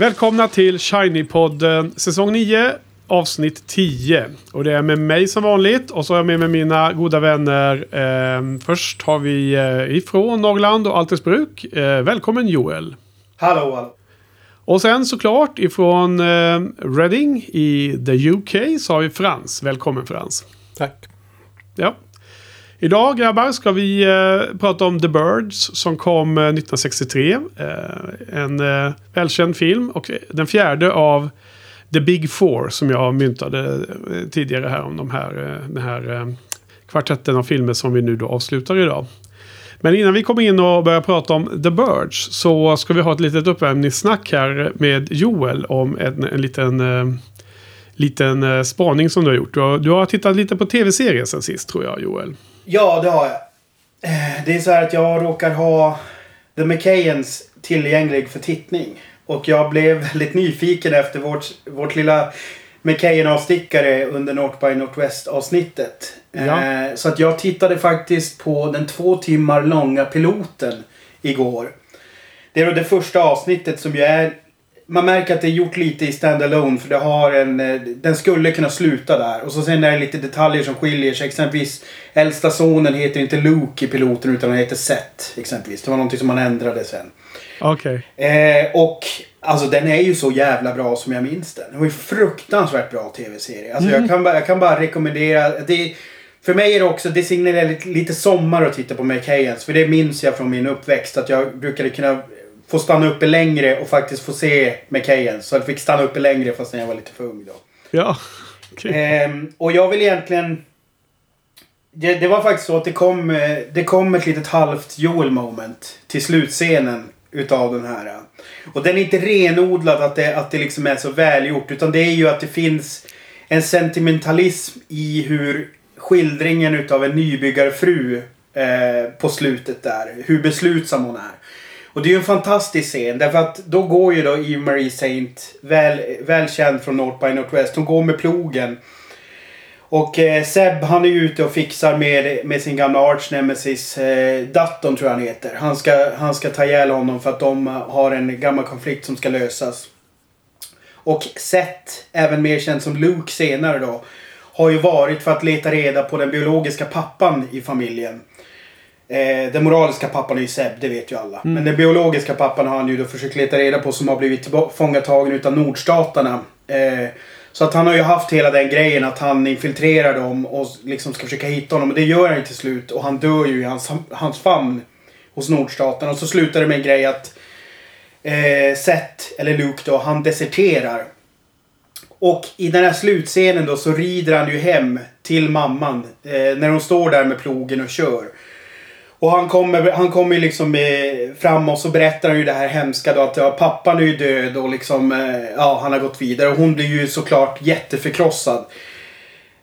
Välkomna till Shiny-podden säsong 9 avsnitt 10. Och det är med mig som vanligt och så har jag med mig mina goda vänner. Eh, först har vi eh, ifrån Norrland och Altersbruk. Eh, välkommen Joel. Hallå, hallå. Och sen såklart ifrån eh, Reading i the UK så har vi Frans. Välkommen Frans. Tack. Ja. Idag grabbar ska vi eh, prata om The Birds som kom eh, 1963. Eh, en eh, välkänd film och eh, den fjärde av The Big Four som jag myntade tidigare här om de här, den här kvartetten av filmer som vi nu då avslutar idag. Men innan vi kommer in och börjar prata om The Birds så ska vi ha ett litet uppvärmningssnack här med Joel om en, en liten, eh, liten eh, spaning som du har gjort. Du har, du har tittat lite på tv-serier sen sist tror jag Joel. Ja, det har jag. Eh, Det är så här att jag råkar ha The McKayens tillgänglig för tittning. Och jag blev väldigt nyfiken efter vårt, vårt lilla McKayen-avstickare under North by Northwest avsnittet. Ja. Eh, Så att jag tittade faktiskt på den två timmar långa piloten igår. Det är då det första avsnittet som ju är... Man märker att det är gjort lite i standalone för det har en... eh, Den skulle kunna sluta där. Och så sen är det lite detaljer som skiljer sig. Exempelvis äldsta sonen heter inte Luke i piloten utan han heter Seth. Exempelvis. Det var någonting som man ändrade sen. Okej. Eh, och alltså den är ju så jävla bra som jag minns den. Det var ju fruktansvärt bra tv-serie. Alltså jag, kan bara, jag kan bara rekommendera. Det, för mig är det också, det signalerar lite, lite sommar att titta på McKayens. För det minns jag från min uppväxt. Att jag brukade kunna få stanna uppe längre och faktiskt få se McKayens. Så jag fick stanna uppe längre fast jag var lite för ung då. Ja. Okej. Ehm, och jag vill egentligen... Det, det var faktiskt så att det kom, eh, det kom ett litet halvt Joel moment till slutscenen utav den här. Och den är inte renodlad att det, att det liksom är så välgjort. Utan det är ju att det finns en sentimentalism i hur skildringen utav en nybyggarfru eh, på slutet där. Hur beslutsam hon är. Och det är ju en fantastisk scen därför att då går ju då Eve Marie Saint, väl, välkänd från North by Northwest, hon går med plogen. Och eh, Seb han är ju ute och fixar med, med sin gamla arch nemesis eh, Dutton tror jag han heter. Han ska, han ska ta ihjäl honom för att de eh, har en gammal konflikt som ska lösas. Och Seth, även mer känd som Luke senare då, har ju varit för att leta reda på den biologiska pappan i familjen. Eh, den moraliska pappan är ju Seb, det vet ju alla. Men den biologiska pappan har han ju då försökt leta reda på som har blivit tillfångatagen utav nordstaterna. Eh, så att han har ju haft hela den grejen att han infiltrerar dem och liksom ska försöka hitta honom. Och det gör han ju till slut. Och han dör ju i hans, hans famn hos nordstaterna. Och så slutar det med en grej att eh, Seth, eller Luke då, han deserterar. Och i den här slutscenen då så rider han ju hem till mamman. Eh, när hon står där med plogen och kör. Och han kommer, han kommer ju liksom eh, fram och så berättar han ju det här hemska då att ja, pappan är ju död och liksom eh, ja, han har gått vidare. Och hon blir ju såklart jätteförkrossad.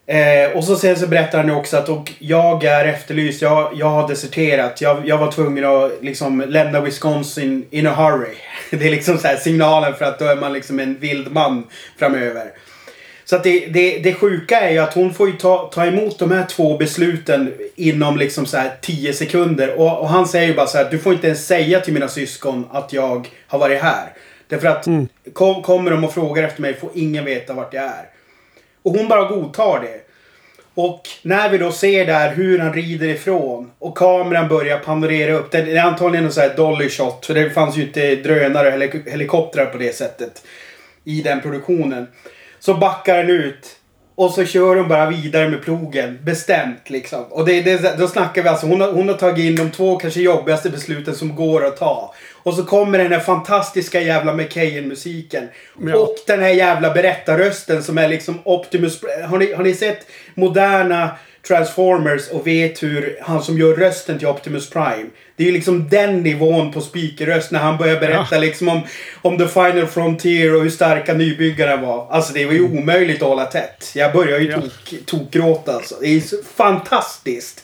Eh, och så sen så berättar han ju också att och jag är efterlyst. Jag, jag har deserterat. Jag, jag var tvungen att liksom lämna Wisconsin in a hurry. Det är liksom så här signalen för att då är man liksom en vild man framöver. Så att det, det, det sjuka är ju att hon får ju ta, ta emot de här två besluten inom liksom så här 10 sekunder. Och, och han säger ju bara så här, du får inte ens säga till mina syskon att jag har varit här. Därför att kom, kommer de och frågar efter mig får ingen veta vart jag är. Och hon bara godtar det. Och när vi då ser där hur han rider ifrån och kameran börjar panorera upp. Det är antagligen en sån här dolly shot. För det fanns ju inte drönare eller helikoptrar på det sättet. I den produktionen. Så backar den ut. Och så kör hon bara vidare med plogen. Bestämt liksom. Och det, det, då snackar vi alltså. Hon har, hon har tagit in de två kanske jobbigaste besluten som går att ta. Och så kommer den här fantastiska jävla McKayen-musiken. Ja. Och den här jävla berättarrösten som är liksom Optimus... Har ni, har ni sett moderna Transformers och vet hur han som gör rösten till Optimus Prime. Det är ju liksom den nivån på speakerröst när han börjar berätta liksom om, om The Final Frontier och hur starka nybyggarna var. Alltså det var ju omöjligt att hålla tätt. Jag börjar ju Ja. tok, tokgråta alltså. Det är ju fantastiskt.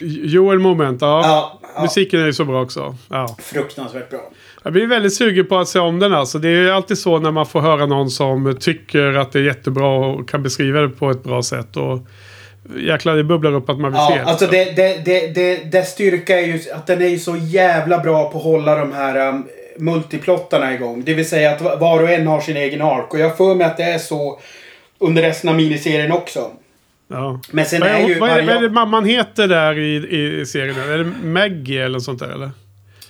Joel Moment, ja. Ja, ja. Musiken är ju så bra också. Ja. Fruktansvärt bra. Jag blir väldigt sugen på att se om den alltså. Det är ju alltid så när man får höra någon som tycker att det är jättebra och kan beskriva det på ett bra sätt. Och jäklar, det bubblar upp att man vill se Ja, det. alltså det, det, det, det, dess styrka är ju att den är ju så jävla bra på att hålla de här um, multiplottarna igång. Det vill säga att var och en har sin egen ark. Och jag för mig att det är så under resten av miniserien också. Ja. Men sen Vad är är, ju... vad, är, vad är det mamman heter där i, i serien? Är det Maggie eller något sånt där eller?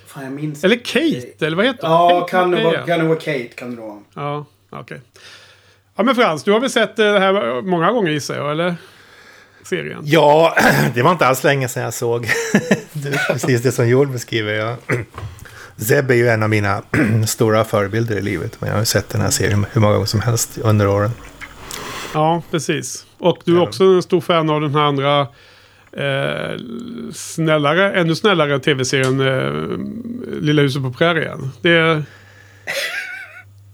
Fan, jag minns Eller Kate? Eller vad heter Ja, Kate kan det, vara, kan det vara Kate? Kan det vara. Ja, okej. Ja men Frans, du har väl sett det här många gånger gissar jag, eller? Serien. Ja, det var inte alls länge sedan jag såg det är precis det som Joel beskriver. Jag, Zeb är ju en av mina stora förebilder i livet. Men jag har ju sett den här serien hur många gånger som helst under åren. Ja, precis. Och du är Ja. också en stor fan av den här andra eh, snällare, ännu snällare tv-serien eh, Lilla huset på prärien. Det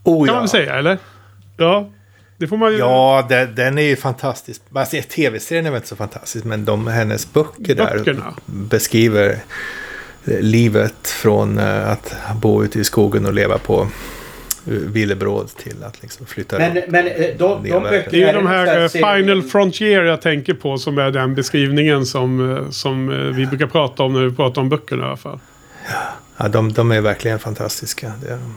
Oh, kan man väl säga, eller? Ja, det får man ju... Ja, den, den är ju fantastisk. Alltså, Tv-serien är väl inte så fantastisk, men de, hennes böcker där Böckerna. beskriver eh, livet från eh, att bo ute i skogen och leva på eh, villebråd till att liksom flytta Men, runt. men de, de böckerna... Det är de här Final Frontier jag tänker på som är den beskrivningen som, som vi brukar prata om när vi pratar om böckerna i alla fall. Ja, de, de är verkligen fantastiska. Det är de.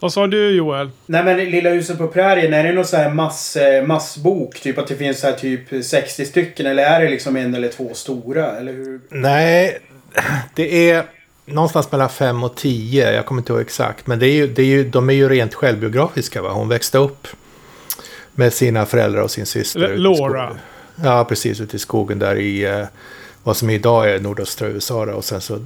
Vad sa du Joel? Nej men Lilla huset på prärien, är det någon så här mass, eh, massbok? Typ att det finns så här typ 60 stycken? Eller är det liksom en eller två stora? Eller hur? Nej, det är någonstans mellan fem och tio. Jag kommer inte ihåg exakt. Men det är ju, det är ju, de är ju rent självbiografiska. Va? Hon växte upp med sina föräldrar och sin syster. Laura. skogen. Ja, precis. Ute i skogen där i eh, vad som idag är nordöstra USA. Då, och sen så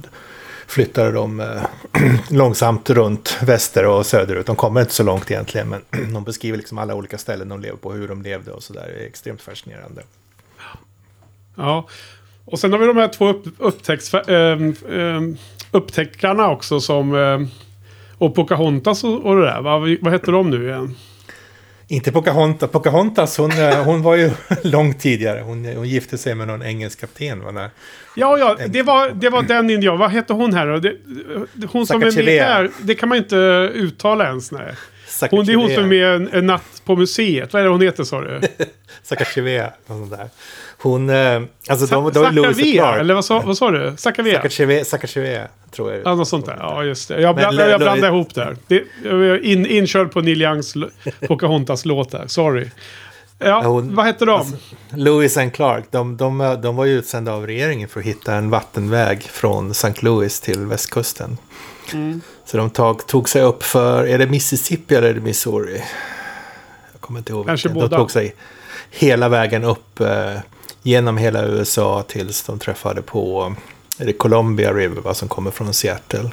flyttade de eh, långsamt runt väster och söderut. De kommer inte så långt egentligen. Men de beskriver liksom alla olika ställen de lever på. Hur de levde och sådär. Det är extremt fascinerande. Ja. Och sen har vi de här två upp, upptäcks, äh, upptäckarna också som... Äh, och Pocahontas och, och det där. Vad, vad heter de nu igen? Inte Pocahontas. Pocahontas hon, eh, hon var ju långt tidigare. Hon, hon gifte sig med någon engelsk kapten. Va? När, Ja, ja, det var, det var den indian. Vad heter hon här då? Det, hon som är med här. Det kan man inte uttala ens. Nej. Hon, det är hon som är med en, en natt på museet. Vad är det hon heter sa du? Där. Hon... eh, Alltså de, de var Lewis och Sacagawea, Clark. eller vad sa, vad sa du? Sacagawea, Sacagawea, tror jag. Ja, något sånt där. Ja, just det. Jag, Lo- jag blandar Lo- ihop där. Det, jag är in, inkörd på Neil Youngs l- Pocahontas låt där. Sorry. Ja, hon- vad heter de? alltså- Lewis and Clark, de, de, de var ju utsända av regeringen för att hitta en vattenväg från St. Louis till västkusten. Mm. Så de tog, tog sig upp för, är det Mississippi eller är det Missouri? Jag kommer inte ihåg. Kanske vilken. båda. De tog sig hela vägen upp eh, genom hela USA tills de träffade på, är det Columbia River va, som kommer från Seattle.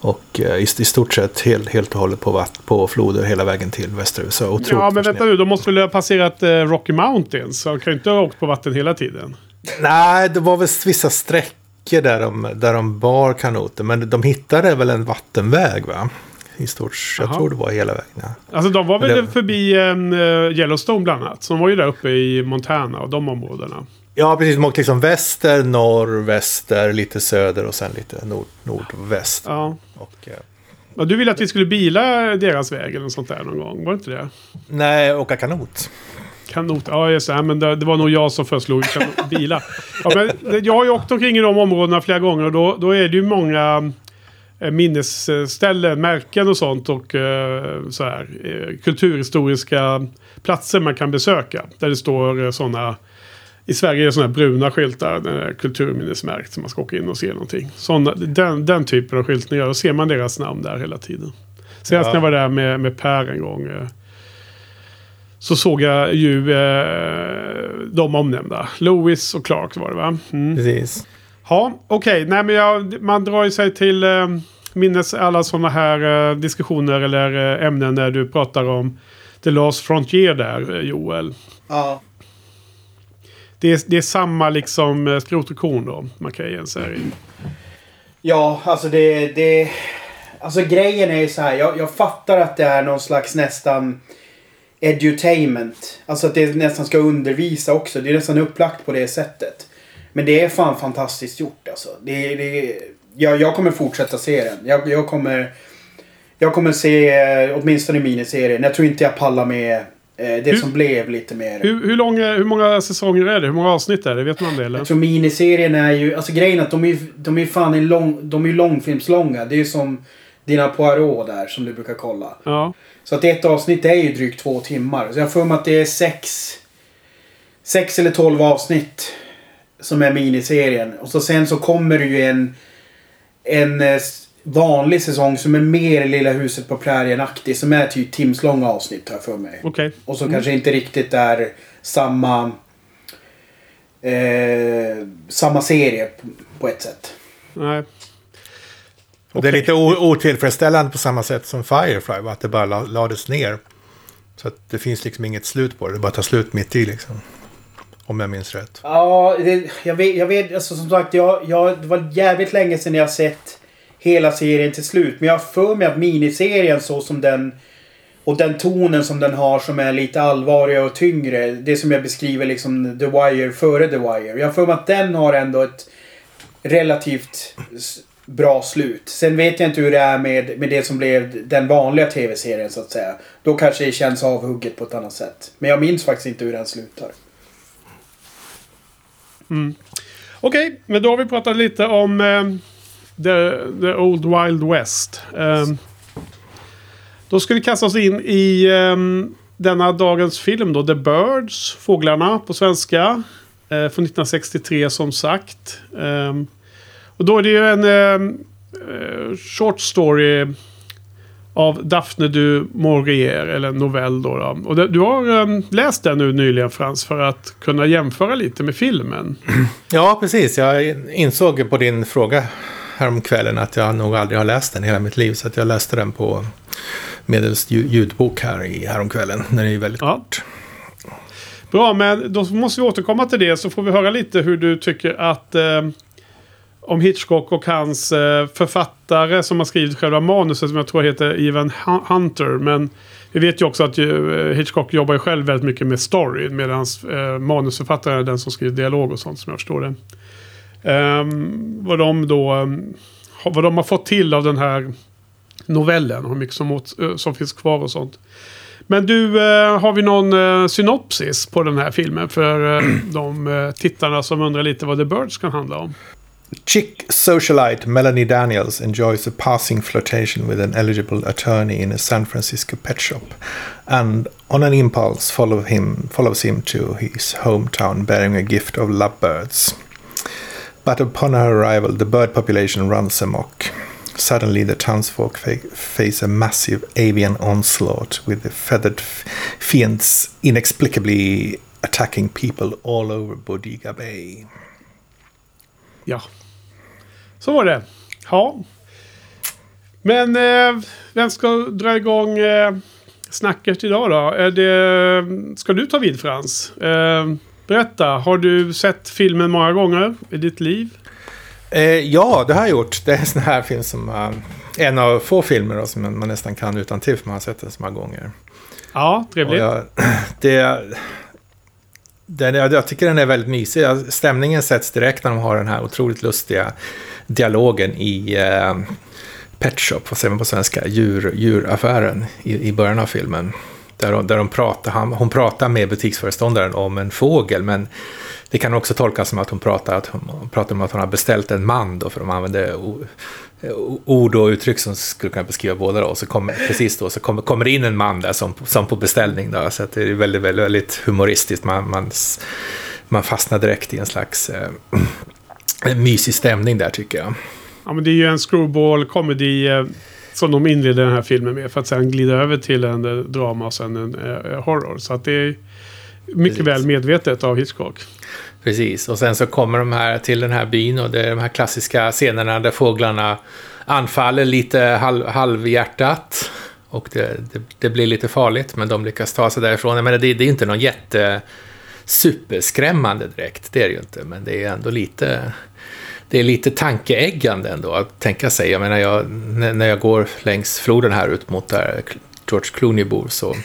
Och eh, i, i stort sett helt, helt och hållet på, vatt, på floder hela vägen till västra USA. Otroligt Ja, men vänta nu. De måste väl ha passerat eh, Rocky Mountains? Så de kan ju inte ha åkt på vatten hela tiden. Nej, det var väl vissa sträckor där de, där de bar kanoter. Men de hittade väl en vattenväg va? I stort. Jag tror det var hela vägen. Ja. Alltså de var väl Det- förbi eh, Yellowstone bland annat. Så de var ju där uppe i Montana och de områdena. Ja, precis. De åkte liksom väster, norr, väster, lite söder och sen lite nord, nordväst. Ja. Och, eh, Ja, du ville att vi skulle bila deras väg eller något sånt där någon gång. Var det inte det? nej, åka kanot. Kanot. Ja, just det. Men det, det var nog jag som föreslog bilar. Ja, men jag har ju åkt omkring i de områdena flera gånger och då, då är det ju många eh, minnesställen, märken och sånt och eh, så här, eh, kulturhistoriska platser man kan besöka. Där det står sådana i Sverige är det sådana bruna skyltar, kulturminnesmärkt, så man ska åka in och se någonting. Såna, den, den typen av skyltningar, då ser man deras namn där hela tiden. Senast Ja. när jag var där med, med Per en gång, så såg jag ju eh, de omnämnda. Lewis och Clark var det va? Mm. Precis. Ja, okej. Nej, men jag, man drar ju sig till eh, minnes alla sådana här eh, diskussioner eller eh, ämnen när du pratar om The Last Frontier där, eh, Joel. Ja. Det är, det är samma liksom eh, skrot och korn då, Macahen-serien. Ja, alltså det... det alltså grejen är ju så här. Jag, jag fattar att det är någon slags nästan edutainment. Alltså att det nästan ska undervisa också. Det är nästan upplagt på det sättet. Men det är fan fantastiskt gjort alltså. Det, det, jag, jag kommer fortsätta se den. Jag, jag kommer... Jag kommer se eh, åtminstone miniserien. Jag tror inte jag pallar med Eh, det Hur- som blev lite mer... Hur, hur, lång, hur många säsonger är det? Hur många avsnitt är det? Vet man det eller? Jag tror miniserien är ju... Alltså grejen är att de är ju de är fan en lång, de är långfilmslånga. Det är ju som dina Poirot där som du brukar kolla. Ja. Så att ett avsnitt är ju drygt två timmar. Så jag får mig att det är sex... Sex eller tolv avsnitt. Som är miniserien. Och så sen så kommer det ju en... En eh, vanlig säsong som är mer Lilla huset på prärien-aktig. Som är typ timslånga avsnitt jag för mig. Okej. Och så kanske inte riktigt är samma... Eh, samma serie på ett sätt. Nej. Och Det är lite otillfredsställande på samma sätt som Firefly, va? att det bara la- lades ner. Så att det finns liksom inget slut på det, det bara tar slut mitt i liksom. Om jag minns rätt. Ja, det, jag vet, jag vet alltså som sagt, jag, jag, det var jävligt länge sedan jag sett hela serien till slut. Men jag har för mig att miniserien så som den och den tonen som den har som är lite allvarligare och tyngre. Det som jag beskriver liksom The Wire före The Wire. Jag har för mig att den har ändå ett relativt bra slut. Sen vet jag inte hur det är med, med det som blev den vanliga tv-serien så att säga. Då kanske det känns avhugget på ett annat sätt. Men jag minns faktiskt inte hur den slutar. Mm. Okej, men då har vi pratat lite om eh, the, the Old Wild West. Eh, då ska vi kasta oss in i eh, denna dagens film då. The Birds, Fåglarna på svenska. Eh, från 1963 som sagt. Um, och då är det ju en eh, eh, short story av Daphne du Maurier, eller en novell då. då. Och det, du har eh, läst den nu nyligen Frans för att kunna jämföra lite med filmen. Ja, precis. Jag insåg på din fråga häromkvällen att jag nog aldrig har läst den i hela mitt liv. Så att jag läste den på medels lju- ljudbok här i häromkvällen. Den är ju väldigt Ja. kort. Bra, men då måste vi återkomma till det så får vi höra lite hur du tycker att eh, om Hitchcock och hans eh, författare som har skrivit själva manuset som jag tror heter Ivan Hunter. Men vi vet ju också att eh, Hitchcock jobbar ju själv väldigt mycket med story medan eh, manusförfattaren är den som skriver dialog och sånt som jag förstår det. Ehm, vad de då vad de har fått till av den här novellen och hur mycket som, åt, som finns kvar och sånt. Men du, har vi någon synopsis på den här filmen för de tittarna som undrar lite vad The Birds kan handla om? Chick socialite Melanie Daniels enjoys a passing flirtation with an eligible attorney in a San Francisco pet shop, and on an impulse follow him, follows him to his hometown bearing a gift of lovebirds. But upon her arrival, the bird population runs amok. Suddenly, the townsfolk fa- face a massive avian onslaught with the feathered f- fiends inexplicably attacking people all over Bodega Bay. Ja, så var det. Ja. Men eh, vem ska dra igång eh, snacket idag då? Är det, ska du ta vid Frans? Eh, berätta, har du sett filmen många gånger i ditt liv? Eh, ja, det har jag gjort. Det är en sån här film som... Uh, en av få filmer då, som man man nästan kan utan till för man har sett den så många gånger. Ja, trevligt. jag, det, den, jag, jag tycker den är väldigt mysig. Stämningen sätts direkt när de har den här otroligt lustiga dialogen i eh, Pet Shop, vad säger man på svenska? Djur, djuraffären i, i början av filmen. Där, där de pratar, han, hon pratar med butiksföreståndaren om en fågel, men det kan också tolkas som att hon pratar, att hon pratar om att hon har beställt en man, då, för de använder ord och uttryck som skulle kunna beskriva båda. Då. Och så kommer, precis då så kommer, kommer det in en man där som, som på beställning. Då, så att det är väldigt, väldigt, väldigt humoristiskt. Man, man, man fastnar direkt i en slags eh, en mysig stämning där tycker jag. Ja, men det är ju en screwball comedy eh, som de inleder den här filmen med. För att sen glida över till en eh, drama och sen en eh, horror. Så att det är mycket Precis. väl medvetet av Hitchcock. Precis, och sen så kommer de här till den här byn och det är de här klassiska scenerna där fåglarna anfaller lite halv, halvhjärtat. Och det, det, det blir lite farligt, men de lyckas ta sig därifrån. Jag menar, det, det är inte någon jätte superskrämmande direkt, det är det ju inte. Men det är ändå lite, det är lite tankeäggande ändå att tänka sig. Jag menar, jag, när när jag går längs floden här ut mot där George Clooney bor så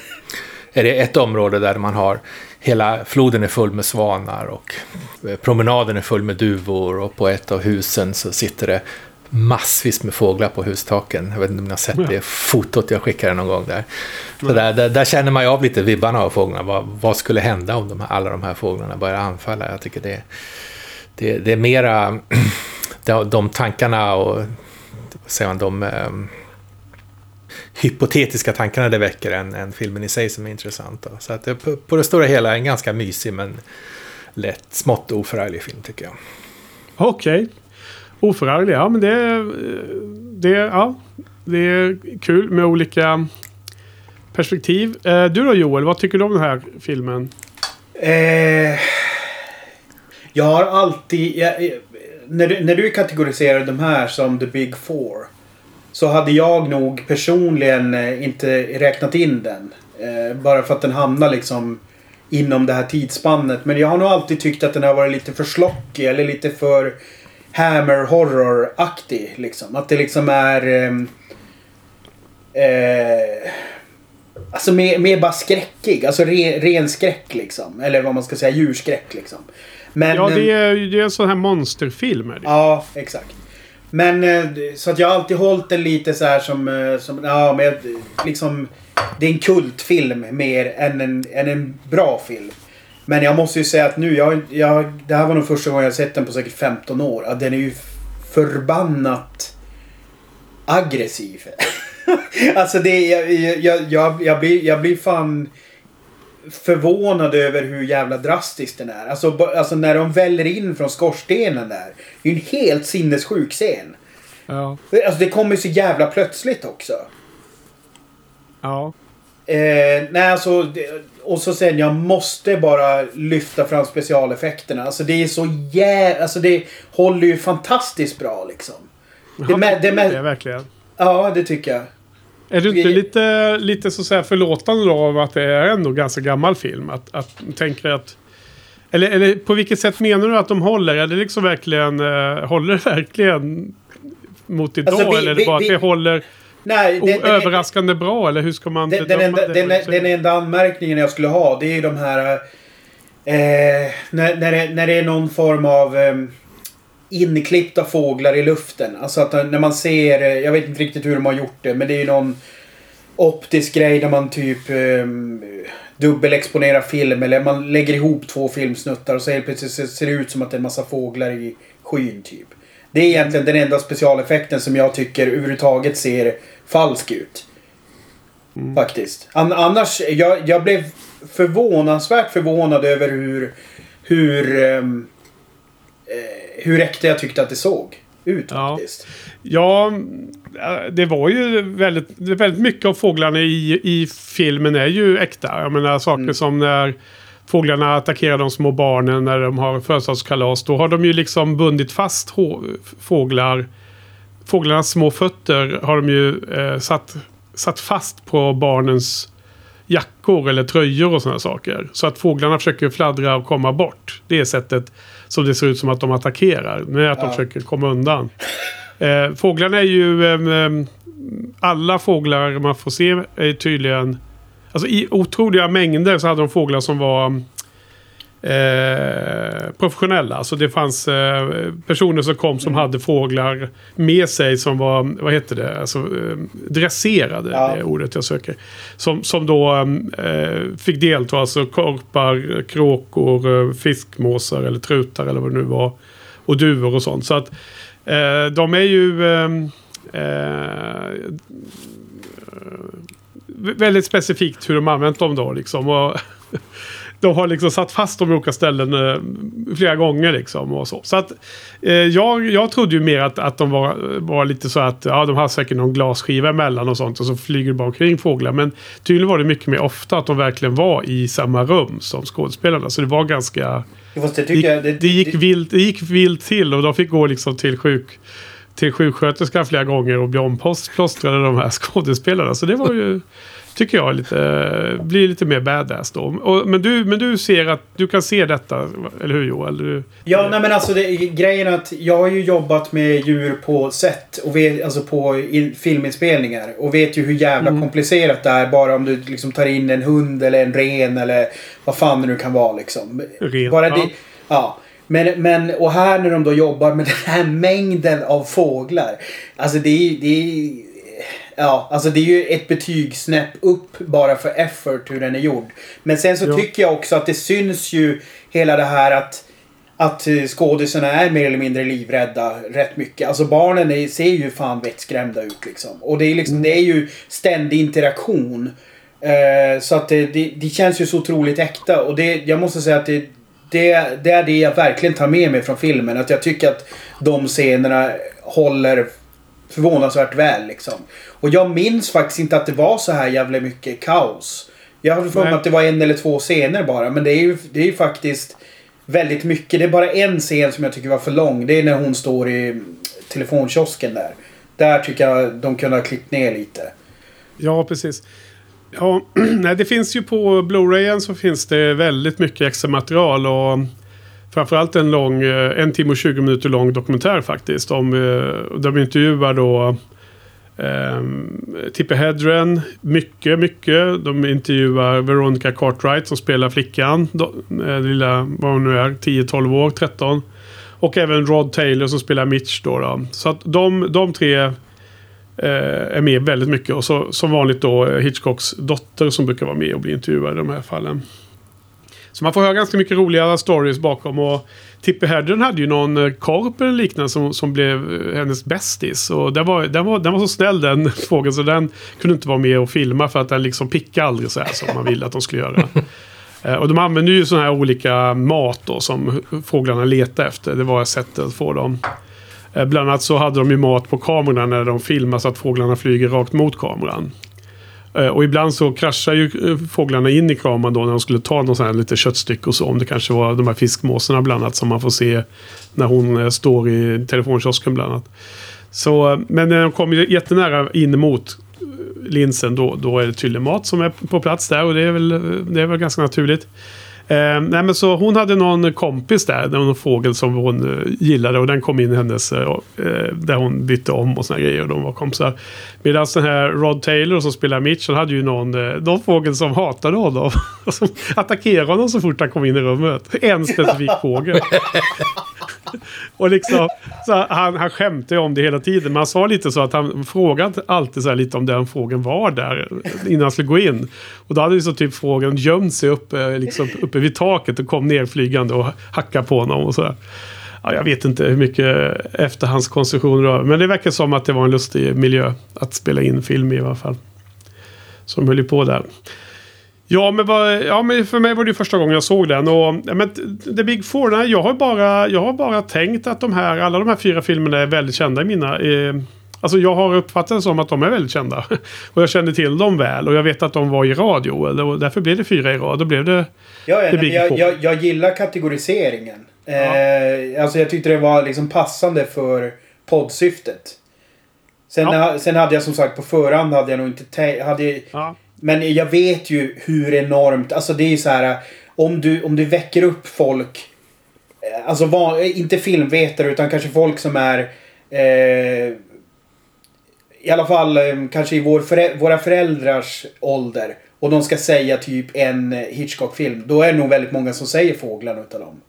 är det ett område där man har hela floden är full med svanar och promenaden är full med duvor och på ett av husen så sitter det massvis med fåglar på hustaken. Jag vet inte om ni har sett Ja. det fotot jag skickade någon gång där. Så där, där, där känner man ju av lite vibbarna av fåglarna. Vad, vad skulle hända om de här, alla de här fåglarna börjar anfalla? Jag tycker det, det, det är mera de, de tankarna och vad säger man, de ehm, hypotetiska tankarna det väcker än, än filmen i sig som är intressant. Då. Så att det, på, på det stora hela en ganska mysig men lätt, smått oförarglig film tycker jag. Okej. Oförarglig, ja men det, det, ja, det är kul med olika perspektiv. Eh, Du då Joel, vad tycker du om den här filmen? Eh, jag har alltid... Jag, när, du, när du kategoriserar de här som the big four. Så hade jag nog personligen eh, inte räknat in den. Eh, bara för att den hamnar liksom inom det här tidsspannet. Men jag har nog alltid tyckt att den har varit lite för slockig eller lite för Hammer horror-aktig. Liksom. Att det liksom är... ehm, eh, Alltså mer, mer bara skräckig. Alltså re, ren skräck liksom. Eller vad man ska säga, djurskräck liksom. Men, Ja, det eh, är det är sån här monsterfilm. Är det. Ja, exakt. Men eh, så att jag har alltid hållit den lite så här som... Eh, som ja, men liksom... Det är en kultfilm mer än en, än en bra film. Men jag måste ju säga att nu, jag, jag, det här var nog första gången jag sett den på säkert 15 år. Att den är ju förbannat aggressiv. alltså det, jag, jag, jag, jag, blir, jag blir fan förvånad över hur jävla drastisk den är. Alltså, alltså när de väller in från skorstenen där. Det är ju en helt sinnessjuk scen. Ja. Alltså det kommer så jävla plötsligt också. ja. Eh, nej alltså, det, och så sen jag måste bara lyfta fram specialeffekterna. Alltså det är så jävla... Alltså det håller ju fantastiskt bra liksom. Det, med, det, det är med, verkligen. ja, det tycker jag. Är du inte Vi- lite, lite så att säga förlåtande då av att det är ändå ganska gammal film? Att, att tänker att... Eller, eller på vilket sätt menar du att de håller? Är det liksom verkligen... Eh, håller verkligen mot idag? Alltså, vi- eller är det vi- bara att vi- det håller Nej, det, överraskande bra? Eller hur ska man Den, den, enda, det? den, den enda anmärkningen jag skulle ha det är ju de här... Eh, när, när, det, när det är någon form av eh, inklippta fåglar i luften. Alltså att när man ser... eh, Jag vet inte riktigt hur de har gjort det men det är ju någon optisk grej där man typ eh, dubbelexponerar film eller man lägger ihop två filmsnuttar och så helt plötsligt ser det ut som att det är en massa fåglar i skyn typ. Det är egentligen den enda specialeffekten som jag tycker överhuvudtaget ser falsk ut. Faktiskt. An annars, jag, jag blev förvånansvärt förvånad över hur... Hur... eh, hur äkta jag tyckte att det såg ut Ja. faktiskt. Ja, eh, det var ju väldigt, väldigt mycket av fåglarna i, i filmen är ju äkta. Jag menar saker Mm. som när fåglarna attackerar de små barnen när de har födelsedagskalas. Då har de ju liksom bundit fast fåglar. Fåglarnas små fötter har de ju eh, satt, satt fast på barnens jackor eller tröjor och sådana saker. Så att fåglarna försöker fladdra och komma bort. Det är sättet som det ser ut som att de attackerar. Är att de Ja. försöker komma undan. Eh, fåglarna är ju... ehm, alla fåglar man får se är tydligen... Alltså i otroliga mängder så hade de fåglar som var eh, professionella. Alltså det fanns eh, personer som kom som hade fåglar med sig som var, vad heter det, alltså eh, dresserade. Ja. Det ordet jag söker. Som, som då eh, fick delta, alltså korpar, kråkor, eh, fiskmåsar eller trutar eller vad det nu var. Och duvor och sånt. Så att de är ju... ehm, eh, väldigt specifikt hur de använt dem då liksom. Och de har liksom satt fast dem i olika ställen eh, flera gånger liksom. Och så så att eh, jag, jag trodde ju mer att, att de var, var lite så att ja, de har säkert någon glasskiva emellan och sånt. Och så flyger det bara omkring fåglar. Men tydligen var det mycket mer ofta att de verkligen var i samma rum som skådespelarna. Så det var ganska... Det Det, det, gick vilt, det gick vilt till och de fick gå liksom till sjuk till sjuksköterskan flera gånger och bli omplåstrade de här skådespelarna. Så det var ju, tycker jag, lite, blir lite mer badass då. Och, men, du, men du ser att du kan se detta, eller hur Joel? Du, Ja, nej men alltså det, grejen är att jag har ju jobbat med djur på set och vet, alltså på in, filminspelningar. Och vet ju hur jävla Mm. komplicerat det är bara om du liksom tar in en hund eller en ren eller vad fan det nu kan vara liksom. Ren, bara ja. det, ja. Men, men, och här när de då jobbar med den här mängden av fåglar. Alltså det är, det är Ja, alltså det är ju ett betygssnäpp upp bara för effort hur den är gjord. Men sen så Ja. tycker jag också att det syns ju hela det här att att eh, skådisarna är mer eller mindre livrädda rätt mycket. Alltså barnen är, ser ju fan vettskrämda ut liksom. Och det är, liksom, det är ju ständig interaktion. Eh, så att det, det, det känns ju så otroligt äkta. Och det, jag måste säga att det, det, det är det jag verkligen tar med mig från filmen. Att jag tycker att de scenerna håller förvånansvärt väl liksom. Och jag minns faktiskt inte att det var så här jävla mycket kaos. Jag hade för mig att det var en eller två scener bara. Men det är ju, det är ju faktiskt väldigt mycket. Det är bara en scen som jag tycker var för lång. Det är när hon står i telefonkiosken där. Där tycker jag de kunde ha klippt ner lite. Ja, precis. Ja, det finns ju på Blu-rayen så finns det väldigt mycket extra material och framförallt en lång, eh, en timme och 20 minuter lång dokumentär faktiskt. Om, eh, där de intervjuar då Um, Tippi Hedren, mycket, mycket. De intervjuar Veronica Cartwright som spelar flickan. Då, eh, lilla, vad hon nu är, 10-12 år, 13. Och även Rod Taylor som spelar Mitch då. då. Så att de, de tre eh, är med väldigt mycket. Och så, som vanligt då Hitchcocks dotter som brukar vara med och bli intervjuad i de här fallen. Så man får höra ganska mycket roliga stories bakom. Och Tippi Hedren hade ju någon eh, korp eller liknande som, som blev eh, hennes bästis. Och den var, den, var, den var så snäll den fågeln så den kunde inte vara med och filma för att den liksom pickade aldrig så här som man ville att de skulle göra. Eh, Och de använder ju sådana här olika mat då som fåglarna letar efter. Det var ett sätt att få dem. Bland annat så hade de ju mat på kamerorna när de filmar så att fåglarna flyger rakt mot kameran. Eh, och ibland så kraschar ju eh, fåglarna in i kraman då när de skulle ta någon sån här lite köttstycke och så. Om det kanske var de här fiskmåsarna bland annat som man får se när hon eh, står i telefonkiosken bland annat. Så, men när de kommer jättenära in mot linsen då, då är det tydligen mat som är på plats där och det är väl, det är väl ganska naturligt. Eh, nej men så hon hade någon kompis där, någon fågel som hon eh, gillade och den kom in i hennes, eh, eh där hon bytte om och såna grejer och de var kompisar. Medan den här Rod Taylor som spelar Mitch, han hade ju någon, eh, någon fågel som hatade honom. Som attackerade honom så fort han kom in i rummet. En specifik fågel. Och liksom, så han, han skämtade ju om det hela tiden. Men han sa lite så att han frågade alltid så här lite om den fågeln var där innan han skulle gå in. Och då hade ju så typ fågeln gömt sig uppe, eh, liksom, uppe vid taket och kom ner flygande och hackade på honom och sådär. Ja, jag vet inte hur mycket efterhandskonstruktioner det var. Men det verkar som att det var en lustig miljö att spela in film i i alla fall. Som höll ju på där. Ja men, vad, ja, men för mig var det ju första gången jag såg den. Och, ja, men, The Big Four, nej, jag, har bara, jag har bara tänkt att de här, alla de här fyra filmerna är väldigt kända i mina... Eh, alltså jag har uppfattat det som att de är väldigt kända. Och jag kände till dem väl. Och jag vet att de var i radio. Eller, och därför blev det fyra i rad. Då blev det... Ja, ja, The nej, jag, jag, jag gillar kategoriseringen. Eh, alltså jag tyckte det var liksom passande för poddsyftet. Sen, Ja. sen hade jag som sagt på förhand hade jag nog inte. Hade, Ja, men jag vet ju hur enormt... Alltså det är så här... Om du, om du väcker upp folk... eh, Alltså van, inte filmvetare utan kanske folk som är... Eh, I alla fall eh, kanske i vår förä, våra föräldrars ålder. Och de ska säga typ en Hitchcock-film. Då är det nog väldigt många som säger Fåglarna utav dem.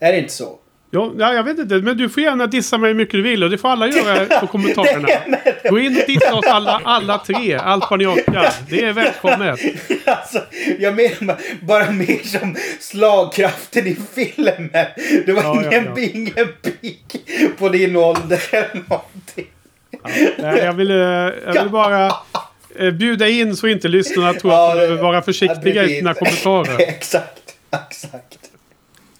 Är det inte så? ja, ja, jag vet inte. Men du får gärna dissa mig hur mycket du vill. Och det får alla göra på kommentarerna. Gå in och dissa oss alla, alla tre. Allt vad ni orkar. Det är välkommet. Alltså, jag menar bara mer som slagkraften i filmen. Det var Ja, ja, ingen, ja. ingen pik på din ålder eller någonting. Nej, jag vill, eh, jag vill bara eh, bjuda in så inte lyssnarna tror att de behöver vara försiktiga i sina kommentarer. exakt, exakt.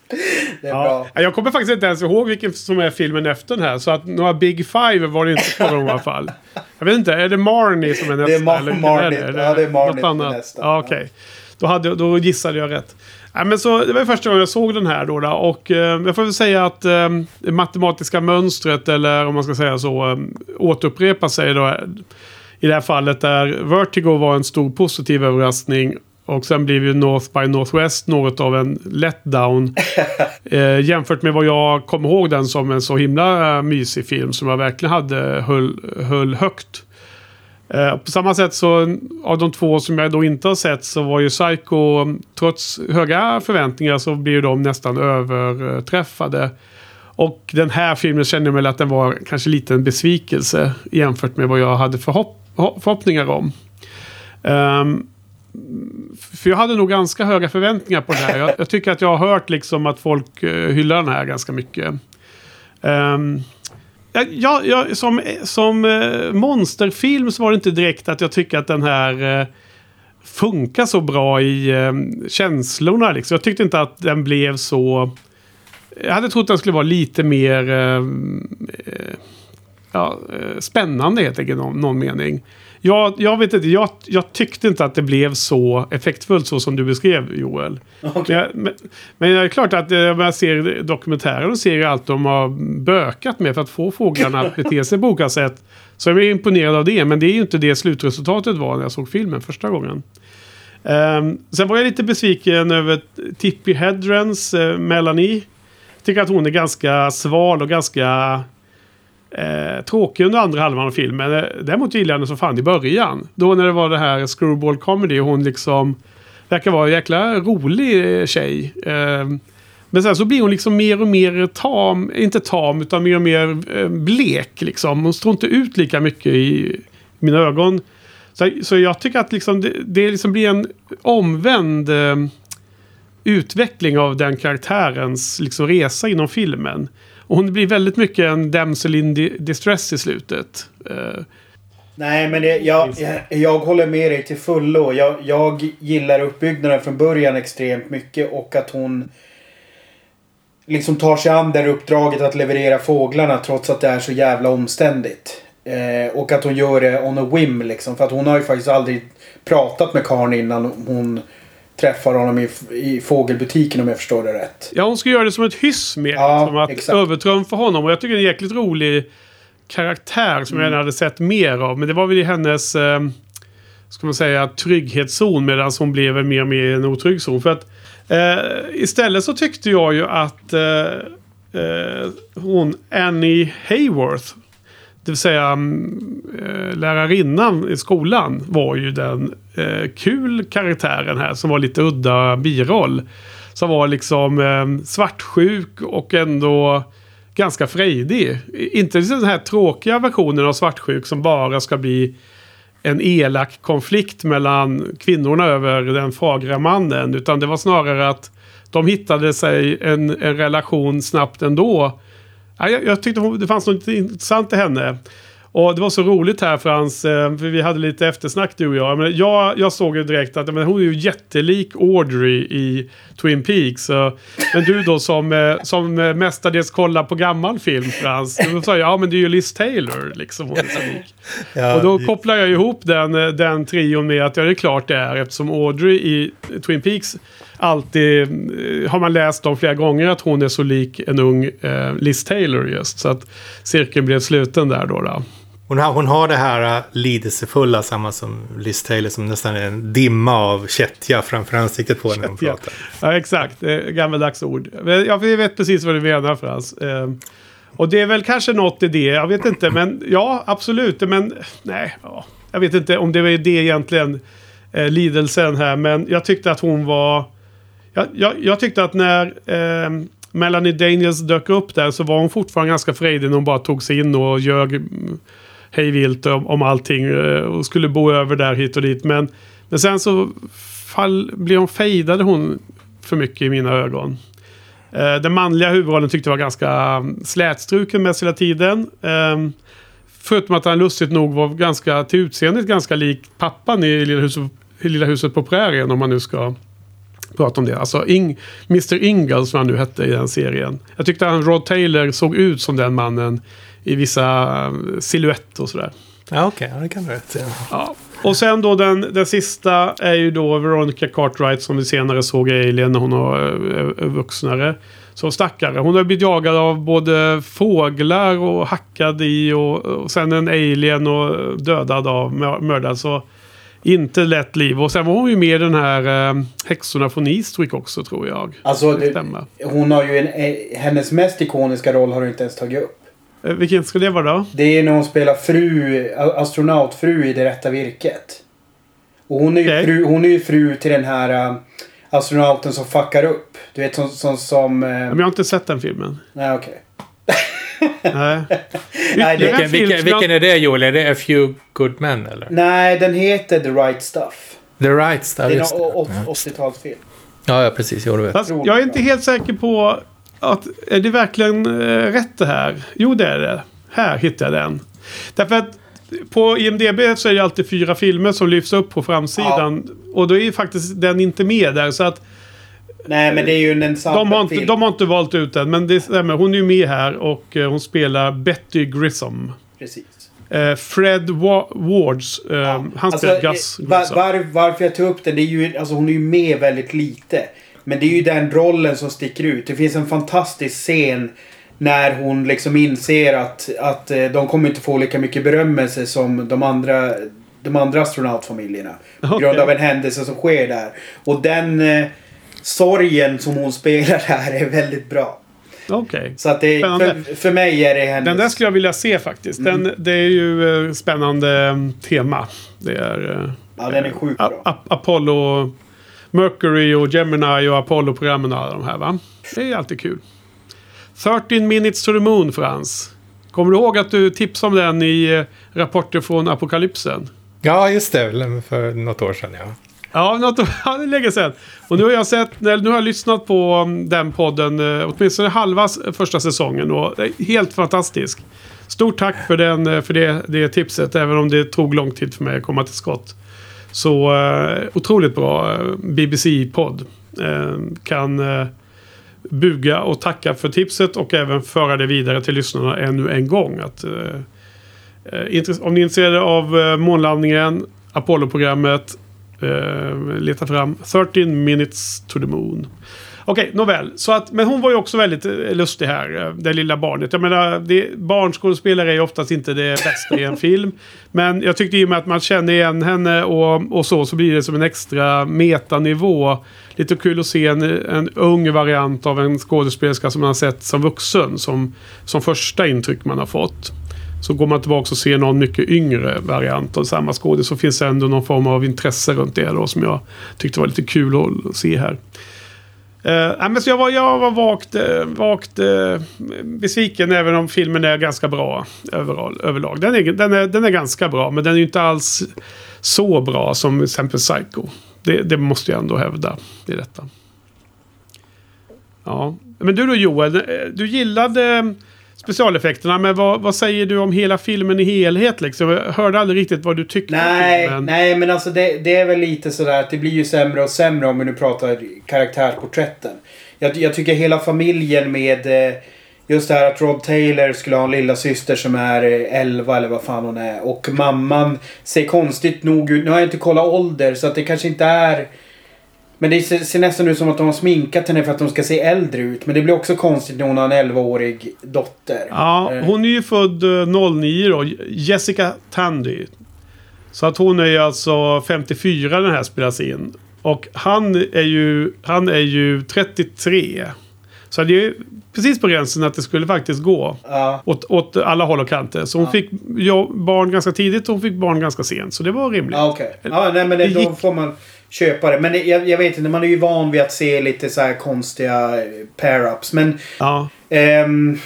Det är bra. Ja. Jag kommer faktiskt inte ens ihåg vilken som är filmen efter den här. Så att några Big Five var det inte frågan om i alla fall. Jag vet inte, är det Marnie som är nästa? är Mar- eller Marnie. Det? Ja, det är Marnie Något annat? nästa. Ja, okej. Då, hade, då gissade jag rätt. Ja, men så, det var första gången jag såg den här då. då och eh, jag får väl säga att eh, det matematiska mönstret, eller om man ska säga så, eh, återupprepar sig då. I det här fallet där Vertigo var en stor positiv överraskning. Och sen blev ju North by Northwest något av en letdown. eh, jämfört med vad jag kommer ihåg den som en så himla eh, mysig film som jag verkligen hade höll, höll högt. Eh, på samma sätt så av de två som jag då inte har sett så var ju Psycho, trots höga förväntningar så blir de nästan överträffade. Och den här filmen känner jag väl att den var kanske lite en besvikelse jämfört med vad jag hade förhopp förhoppningar om. Um, för jag hade nog ganska höga förväntningar på det här. Jag, jag tycker att jag har hört liksom att folk uh, hyllar den här ganska mycket. Um, Ja, ja, som som eh, monsterfilm så var det inte direkt att jag tycker att den här eh, funkar så bra i ehm, känslorna. Liksom. Jag tyckte inte att den blev så... Jag hade trott att den skulle vara lite mer ehm, ja, spännande helt enkelt i någon, någon mening. Jag, jag vet inte, jag, jag, tyckte inte att det blev så effektfullt så som du beskrev Joel. Okay. Men, men, men, det är klart att när jag ser dokumentären och ser allt de har bökat med för att få fåglarna att bete sig på olika sätt. Så jag är imponerad av det, men det är ju inte det slutresultatet var när jag såg filmen första gången. Um, sen var jag lite besviken över Tippi Hedrens uh, Melanie. Jag tycker att hon är ganska sval och ganska Eh, tråkig under andra halvan av filmen. Eh, däremot gillade jag den som fan i början. Då när det var det här screwball comedy och hon liksom verkar vara en jäkla rolig eh, tjej. Eh, men sen så blir hon liksom mer och mer tam, inte tam utan mer och mer eh, blek liksom. Hon står inte ut lika mycket i mina ögon. Så, så jag tycker att liksom det, det liksom blir en omvänd eh, utveckling av den karaktärens liksom, resa inom filmen. Och hon blir väldigt mycket en damsel in distress i slutet. Uh, Nej, men det, jag, jag, jag, håller med dig till fullo. Jag, jag gillar uppbyggnaden från början extremt mycket och att hon liksom tar sig an det uppdraget att leverera fåglarna trots att det är så jävla omständigt. Eh, och att hon gör det on a whim liksom. För att hon har ju faktiskt aldrig pratat med karln innan hon träffar honom i, i fågelbutiken om jag förstår det rätt. Ja, hon ska göra det som ett hyss med. Ja, liksom, att exakt. övertrumfa honom. Och jag tycker det är en jäkligt rolig karaktär som mm. jag gärna hade sett mer av. Men det var väl i hennes, eh, ska man säga, trygghetszon. Medan hon blev mer och mer i en otrygg zon. För att eh, istället så tyckte jag ju att eh, eh hon, Annie Hayworth, det vill säga mm, eh, lärarinnan i skolan var ju den eh, kul karaktären här som var lite udda biroll. Som var liksom eh, svartsjuk och ändå ganska frejdig. Inte liksom den här tråkiga versionen av svartsjuk som bara ska bli en elak konflikt mellan kvinnorna över den fagra mannen. Utan det var snarare att de hittade sig en, en relation snabbt ändå jag, jag tyckte det fanns något intressant i henne. Och det var så roligt här Frans, eh, för vi hade lite eftersnack du och jag. Men jag, jag såg ju direkt att men hon är ju jättelik Audrey i Twin Peaks. Men du då som, eh, som mestadels kollar på gammal film Frans. Då sa jag, ja men det är ju Liz Taylor liksom. Hon är så lik. Ja, och då kopplar jag ihop den, eh, den trion med att ja, det är klart det är eftersom Audrey i Twin Peaks alltid har man läst om flera gånger att hon är så lik en ung eh, Liz Taylor just. Så att cirkeln blev sluten där då. då. Hon har, hon har det här uh, lidelsefulla, samma som Liz Taylor, som nästan är en dimma av kättja framför ansiktet på henne när hon pratar. Ja, exakt. Gammaldags ord. Jag vet precis vad du menar Frans. Eh, och det är väl kanske något i det, jag vet inte. Men ja, absolut. Men nej, ja, jag vet inte om det var det egentligen, eh, lidelsen här. Men jag tyckte att hon var... Jag, jag, jag tyckte att när eh, Melanie Daniels dök upp där så var hon fortfarande ganska frejdig när hon bara tog sig in och ljög hejvilt om, om allting eh, och skulle bo över där hit och dit. Men, men sen så fall, blev hon fejdade hon för mycket i mina ögon. Eh, den manliga huvudrollen tyckte jag var ganska mm, slätstruken mest hela tiden. Eh, förutom att han lustigt nog var ganska till utseendet ganska lik pappan i Lilla huset, Lilla huset på prärien om man nu ska prata om det. Alltså Ing, Mr Ingalls som han nu hette i den serien. Jag tyckte att Rod Taylor såg ut som den mannen i vissa eh, silhuetter och sådär. Ja, okej. Okay. Ja, det kan du rätt säga. Ja. Och sen då den, den sista är ju då Veronica Cartwright som vi senare såg i Alien när hon var äh, vuxnare. Så stackare. Hon har blivit jagad av både fåglar och hackad i och, och sen en alien och dödad av mördad. Så inte lätt liv. Och sen var hon ju med i den här äh, Häxorna från Eastwick också tror jag. Alltså, det, hon har ju en, hennes mest ikoniska roll har du inte ens tagit upp. Eh, Vilken ska det vara då? Det är när hon spelar fru, astronautfru i Det rätta virket. Och hon är ju, Okej. fru, hon är fru till den här uh, astronauten som fuckar upp. Du vet som... som, som eh, Men jag har inte sett den filmen. Nej okej. Nej. Nej, det- Vilken, vilken, vilken är det Joel? Är det A Few Good Men eller? Nej, den heter The Right Stuff. The Right Stuff, Det är en det. å- å- 80-talsfilm. Ja, ja, precis. Jo, du vet. Fast jag är inte helt säker på att är det verkligen eh, rätt det här? Jo, det är det. Här hittar jag den. Därför att på IMDB så är det alltid fyra filmer som lyfts upp på framsidan. Och då är ju faktiskt den inte med där. Så att Nej, men det är ju en de har, inte, film. de har inte valt ut den. Men det stämmer. Hon är ju med här och eh, hon spelar Betty Grissom. Precis. Eh, Fred Wa- Wards. Eh, Han spelar Gus eh, var, varför jag tog upp den, det är ju, alltså hon är ju med väldigt lite. Men det är ju den rollen som sticker ut. Det finns en fantastisk scen när hon liksom inser att, att de kommer inte få lika mycket berömmelse som de andra, de andra astronautfamiljerna. På grund av en händelse som sker där. Och den sorgen som hon spelar där är väldigt bra. Okej. Så att det, för, för mig är det hennes... Den där skulle jag vilja se faktiskt. Mm. Den, det är ju eh, spännande eh, tema. Det är... eh, Ja, den är sjukt bra. A- Apollo... Mercury och Gemini och Apollo-programmen och alla de här va? Det är alltid kul. 13 minutes to the moon Frans. Kommer du ihåg att du tipsade om den i eh, rapporter från apokalypsen? Ja, just det. För något år sedan, ja. Ja, något, det är länge sedan. Och nu har jag sett, nu har jag lyssnat på um, den podden eh, åtminstone halva första säsongen och det är helt fantastisk. Stort tack för, den, eh, för det, det tipset, även om det tog lång tid för mig att komma till skott. Så eh, otroligt bra BBC-podd. Kan buga och tacka för tipset och även föra det vidare till lyssnarna ännu en gång. Att, om ni är intresserade av månlandningen, Apollo-programmet, eh, leta fram 13 minutes to the moon. Okej, nåväl. Så att, men hon var ju också väldigt eh, lustig här, eh, det lilla barnet. Jag menar, det, barnskådespelare är ju oftast inte det bästa i en film. Men jag tyckte i och med att man känner igen henne och, och så, så blir det som en extra metanivå. Lite kul att se en, en ung variant av en skådespelerska som man har sett som vuxen. Som, som första intryck man har fått. Så går man tillbaka och ser någon mycket yngre variant av samma skådis så finns det ändå någon form av intresse runt det då som jag tyckte var lite kul att se här. Uh, men så jag var, jag var vagt, eh, vagt eh, besviken även om filmen är ganska bra överall, överlag. Den är, den, är, den är ganska bra men den är ju inte alls så bra som till exempel Psycho. Det, det måste jag ändå hävda i detta. Ja, men du då Joel, eh, du gillade specialeffekterna men vad, vad säger du om hela filmen i helhet liksom? Jag hörde aldrig riktigt vad du tyckte Nej, filmen. nej men alltså det, det är väl lite sådär att det blir ju sämre och sämre om vi nu pratar karaktärsporträtten. Jag, jag tycker hela familjen med eh, just det här att Rod Taylor skulle ha en lilla syster som är eh, 11 eller vad fan hon är. Och mamman ser konstigt nog ut. Nu har jag inte kollat ålder så att det kanske inte är... Men det ser, nästan ut som att de har sminkat henne för att de ska se äldre ut. Men det blir också konstigt när hon har en 11-årig dotter. Ja, Eh, hon är ju född eh, 09 då. Jessica Tandy. Så att hon är ju alltså 54 den här spelas in. Och han är ju, han är ju 33. Så det är ju precis på gränsen att det skulle faktiskt gå. Ja. Åt, åt alla håll och kanter. Så hon Ja. fick barn ganska tidigt och hon fick barn ganska sent. Så det var rimligt. Ja, okej. Ja, nej men det, Det då får man köpa det. Men jag, jag vet inte, man är ju van vid att se lite så här konstiga eh, pair-ups. Men Ja. ehm,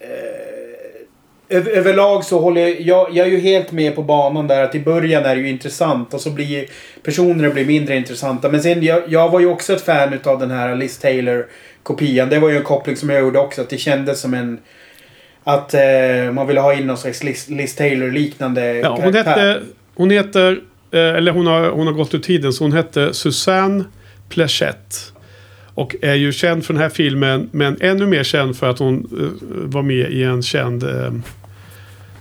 eh, över, överlag så håller jag, jag... Jag är ju helt med på banan där att i början är det ju intressant och så blir personerna blir mindre intressanta. Men sen, jag, jag var ju också ett fan utav den här Liz Taylor-kopian. Det var ju en koppling som jag gjorde också. Att det kändes som en... Att eh, man ville ha in någon slags Liz, Liz Taylor-liknande Ja, hon, hette, hon heter, eller hon har, hon har gått ur tiden, så hon hette Susanne Plachette. Och är ju känd för den här filmen, men ännu mer känd för att hon eh, var med i en känd eh,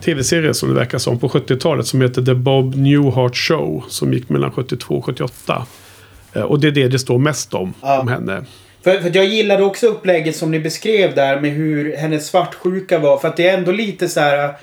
tv-serie som det verkar som på 70-talet som heter The Bob Newhart Show. Som gick mellan 72 och 78. Eh, och det är det det står mest om, Ja. om henne. För, för jag gillade också upplägget som ni beskrev där med hur hennes svartsjuka var. För att det är ändå lite så här...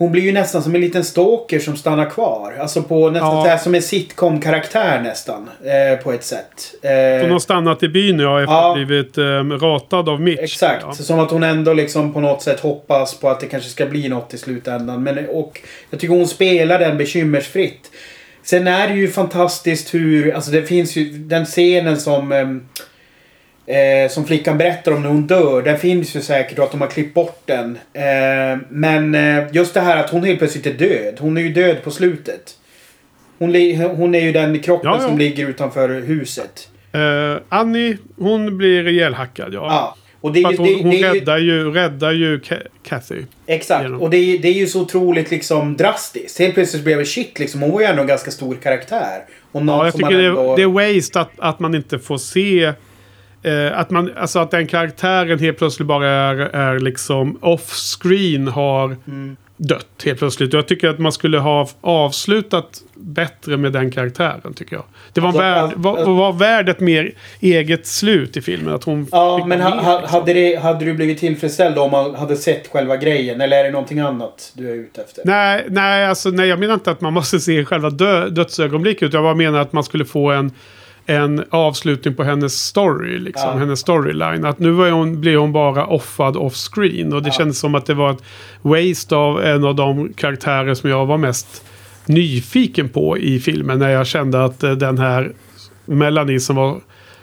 hon blir ju nästan som en liten stalker som stannar kvar. Alltså på nästan Ja. så här som en sitcom-karaktär nästan. Eh, på ett sätt. Eh, Hon har stannat i byn ja, efter Ja. att ha blivit um, ratad av Mitch. Exakt. Ja. Som att hon ändå liksom på något sätt hoppas på att det kanske ska bli något i slutändan. Men, och jag tycker hon spelar den bekymmersfritt. Sen är det ju fantastiskt hur, alltså det finns ju den scenen som ehm, eh, som flickan berättar om när hon dör. Den finns ju säkert och att de har klippt bort den. Eh, men eh, just det här att hon helt plötsligt är död. Hon är ju död på slutet. Hon, hon är ju den kroppen Ja, ja. som ligger utanför huset. Eh, Annie, hon blir ihjälhackad ja. Ja. Och det är hon, det, hon det räddar ju, räddar ju Ca- Kathy. Exakt. genom- Och det är, det är ju så otroligt liksom drastiskt. Helt plötsligt blev det shit liksom. Hon var ju ändå en ganska stor karaktär. Och någon Ja, jag som tycker det, ändå... det är waste att, att man inte får se eh, att, man, alltså att den karaktären helt plötsligt bara är, är liksom off-screen har Mm. dött helt plötsligt. Jag tycker att man skulle ha avslutat bättre med den karaktären tycker jag. Det var, Alltså, värd, var, var värd ett mer eget slut i filmen. Att hon Ja, men ha, ha, liksom. hade, det, hade du blivit tillfredsställd om man hade sett själva grejen? Eller är det någonting annat du är ute efter? Nej, nej, alltså, nej, jag menar inte att man måste se själva dö, dödsögonblicket. Jag bara menar att man skulle få en, en avslutning på hennes story. Liksom, Ja. Hennes storyline. Att nu var hon, blev hon bara offad off screen. Och det Ja. kändes som att det var ett waste av en av de karaktärer som jag var mest nyfiken på i filmen. När jag kände att eh, den här Melanie som var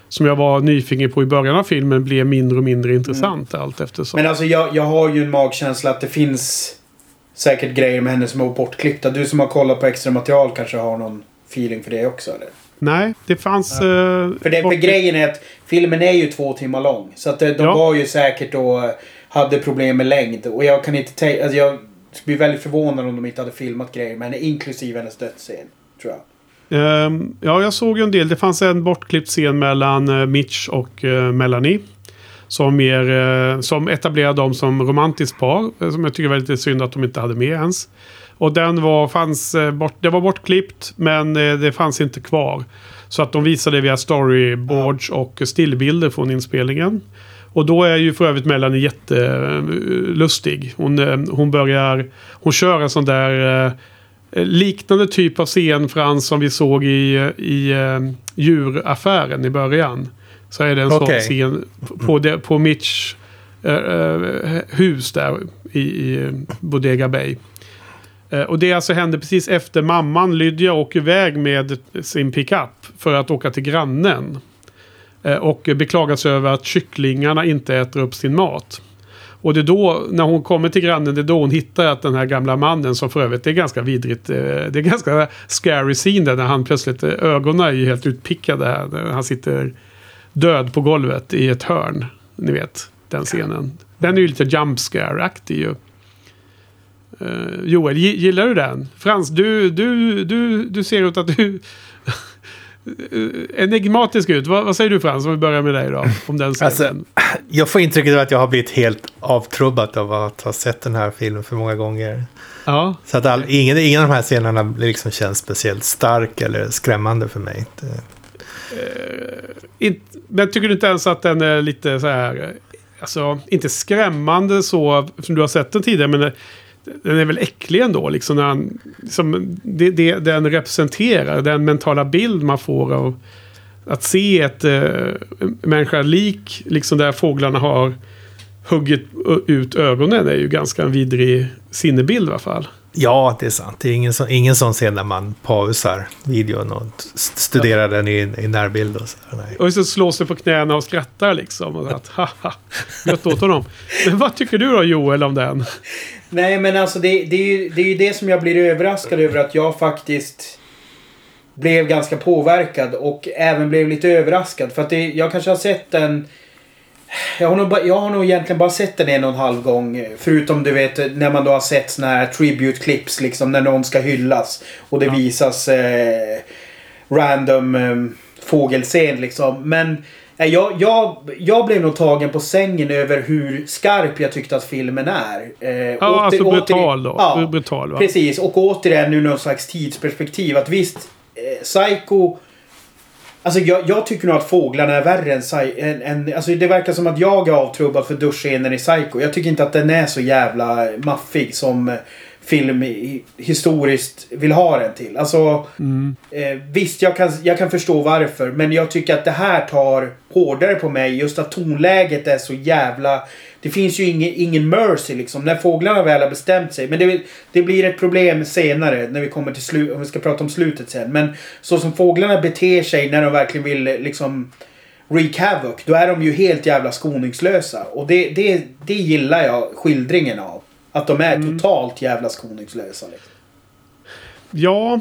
som jag var nyfiken på i början av filmen blev mindre och mindre intressant allt eftersom. Men alltså jag, jag har ju en magkänsla att det finns säkert grejer med henne som är bortklippta. Du som har kollat på extra material kanske har någon feeling för det också eller? Nej, det fanns... eh, För, det, för grejen är att filmen är ju två timmar lång. Så att de Ja. var ju säkert då hade problem med längd. Och jag kan inte tänka... Alltså jag skulle bli väldigt förvånad om de inte hade filmat grejer med henne. Inklusive hennes dödsscen. Tror jag. Ehm, ja, jag såg ju en del. Det fanns en bortklippt scen mellan eh, Mitch och eh, Melanie. Som, mer, eh, som etablerade dem som romantiskt par. Som jag tycker var lite synd att de inte hade med ens. Och den var, fanns, eh, bort, det var bortklippt men eh, det fanns inte kvar. Så att de visade via storyboards och stillbilder från inspelningen. Och då är ju för övrigt Melanie jättelustig. Hon, eh, hon börjar... Hon kör en sån där... liknande typ av scen Frans som vi såg i, i djuraffären i början. Så är det en Okej. sån scen på, det, på Mitch hus där i, i Bodega Bay. Eh, och det alltså hände precis efter mamman Lydia åker iväg med sin pickup för att åka till grannen. Eh, och beklagar sig över att kycklingarna inte äter upp sin mat. Och det är då, när hon kommer till grannen, det är då hon hittar att den här gamla mannen som för övrigt, det är ganska vidrigt. Eh, det är ganska scary scene där när han plötsligt, ögonen är ju helt utpickade här. När han sitter död på golvet i ett hörn. Ni vet, den scenen. Den är ju lite jump scare-aktig ju. Eh, Joel, gi- gillar du den? Frans, du, du, du, du ser ut att du... enigmatisk ut. Vad, vad säger du Frans, om vi börjar med dig då? Om den. Alltså, jag får intrycket av att jag har blivit helt avtrubbad av att ha sett den här filmen för många gånger. ja. Så att all, ingen, ingen av de här scenerna liksom känns speciellt stark eller skrämmande för mig. Det, Inte, men tycker du inte ens att den är lite så här... eh, Alltså, inte skrämmande så som du har sett den tidigare, men eh, den är väl äcklig ändå. Liksom när han, som det, det, den representerar, den mentala bild man får av att se ett äh, människa lik, liksom där fåglarna har huggit ut ögonen, är ju ganska en vidrig sinnebild i alla fall. ja, det är sant. Det är ingen, så, ingen sån scen där man pausar videon och st- studerar den i, i närbild. Och så. Nej. Och så slår sig på knäna och skrattar liksom. Och att, haha, gött åt honom. Men vad tycker du då Joel om den? Nej men alltså det, det, är ju, det är ju det som jag blir överraskad över att jag faktiskt blev ganska påverkad och även blev lite överraskad. För att det, jag kanske har sett den... Jag har, nog, ba- jag har nog egentligen bara sett den en och en halv gång. Förutom du vet när man då har sett såna här tribute clips liksom när någon ska hyllas. Och det Ja. visas eh, random eh, fågelscen liksom. Men jag, jag, jag blev nog tagen på sängen över hur skarp jag tyckte att filmen är. Eh, Ja, åter- alltså brutal då. Ja, Brutal va? Precis, och återigen nu någon slags tidsperspektiv. Att visst, eh, Psycho... Alltså jag, jag tycker nog att fåglarna är värre än, än, än... Alltså det verkar som att jag är avtrubbad för duschscenen i Psycho. Jag tycker inte att den är så jävla maffig som film i, historiskt vill ha den till. Alltså, Mm. eh, visst jag kan, jag kan förstå varför. Men jag tycker att det här tar hårdare på mig. Just att tonläget är så jävla... Det finns ju ingen, ingen mercy liksom. När fåglarna väl har bestämt sig. Men det, det blir ett problem senare. När vi kommer till slut. Om vi ska prata om slutet sen. Men så som fåglarna beter sig när de verkligen vill liksom wreak havoc. Då är de ju helt jävla skoningslösa. Och det, det, det gillar jag skildringen av. Att de är Mm. totalt jävla skoningslösa. Liksom. Ja.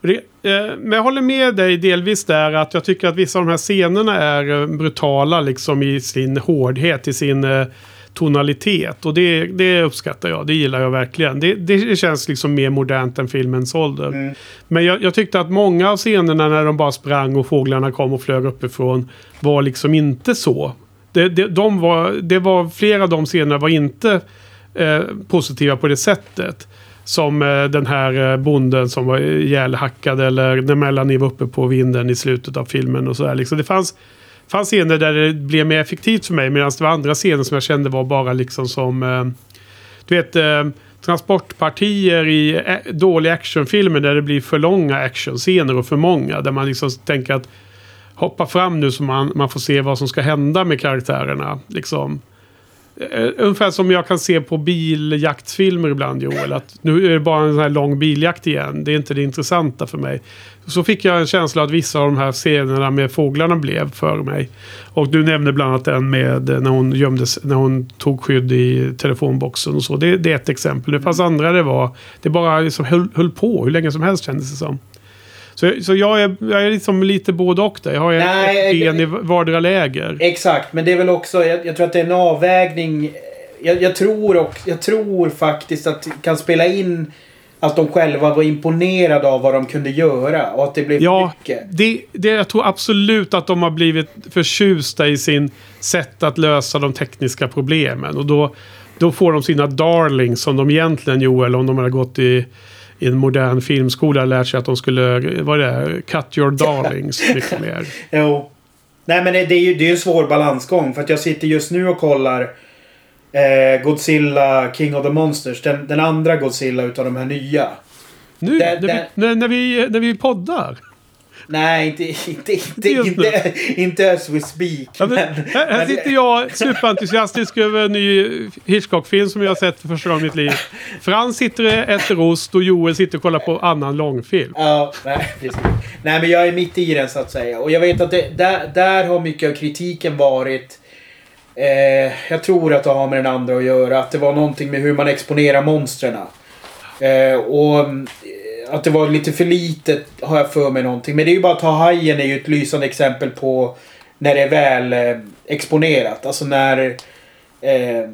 Det, eh, men jag håller med dig delvis där att jag tycker att vissa av de här scenerna är eh, brutala liksom i sin hårdhet, i sin eh, tonalitet. Och det, det uppskattar jag, det gillar jag verkligen. Det, det känns liksom mer modernt än filmens ålder. Mm. Men jag, jag tyckte att många av scenerna när de bara sprang och fåglarna kom och flög uppifrån var liksom inte så. Det, det, de var, det var flera av de scenerna var inte eh, positiva på det sättet. Som eh, den här eh, bonden som var ihjälhackad eller när Melanie var uppe på vinden i slutet av filmen och sådär. Liksom det fanns, fanns scener där det blev mer effektivt för mig medan det var andra scener som jag kände var bara liksom som... Eh, du vet, eh, transportpartier i eh, dåliga actionfilmer där det blir för långa actionscener och för många. Där man liksom tänker att hoppa fram nu så man, man får se vad som ska hända med karaktärerna. Liksom. Eh, ungefär som jag kan se på biljaktfilmer ibland Joel. Att nu är det bara en sån här lång biljakt igen. Det är inte det intressanta för mig. Så fick jag en känsla att vissa av de här scenerna med fåglarna blev för mig. Och du nämnde bland annat den med eh, när hon gömdes, när hon tog skydd i telefonboxen och så. Det, det är ett exempel. Det fanns andra det var, det bara liksom höll, höll på hur länge som helst kändes det som. Så, så jag, är, jag är liksom lite både och där. Jag har Nej, ett ben i vardera läger. Exakt, men det är väl också, jag, jag tror att det är en avvägning. Jag, jag, tror och, jag tror faktiskt att det kan spela in att de själva var imponerade av vad de kunde göra och att det blev Ja, mycket. det, det, jag tror absolut att de har blivit förtjusta i sin sätt att lösa de tekniska problemen. Och då, då får de sina darlings som de egentligen, Joel, om de hade gått i, i en modern filmskola lärt sig att de skulle, vad är det, cut your darlings mycket mer. Jo. Nej men det, är ju det är en svår balansgång för att jag sitter just nu och kollar eh, Godzilla King of the Monsters. Den, den andra Godzilla utav de här nya. Nu, Det- när, vi, när, när, vi, när vi poddar. Nej, inte, inte, inte, inte, inte as we speak. Ja, men, men, här, här men- sitter jag superentusiastisk över en ny Hitchcock-film som jag har sett för första gången i mitt liv. Frans sitter och äter ost och Joel sitter och kollar på annan långfilm. Ja, nej, precis. Nej, men jag är mitt i den så att säga. Och jag vet att det, där, där har mycket av kritiken varit... Eh, jag tror att det har med den andra att göra. Att det var någonting med hur man exponerar monstren. Eh, och att det var lite för litet har jag för mig någonting. Men det är ju bara att ta Hajen är ju ett lysande exempel på när det är väl eh, exponerat. Alltså när... Eh,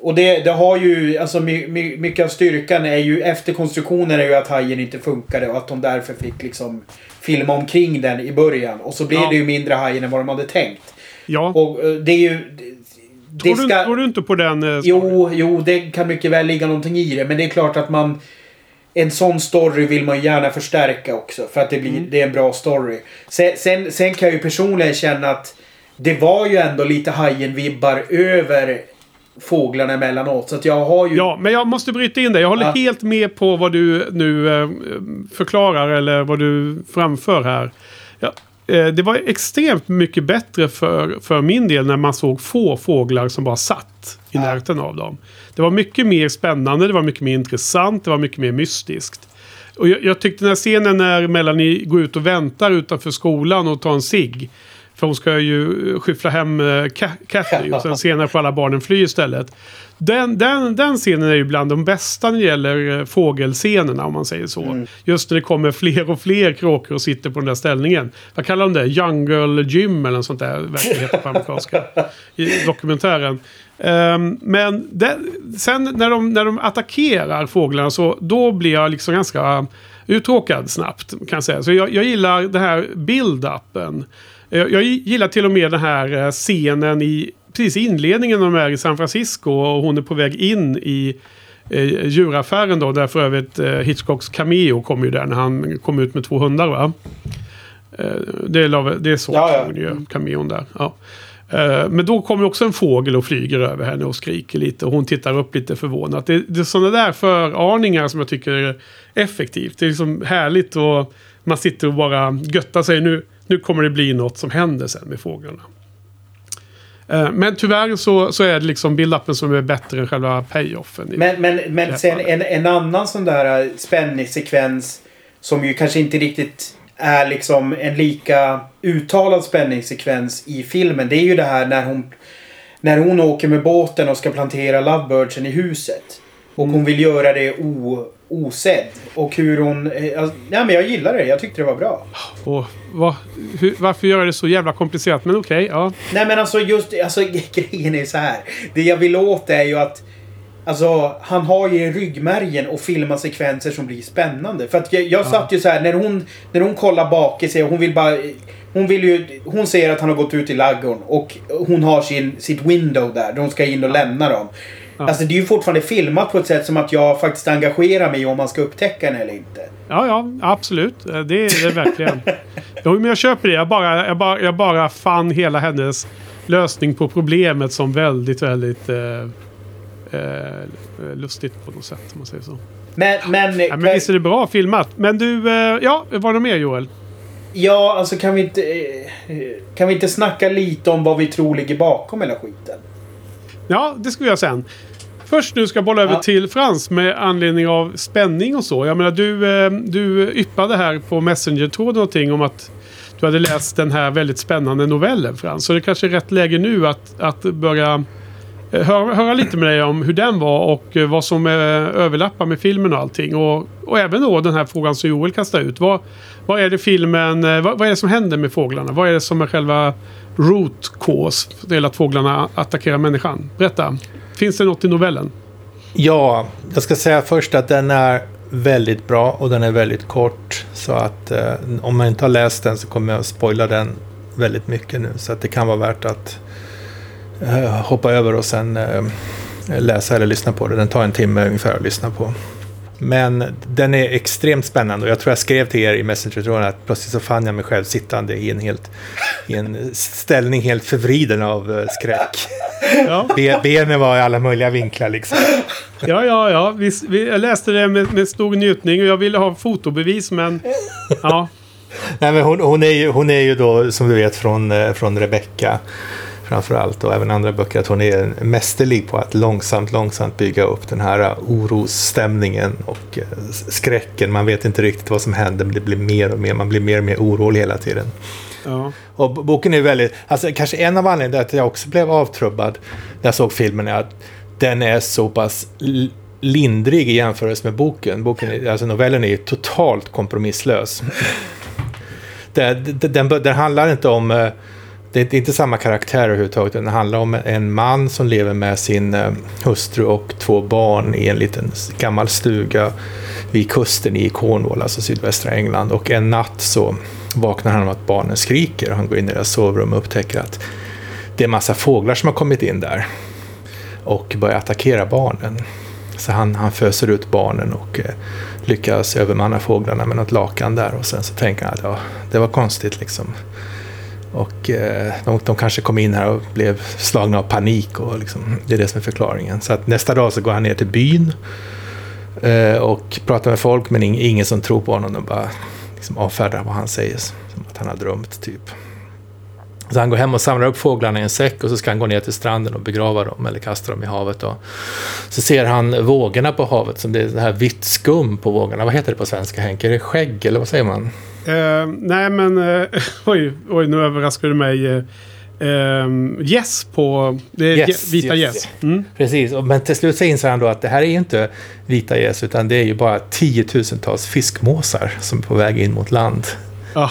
och det, det har ju, alltså my, my, mycket av styrkan är ju, efter konstruktionen är ju att hajen inte funkade och att de därför fick liksom filma omkring den i början. Och så blev Ja. det ju mindre hajen än vad de hade tänkt. Ja, Och eh, det är ju... Det, det tror, du, tror du inte på den? eh, Jo, jo, det kan mycket väl ligga någonting i det. Men det är klart att man... En sån story vill man gärna förstärka också. För att det, blir, Mm. det är en bra story. Sen, sen, sen kan jag ju personligen känna att det var ju ändå lite Hajen-vibbar över fåglarna emellanåt. Så att jag har ju... Ja, men jag måste bryta in det. Jag håller Ja. helt med på vad du nu eh, förklarar eller vad du framför här. Ja, eh, det var extremt mycket bättre för, för min del när man såg få fåglar som bara satt i Ja. närheten av dem. Det var mycket mer spännande, det var mycket mer intressant, det var mycket mer mystiskt. Och jag, jag tyckte den här scenen när Melanie går ut och väntar utanför skolan och tar en cigg. För hon ska ju skyffla hem eh, Ca- Cathy och sen senare får alla barnen fly istället. Den, den, den scenen är ju bland de bästa när det gäller eh, fågelscenerna om man säger så. Mm. Just när det kommer fler och fler kråkor och sitter på den där ställningen. Vad kallar de det? Jungle Gym eller något sånt där. Heta på amerikanska. I dokumentären. Ehm, men det, sen när de, när de attackerar fåglarna så då blir jag liksom ganska uttråkad snabbt. Kan jag säga. Så jag, jag gillar den här build-upen. Jag, jag gillar till och med den här eh, scenen i precis i inledningen när de är i San Francisco och hon är på väg in i eh, djuraffären då. Där för övrigt eh, Hitchcocks cameo kom ju där när han kom ut med två hundar va? Eh, det, är, det är så Ja, ja. hon gör cameon där. Ja. Eh, Men då kommer också en fågel och flyger över henne och skriker lite. Och hon tittar upp lite förvånat. Det, det är sådana där föraningar som jag tycker är effektivt. Det är liksom härligt och man sitter och bara göttar sig. Nu, nu kommer det bli något som händer sen med fåglarna. Eh, Men tyvärr så, så är det liksom build-upen som är bättre än själva payoffen. Men, men, men sen en, en annan sån där äh, spänningssekvens som ju kanske inte riktigt är liksom en lika uttalad spänningssekvens i filmen. Det är ju det här när hon, när hon åker med båten och ska plantera lovebirdsen i huset. Och hon vill göra det o, osedd. Och hur hon... eh, Alltså, nej men jag gillar det. Jag tyckte det var bra. Och vad, hur, varför göra det så jävla komplicerat? Men okej, ja. Nej men alltså just alltså, grejen är så här. Det jag vill åt är ju att Alltså han har ju i ryggmärgen och filmar sekvenser som blir spännande. För att jag, jag satt ju så här när hon, när hon kollar bak i sig och hon vill bara... Hon vill ju... Hon ser att han har gått ut i laggorn och hon har sin, sitt window där. Hon ska in och lämna dem. Alltså det är ju fortfarande filmat på ett sätt som att jag faktiskt engagerar mig om man ska upptäcka henne eller inte. Ja, ja, absolut. Eh, Det är det verkligen. Jo, men jag köper det. Jag bara, jag, bara, jag bara fann hela hennes lösning på problemet som väldigt, väldigt eh, eh, lustigt på något sätt. Om man säger så. Men, men, Ja, men visst är det bra filmat. Men du, eh, ja, var det mer Joel? ja, alltså kan vi inte... eh, Kan vi inte snacka lite om vad vi tror ligger bakom hela skiten? Ja, det ska vi göra sen. Först nu ska jag bolla över Ja. till Frans med anledning av spänning och så. Jag menar, du, eh, du yppade här på Messenger-tråden någonting om att du hade läst den här väldigt spännande novellen Frans. Så det kanske är rätt läge nu att, att börja höra, höra lite med dig om hur den var och eh, vad som eh, överlappar med filmen och allting. Och, och även då den här frågan som Joel kastade ut. Vad, vad är det filmen, eh, vad, vad är det som händer med fåglarna? Vad är det som är själva root cause till att fåglarna attackerar människan? Berätta. Finns det något i novellen? Ja, jag ska säga först att den är väldigt bra och den är väldigt kort. Så att eh, om man inte har läst den så kommer jag att spoila den väldigt mycket nu. Så att det kan vara värt att hoppa över och sen eh, läsa eller lyssna på det. Den tar en timme ungefär att lyssna på. Men den är extremt spännande och jag tror jag skrev till er i Messenger-tråden att plötsligt så fann jag mig själv sittande i en, helt, i en ställning helt förvriden av eh, skräck. Ja, Be- Benen var i alla möjliga vinklar liksom. ja, ja. ja. Vi, vi, jag läste det med, med stor njutning och jag ville ha fotobevis men... Ja, Nej, men hon, hon, är ju, hon är ju då, som du vet, från, eh, från Rebecca framför allt och även andra böcker, att hon är mästerlig på att långsamt, långsamt bygga upp den här orosstämningen och eh, skräcken. Man vet inte riktigt vad som händer, men det blir mer och mer, man blir mer och mer orolig hela tiden. ja. Och boken är väldigt, alltså kanske en av anledningarna till att jag också blev avtrubbad när jag såg filmen är att den är så pass lindrig i jämförelse med boken. boken är, alltså novellen är ju totalt kompromisslös. Det, den, den handlar inte om, eh, det är inte samma karaktär överhuvudtaget. Den handlar om en man som lever med sin eh, hustru och två barn i en liten gammal stuga vid kusten i Cornwall, alltså sydvästra England. Och en natt så vaknar han av att barnen skriker. Han går in i deras sovrum och upptäcker att det är massa fåglar som har kommit in där och börjar attackera barnen. Så han, han föser ut barnen och eh, lyckas övermanna fåglarna med något lakan där och sen så tänker han att ja, det var konstigt liksom. Och eh, de, de kanske kom in här och blev slagna av panik och liksom, det är det som är förklaringen. Så att nästa dag så går han ner till byn eh, och pratar med folk men ing, ingen som tror på honom. De bara liksom avfärdar vad han säger som att han har drömt typ. Så han går hem och samlar upp fåglarna i en säck och så ska han gå ner till stranden och begrava dem eller kasta dem i havet. Då. Så ser han vågorna på havet, som det är det här vitt skum på vågorna. Vad heter det på svenska Henke? Är det skägg eller vad säger man? Eh, nej men... eh, oj, oj, nu överraskar du mig. Uh, yes på... Det är Yes, vita yes. yes. Mm. Precis, men till slut så inser han då att det här är ju inte vita gäss utan det är ju bara tiotusentals fiskmåsar som är på väg in mot land. Ja,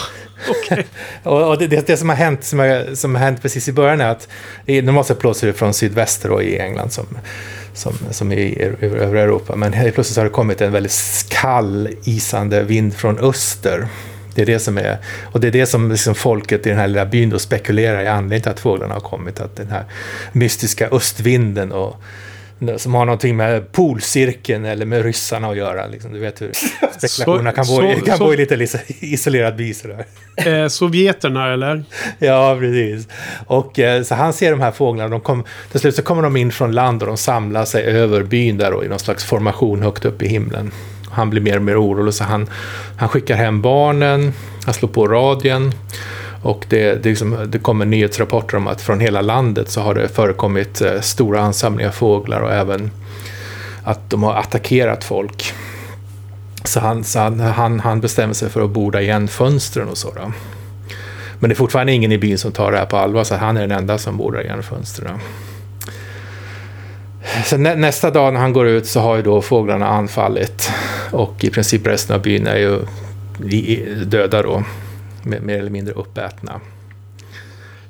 okej. Och, det, det, det som har hänt, som, är, som har hänt precis i början är att normalt sett blåser det från sydväster i England som, som, som i över- övriga Europa. Men plötsligt har det kommit en väldigt kall, isande vind från öster. Det är det som är, och det är det som liksom folket i den här lilla byn då spekulerar i anledningen till att fåglarna har kommit. Att den här mystiska östvinden och som har någonting med polcirkeln eller med ryssarna att göra. Liksom. Du vet hur spekulationerna kan, bo, så- kan så- bo i lite isolerad by sådär. Eh, sovjeterna eller? Ja, precis. Och eh, så han ser de här fåglarna. De kom, till slut så kommer de in från land och de samlar sig över byn där då, i någon slags formation högt upp i himlen. Han blir mer och mer orolig så han, han skickar hem barnen. Han slår på radion. Och det, det, liksom, det kommer nyhetsrapporter om att från hela landet så har det förekommit eh, stora ansamlingar fåglar och även att de har attackerat folk. Så han, så han, han, han bestämmer sig för att borda igen fönstren och så. Då. Men det är fortfarande ingen i byn som tar det här på allvar, så han är den enda som bordar igen fönstren. Så nä, nästa dag när han går ut så har ju då fåglarna anfallit och i princip resten av byn är ju döda då. Mer, eller mindre uppätna.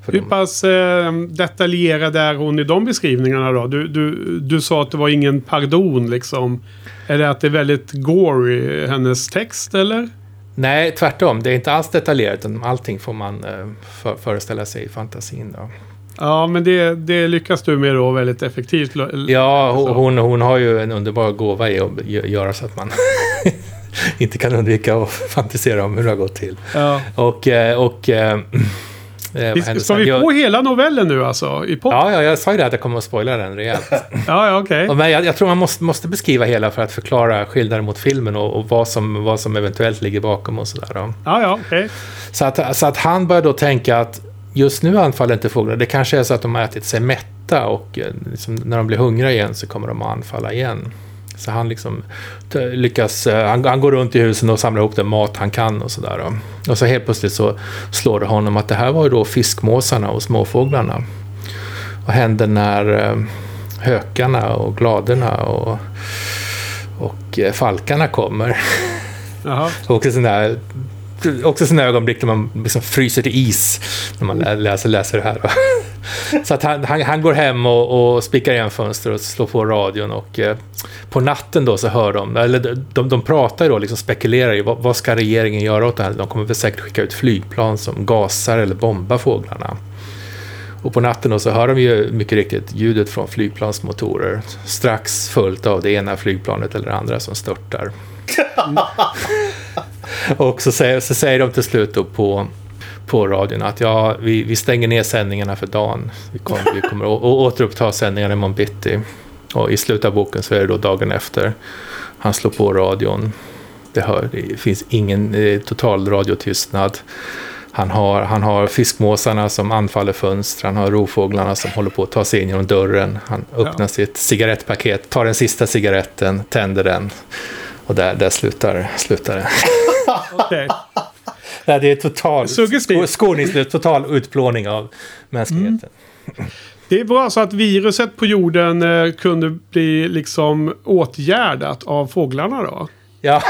Hur de- pass eh, detaljerad är hon i de beskrivningarna då? Du, du, du sa att det var ingen pardon liksom. Är det att det är väldigt gory hennes text eller? Nej, tvärtom. Det är inte alls detaljerat. utan Allting får man eh, för, föreställa sig i fantasin. Då. Ja, men det, det lyckas du med då väldigt effektivt. Ja, Så. ho- hon, hon har ju en underbar gåva i att gö- göra så att man inte kan undvika att fantisera om hur det har gått till. Ja. Och... eh, och eh, eh, Ska vi få hela novellen nu alltså? I pop? Ja, Ja, ja, jag sa ju det att jag kommer att spoila den rejält. ja, okej. Och Men jag, jag tror man måste, måste beskriva hela för att förklara skillnaden mot filmen och, och vad, som, vad som eventuellt ligger bakom och sådär. Ja, ja, okej. Så att, så att han börjar då tänka att just nu anfaller inte fåglarna. Det kanske är så att de har ätit sig mätta och eh, liksom, när de blir hungriga igen så kommer de att anfalla igen. Så han liksom lyckas, eh, han, han går runt i husen och samlar ihop den mat han kan och sådär. Och så helt plötsligt så slår det honom att det här var ju då fiskmåsarna och småfåglarna. Vad hände när eh, hökarna och gladerna och, och falkarna kommer? Jaha. Och sådana här, också sådana ögonblick när man liksom fryser till is när man lä- läser, läser det här. då. Så att han, han, han går hem och, och spikar igen fönster och slår på radion och eh, på natten då så hör de, eller de, de, de pratar då, liksom spekulerar i vad, vad ska regeringen göra åt det här? De kommer väl säkert skicka ut flygplan som gasar eller bombar fåglarna. Och på natten då så hör de ju mycket riktigt ljudet från flygplansmotorer. Strax följt av det ena flygplanet eller det andra som störtar. Och så säger, så säger de till slut då på, på radion att ja, vi, vi stänger ner sändningarna för dagen. Vi kommer, vi kommer å, å, återuppta sändningarna imorgon bitti. Och i slutet av boken så är det då dagen efter. Han slår på radion. Det, hör, det finns ingen eh, total radiotystnad. Han har, han har fiskmåsarna som anfaller fönster. Han har rovfåglarna som håller på att ta sig in genom dörren. Han öppnar Ja. sitt cigarettpaket, tar den sista cigaretten, tänder den. Och där, där slutar, slutar det. okej. Nej, det är total Suggestivt. sko- skoningslös, total utplåning av mänskligheten. Det var alltså att viruset på jorden eh, kunde bli liksom åtgärdat av fåglarna då? Ja,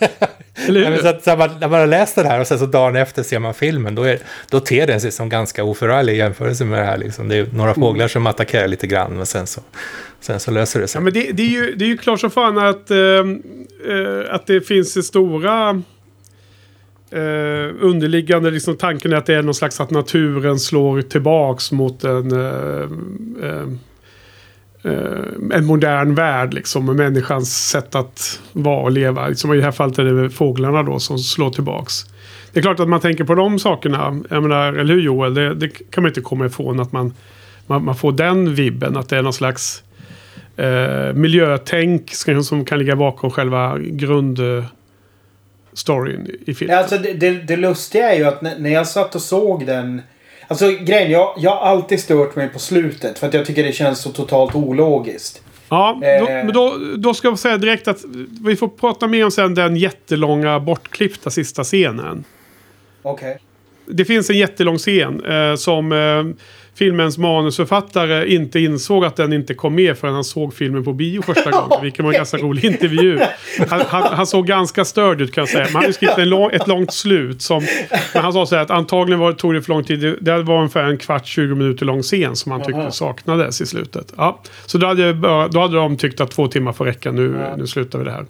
Eller hur? så att, så man, när man har läst det här och sen så dagen efter ser man filmen, då, är, då ter den sig som ganska oförarglig i jämförelse med det här. Liksom. Det är några fåglar som attackerar lite grann, men sen så, sen så löser det sig. Ja, men det, det, är ju, det är ju klart som fan att, eh, att det finns stora eh, underliggande liksom, tanken är att det är någon slags att naturen slår tillbaks mot en, eh, eh, Eh, en modern värld. Liksom, med människans sätt att vara och leva. Liksom, I det här fallet är det fåglarna då som slår tillbaks. Det är klart att man tänker på de sakerna. Jag menar, eller hur Joel? Det, det kan man inte komma ifrån att man, man, man får den vibben. Att det är någon slags eh, miljötänk som kan ligga bakom själva grundstoryn i filmen. Alltså det, det, det lustiga är ju att när, när jag satt och såg den. Alltså grejen, jag, jag har alltid stört mig på slutet. För att jag tycker det känns så totalt ologiskt. Ja, då, Eh. men då, då ska jag säga direkt att vi får prata mer om sen den jättelånga bortklippta sista scenen. Okej. Det finns en jättelång scen eh, som eh, filmens manusförfattare inte insåg att den inte kom med förrän han såg filmen på bio första gången. Vilket var en ganska rolig intervju. Han, han, han såg ganska störd ut kan jag säga. Man hade skrivit en lång, ett långt slut. Som, men han sa så här att antagligen var, tog det för lång tid. Det- var ungefär en kvart, 20 minuter lång scen som han tyckte saknades i slutet. Ja. Så då hade, då hade de tyckt att två timmar får räcka. Nu, Ja. nu slutar vi det här.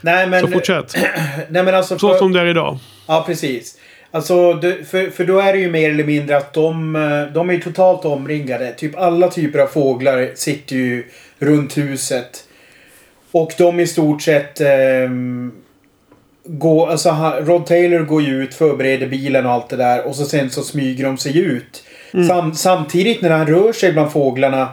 Nej men... Så fortsätt. Nej men alltså... Så för- som det är idag. Ja precis. Alltså, för, för då är det ju mer eller mindre att de, eh, de är totalt omringade. Typ alla typer av fåglar sitter ju runt huset. Och de i stort sett... Eh, går, alltså, Rod Taylor går ju ut, förbereder bilen och allt det där. Och så sen så smyger de sig ut. Sam, samtidigt när han rör sig bland fåglarna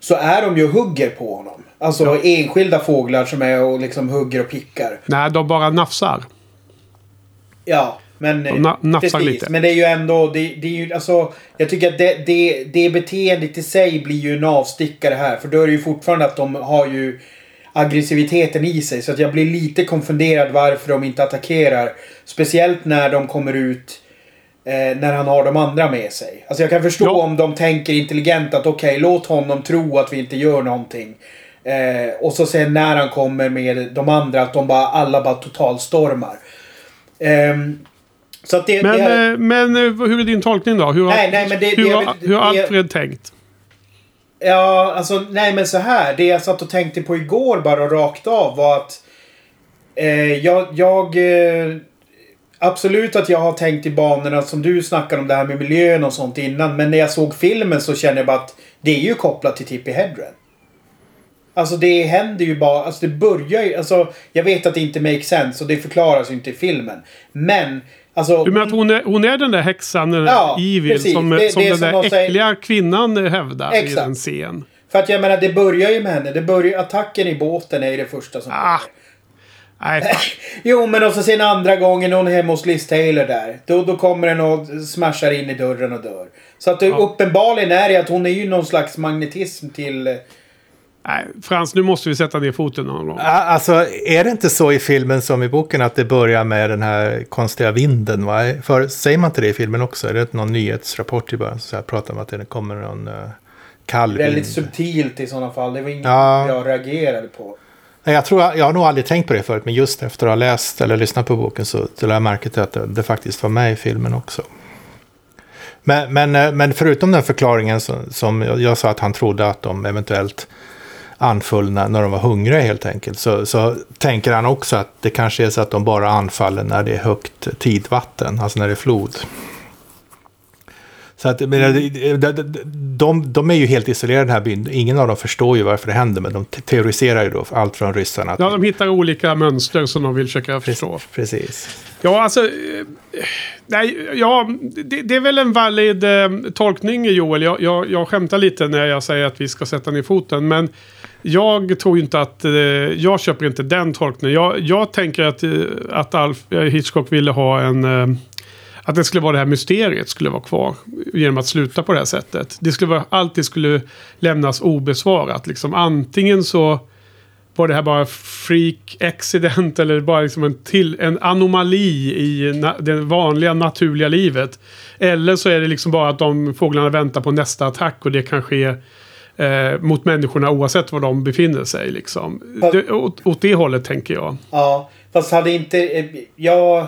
så är de ju hugger på honom. Alltså enskilda fåglar som är och liksom hugger och pickar. Nej, de bara nafsar. Ja, men... Na- nafsar precis. lite. Men det är ju ändå... Det, det är ju, alltså, jag tycker att det, det, det beteendet i sig blir ju en avstickare här. För då är det ju fortfarande att de har ju aggressiviteten i sig. Så att jag blir lite konfunderad varför de inte attackerar. Speciellt när de kommer ut eh, när han har de andra med sig. Alltså jag kan förstå Ja. om de tänker intelligent att okej, låt honom tro att vi inte gör någonting. Eh, och så sen när han kommer med de andra att de bara alla bara totalstormar. Att det... Men, det är, eh, men eh, hur är din tolkning då? Hur har, Nej, nej, men det- hur, har, hur Alfred tänkt? ja, alltså nej men så här. Det jag satt och tänkte på igår bara rakt av var att eh, jag... jag eh, Absolut att jag har tänkt i banorna som du snackar om det här med miljön och sånt innan. Men när jag såg filmen så kände jag bara att det är ju kopplat till Tippi Hedren. Alltså det händer ju bara, alltså det börjar ju, alltså jag vet att det inte makes sense och det förklaras ju inte i filmen. Men, alltså... Du menar att hon är, hon är den där häxan, den där Ja, Evil, precis. som, Det- som det den som där de säger- äckliga kvinnan hävdar i Exakt. den scen. För att jag menar det börjar ju med henne. Det börjar, attacken i båten är ju det första som Ah. Nej. Jo men och så sen andra gången hon är hemma hos Liz Taylor där. Då, då kommer den och smashar in i dörren och dör. Så att det, Ja. uppenbarligen är det att hon är ju någon slags magnetism till... Nej, Frans, nu måste vi sätta ner foten någon gång. Ja, Alltså, är det inte så i filmen som i boken att det börjar med den här konstiga vinden? Va? För, säger man inte det i filmen också? Är det någon nyhetsrapport i början som så här pratar om att det kommer någon uh, kall Väldigt vind? subtilt i sådana fall. Det var inget Ja. jag reagerade på. Nej, Jag, tror, jag har nog aldrig tänkt på det förut, men just efter att ha läst eller lyssnat på boken så så lade jag märke till att det, det faktiskt var med i filmen också. Men, men, eh, men förutom den förklaringen som, som jag, jag sa att han trodde att de eventuellt anföll när, när de var hungriga helt enkelt. Så, så tänker han också att det kanske är så att de bara anfaller när det är högt tidvatten, alltså när det är flod. Så att, men, de, de, är ju helt isolerade i den här byn. Ingen av dem förstår ju varför det händer, men de te- teoriserar ju då allt från ryssarna. Ja, de hittar olika mönster som de vill försöka förstå. Precis. Ja, alltså... eh, Nej, ja, det, det är väl en valid eh, tolkning, Joel. Jag, jag, jag skämtar lite när jag säger att vi ska sätta ner foten. Men jag tror inte att... Eh, jag köper inte den tolkningen. Jag, jag tänker att, eh, att Alf eh, Hitchcock ville ha en... Eh, att det skulle vara det här mysteriet skulle vara kvar. Genom att sluta på det här sättet. Det skulle vara, alltid skulle lämnas obesvarat. Liksom, antingen så var det här bara freak accident eller bara liksom en, till, en anomali i na, det vanliga naturliga livet. Eller så är det liksom bara att de fåglarna väntar på nästa attack och det kan ske eh, mot människorna oavsett var de befinner sig. Liksom. Det, åt, åt det hållet tänker jag. Ja, fast hade inte... eh, Jag...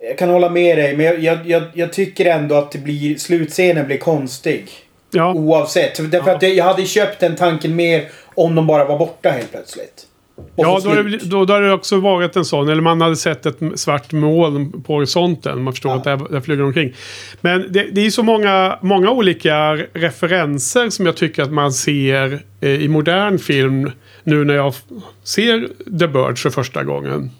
Jag kan hålla med dig, men jag, jag, jag, jag tycker ändå att det blir, slutscenen blir konstig. Ja, Oavsett. Därför att det, jag hade köpt den tanken mer om de bara var borta helt plötsligt. Ja då, har det, då, då det också varit en sån. Eller man hade sett ett svart moln på horisonten. Man förstår Ja. att där, där flyger omkring. Men det, det är så många, många olika referenser som jag tycker att man ser eh, i modern film. Nu när jag ser The Birds för första gången.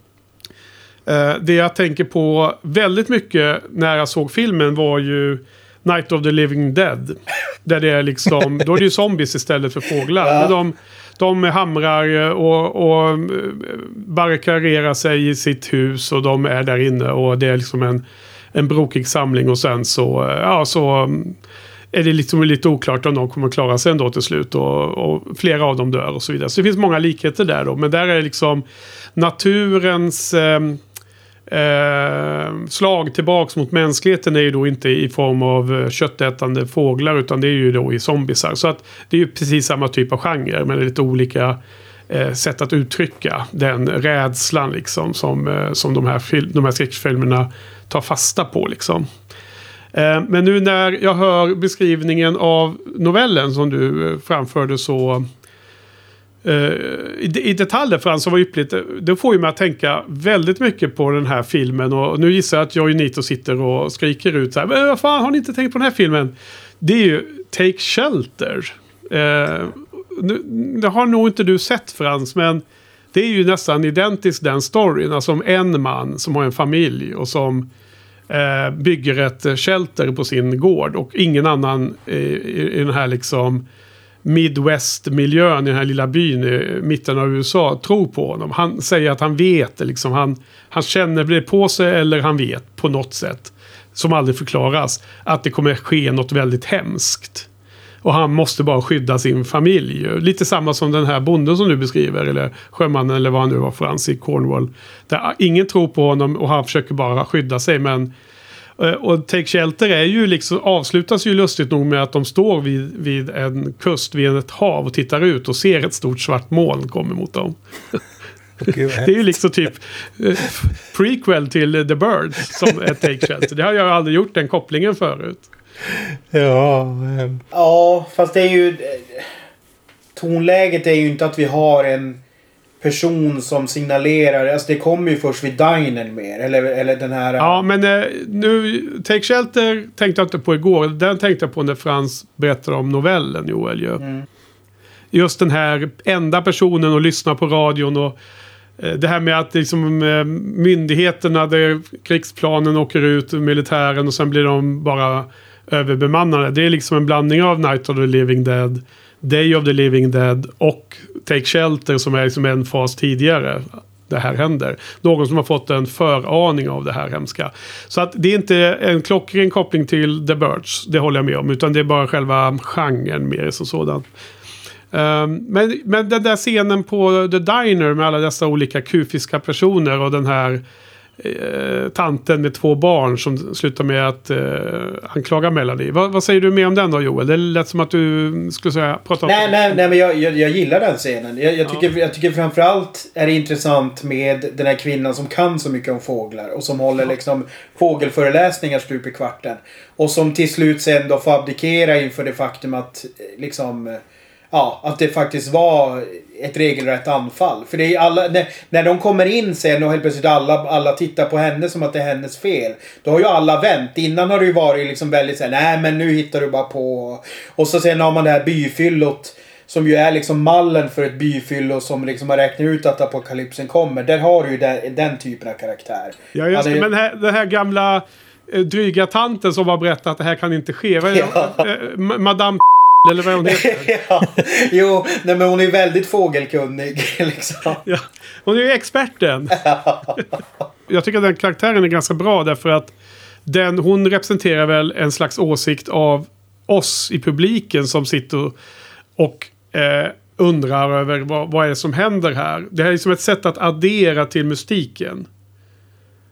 Eh, det jag tänker på väldigt mycket när jag såg filmen var ju Night of the Living Dead. Där det är liksom, då är det ju zombies istället för fåglar. Ja. Men De, de hamrar och, och eh, barrikaderar sig i sitt hus och de är där inne och det är liksom en, en brokig samling och sen så, eh, ja så mm, är det liksom lite oklart om de kommer klara sig ändå till slut och, och flera av dem dör och så vidare. Så det finns många likheter där då. Men där är liksom naturens eh, eh, slag tillbaks mot mänskligheten är ju då inte i form av eh, köttätande fåglar utan det är ju då i zombisar. Så att det är ju precis samma typ av genre men lite olika eh, sätt att uttrycka den rädslan liksom som, eh, som de här, de här skräckfilmerna tar fasta på liksom. Eh, Men nu när jag hör beskrivningen av novellen som du eh, framförde så Eh, i, I detaljer Frans som var yppligt. Eh, det får ju mig att tänka väldigt mycket på den här filmen. Och nu gissar jag att jag och Nito sitter och skriker ut så här. Men vad fan har ni inte tänkt på den här filmen? Det är ju Take Shelter. Eh, nu, det har nog inte du sett Frans, men det är ju nästan identiskt den storyn. Alltså om en man som har en familj och som eh, bygger ett shelter på sin gård. Och ingen annan i, i, i den här liksom Midwest-miljön i den här lilla byn i mitten av USA tror på honom. Han säger att han vet, liksom, han, han känner det på sig eller han vet på något sätt. Som aldrig förklaras. Att det kommer ske något väldigt hemskt. Och han måste bara skydda sin familj. Lite samma som den här bonden som du beskriver. Eller sjömannen eller vad han nu var för i Cornwall. Där ingen tror på honom och han försöker bara skydda sig. Men och Take Shelter är ju liksom, avslutas ju lustigt nog med att de står vid, vid en kust, vid ett hav och tittar ut och ser ett stort svart moln komma mot dem. det är ju liksom typ eh, prequel till The Birds som är Take Shelter. Det har jag aldrig gjort den kopplingen förut. Ja. ehm, Ja, fast det är ju... Tonläget är ju inte att vi har en person som signalerar. Alltså det kommer ju först vid dinern mer. Eller, eller den här... Ja, men eh, nu... Take Shelter tänkte jag inte på igår. Den tänkte jag på när Frans berättade om novellen, Joel. Ju. Mm. Just den här enda personen och lyssna på radion och eh, det här med att liksom, eh, myndigheterna, där krigsplanen åker ut, militären och sen blir de bara överbemannade. Det är liksom en blandning av Night of the Living Dead, Day of the Living Dead och Take Shelter som är liksom en fas tidigare. Det här händer. Någon som har fått en föraning av det här hemska. Så att det är inte en klockren koppling till The Birds. Det håller jag med om. Utan det är bara själva genren mer som sådan. Um, men, men den där scenen på The Diner med alla dessa olika kufiska personer och den här eh, tanten med två barn som slutar med att eh, anklaga Melanie. Va, vad säger du mer om den då Joel? Det lät som att du skulle säga, prata om Nej, nej, nej, men jag, jag, jag gillar den scenen. Jag, jag, tycker, jag tycker framförallt är det intressant med den här kvinnan som kan så mycket om fåglar. Och som håller liksom fågelföreläsningar stup i kvarten. Och som till slut sen då får abdikera inför det faktum att eh, liksom... eh, Ja, att det faktiskt var ett regelrätt anfall. För det är alla, när, när de kommer in sen och helt plötsligt alla, alla tittar på henne som att det är hennes fel. Då har ju alla vänt. Innan har det ju varit liksom väldigt såhär, nej men nu hittar du bara på. Och så sen har man det här byfyllot. Som ju är liksom mallen för ett byfyllo som liksom har räknat ut att apokalypsen kommer. Där har du ju den, den typen av karaktär. Ja, just Han det. är- Men här, den här gamla eh, dryga tanten som har berättat att det här kan inte ske. Ja. Eh, Ma- Madame eller vad hon heter. ja, jo, nej men hon är väldigt fågelkunnig liksom. Ja. Hon är ju experten. Jag tycker att den karaktären är ganska bra därför att den, hon representerar väl en slags åsikt av oss i publiken som sitter och eh, undrar över vad, vad är det som händer här. Det här är som ett sätt att addera till mystiken.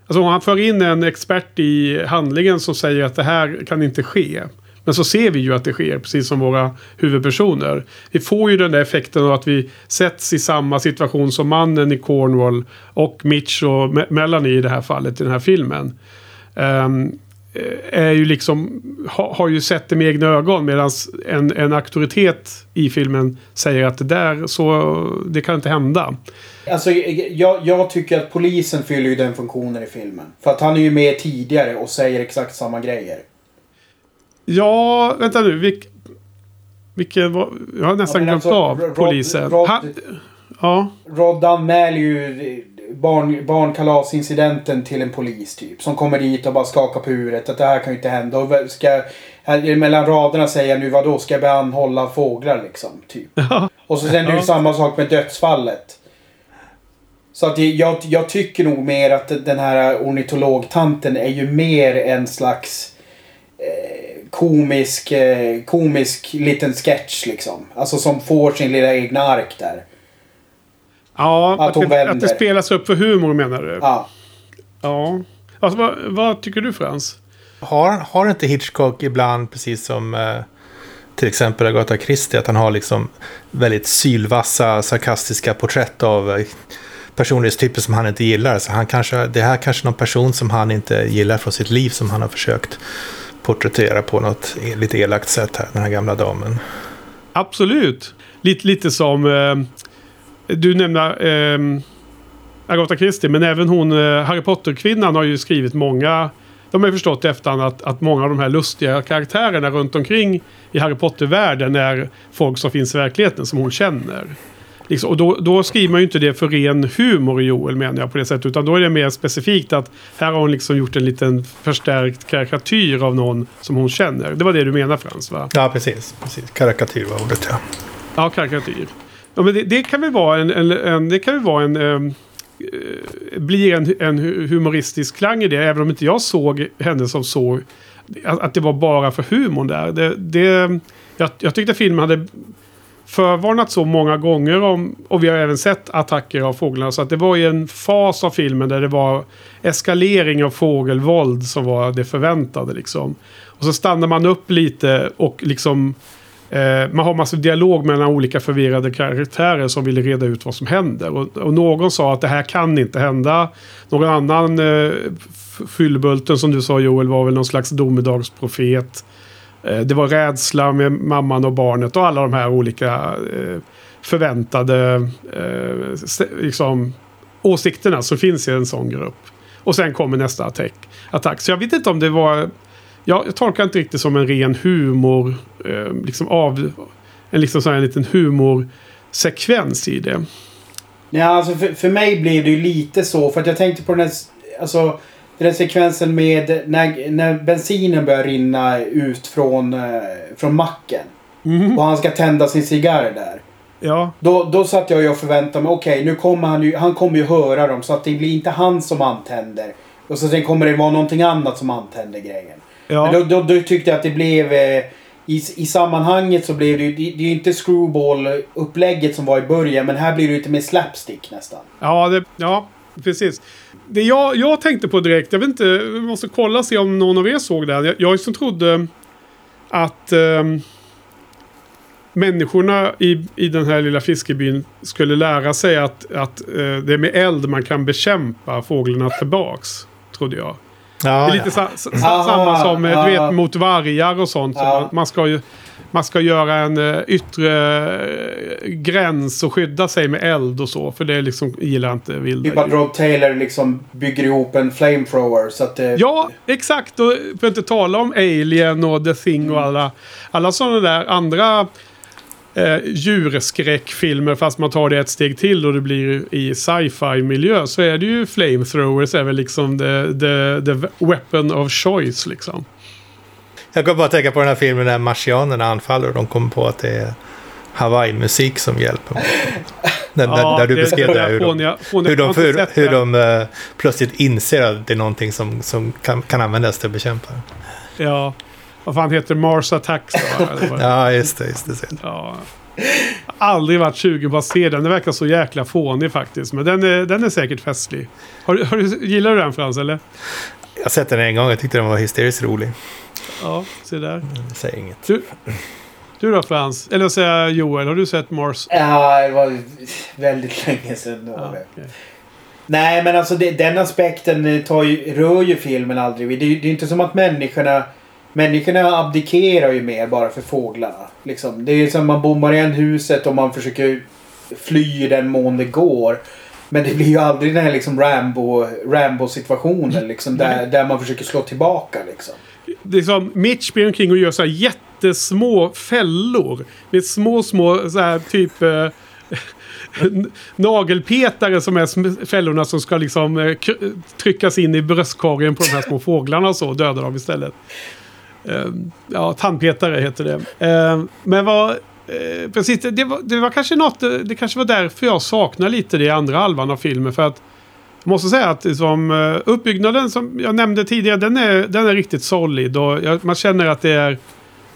Alltså om han för in en expert i handlingen som säger att det här kan inte ske. Men så ser vi ju att det sker, precis som våra huvudpersoner. Vi får ju den där effekten av att vi sätts i samma situation som mannen i Cornwall och Mitch och Melanie i det här fallet i den här filmen. Um, är ju liksom, ha, har ju sett det med egna ögon medan en, en auktoritet i filmen säger att det där, så, det kan inte hända. Alltså, jag, jag tycker att polisen fyller ju den funktionen i filmen. För att han är ju med tidigare och säger exakt samma grejer. Ja, vänta nu. Vilk, vilken var... Jag har nästan Ja, glömt alltså, av Rod- polisen. Rod- Han, ja. Rod anmäler ju barn, barnkalasincidenten till en polis typ. Som kommer dit och bara skakar på huvudet. Att det här kan ju inte hända. Och ska, här, mellan raderna säger nu vadå ska jag börja anhålla fåglar liksom. Typ. Och så sen är det ju Ja. samma sak med dödsfallet. Så att jag, jag tycker nog mer att den här ornitologtanten är ju mer en slags eh, komisk, eh, komisk liten sketch liksom. Alltså som får sin lilla egna ark där. Ja, Att att, det, att det spelas upp för humor menar du? Ja. Ja. Alltså, vad, vad tycker du Frans? Har, har inte Hitchcock ibland, precis som eh, till exempel Agatha Christie, att han har liksom väldigt sylvassa, sarkastiska porträtt av eh, personlighetstyper som han inte gillar. Så han kanske, det här kanske är någon person som han inte gillar från sitt liv som han har försökt porträttera på något e-, lite elakt sätt här, den här gamla damen. Absolut. Lite, lite som... Eh, du nämnde eh, Agatha Christie, men även hon eh, Harry Potter-kvinnan har ju skrivit många de har ju förstått efterhand att, att många av de här lustiga karaktärerna runt omkring i Harry Potter-världen är folk som finns i verkligheten som hon känner. Liksom, och då, då skriver man ju inte det för ren humor Joel menar jag på det sättet. Utan då är det mer specifikt att här har hon liksom gjort en liten förstärkt karikatyr av någon som hon känner. Det var det du menar Frans va? Ja, precis. precis. Karikatyr var ordet ja. Ja, karikatyr. Ja, men det, det kan väl vara en, en, en det kan väl vara en um, blir en, en humoristisk klang i det. Även om inte jag såg henne som så. Att, att det var bara för humorn där. Det, det, jag, jag tyckte filmen hade förvarnat så många gånger om, och vi har även sett attacker av fåglarna. Så att det var ju en fas av filmen där det var eskalering av fågelvåld som var det förväntade liksom. Och så stannar man upp lite och liksom eh, man har massor dialog mellan olika förvirrade karaktärer som vill reda ut vad som händer. Och, och någon sa att det här kan inte hända. Någon annan eh, fyllbulten som du sa Joel var väl någon slags domedagsprofet. Eh, det var rädsla med mamman och barnet och alla de här olika eh, förväntade eh, liksom, åsikterna som finns i en sån grupp. Och sen kommer nästa attack. attack. Så jag vet inte om det var... Jag tolkar inte riktigt som en ren humor. liksom av... En liksom sån här liten humorsekvens i det. Ja, alltså för, för mig blev det ju lite så. För att jag tänkte på den här... Alltså, den sekvensen med när, när bensinen börjar rinna ut från, eh, från macken. Mm. Och han ska tända sin cigarr där. Ja. Då, då satt jag och förväntade mig, okej okay, nu kommer han ju, han kommer ju höra dem så att det blir inte han som antänder. Och så sen kommer det vara någonting annat som antänder grejen. Ja. Men då, då, då tyckte jag att det blev... Eh, i, I sammanhanget så blev det ju... Det, det är ju inte screwball-upplägget som var i början men här blir det lite mer slapstick nästan. Ja, det, ja precis det jag, jag tänkte på direkt, jag vet inte, vi måste kolla och se om någon av er såg det. Jag, jag liksom trodde att eh, människorna i, i den här lilla fiskebyn skulle lära sig att, att eh, det är med eld man kan bekämpa fåglarna tillbaks. Trodde jag. Ja, det är lite sa, sa, samma som ja. du vet, mot vargar och sånt. Så man, ska ju man ska göra en uh, yttre uh, gräns och skydda sig med eld och så. För det liksom gillar inte vilda Typ att Rod Taylor liksom bygger ihop en flamethrower så att det... Ja, exakt. Och för att inte tala om Alien och The Thing och mm. alla, alla sådana där andra eh, djurskräckfilmer fast man tar det ett steg till och det blir i sci-fi miljö så är det ju flamethrowers är väl liksom the, the, the weapon of choice liksom. Jag kan bara tänka på den här filmen när marsianerna anfaller och de kommer på att det är Hawaii-musik som hjälper. Där, ja, där du beskrev det, hur de, hur de, hur, hur de uh, plötsligt inser att det är någonting som, som kan, kan användas till att bekämpa. Ja, vad fan heter Mars Attacks då? ja, just det. Just det. Ja. Aldrig varit 20 på att se den. Den verkar så jäkla fånig faktiskt. Men den är, den är säkert festlig. Har, har du, gillar du den Frans eller? Jag har sett den en gång. Jag tyckte den var hysteriskt rolig. Ja, se där. Säg inget. Du, du då Frans? Eller säga Joel, har du sett Mars? Ja, det var väldigt länge sedan. Ja, okay. Nej, men alltså det, den aspekten tar ju, rör ju filmen aldrig vid. Det, det är inte som att människorna... Människorna abdikerar ju mer bara för fåglarna. Liksom. Det är som man bommar igen huset och man försöker fly i den mån det går. Men det blir ju aldrig den här liksom Rambo, Rambo situationen liksom, där, där man försöker slå tillbaka. Liksom det är som Mitch springer omkring och gör så här jättesmå fällor. Med små, små så här typ... Eh, nagelpetare som är fällorna som ska liksom eh, tryckas in i bröstkorgen på de här små fåglarna och så. Döda dem istället. Eh, ja, tandpetare heter det. Eh, men vad... Eh, precis, det var, det var kanske något... Det kanske var därför jag saknar lite det i andra halvan av filmen. För att jag måste säga att liksom, eh, uppbyggnaden som jag nämnde tidigare, den är, den är riktigt solid. Och jag, man känner att det är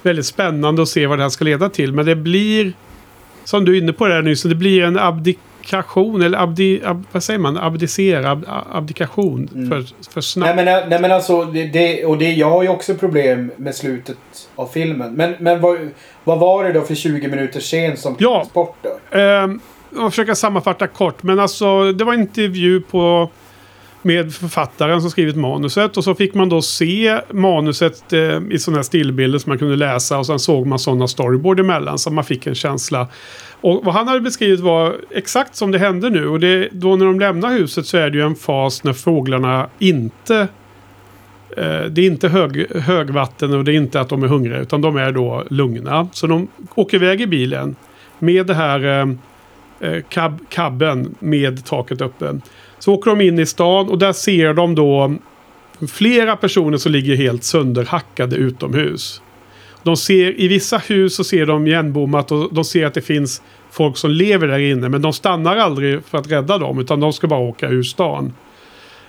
väldigt spännande att se vad det här ska leda till. Men det blir, som du är inne på där nyss, det blir en abdikation, eller abdi, ab, vad säger man, abdicera, ab, abdikation mm. för, för snabbt. Nej men, nej, men alltså, det, det, och det, jag har ju också problem med slutet av filmen. Men, men vad, vad var det då för 20 minuters scen som ja, bort då? Um, jag försöker sammanfatta kort. Men alltså det var en intervju på med författaren som skrivit manuset. Och så fick man då se manuset eh, i sådana här stillbilder som man kunde läsa. Och sen såg man sådana storyboard emellan. Så man fick en känsla. Och vad han hade beskrivit var exakt som det hände nu. Och det, då när de lämnar huset så är det ju en fas när fåglarna inte... Eh, det är inte hög, högvatten och det är inte att de är hungriga. Utan de är då lugna. Så de åker iväg i bilen. Med det här eh, eh cab, cabben med taket uppe. Så åker de in i stan och där ser de då flera personer som ligger helt sönderhackade utomhus. De ser, I vissa hus så ser de igenbommat och de ser att det finns folk som lever där inne. Men de stannar aldrig för att rädda dem utan de ska bara åka ur stan.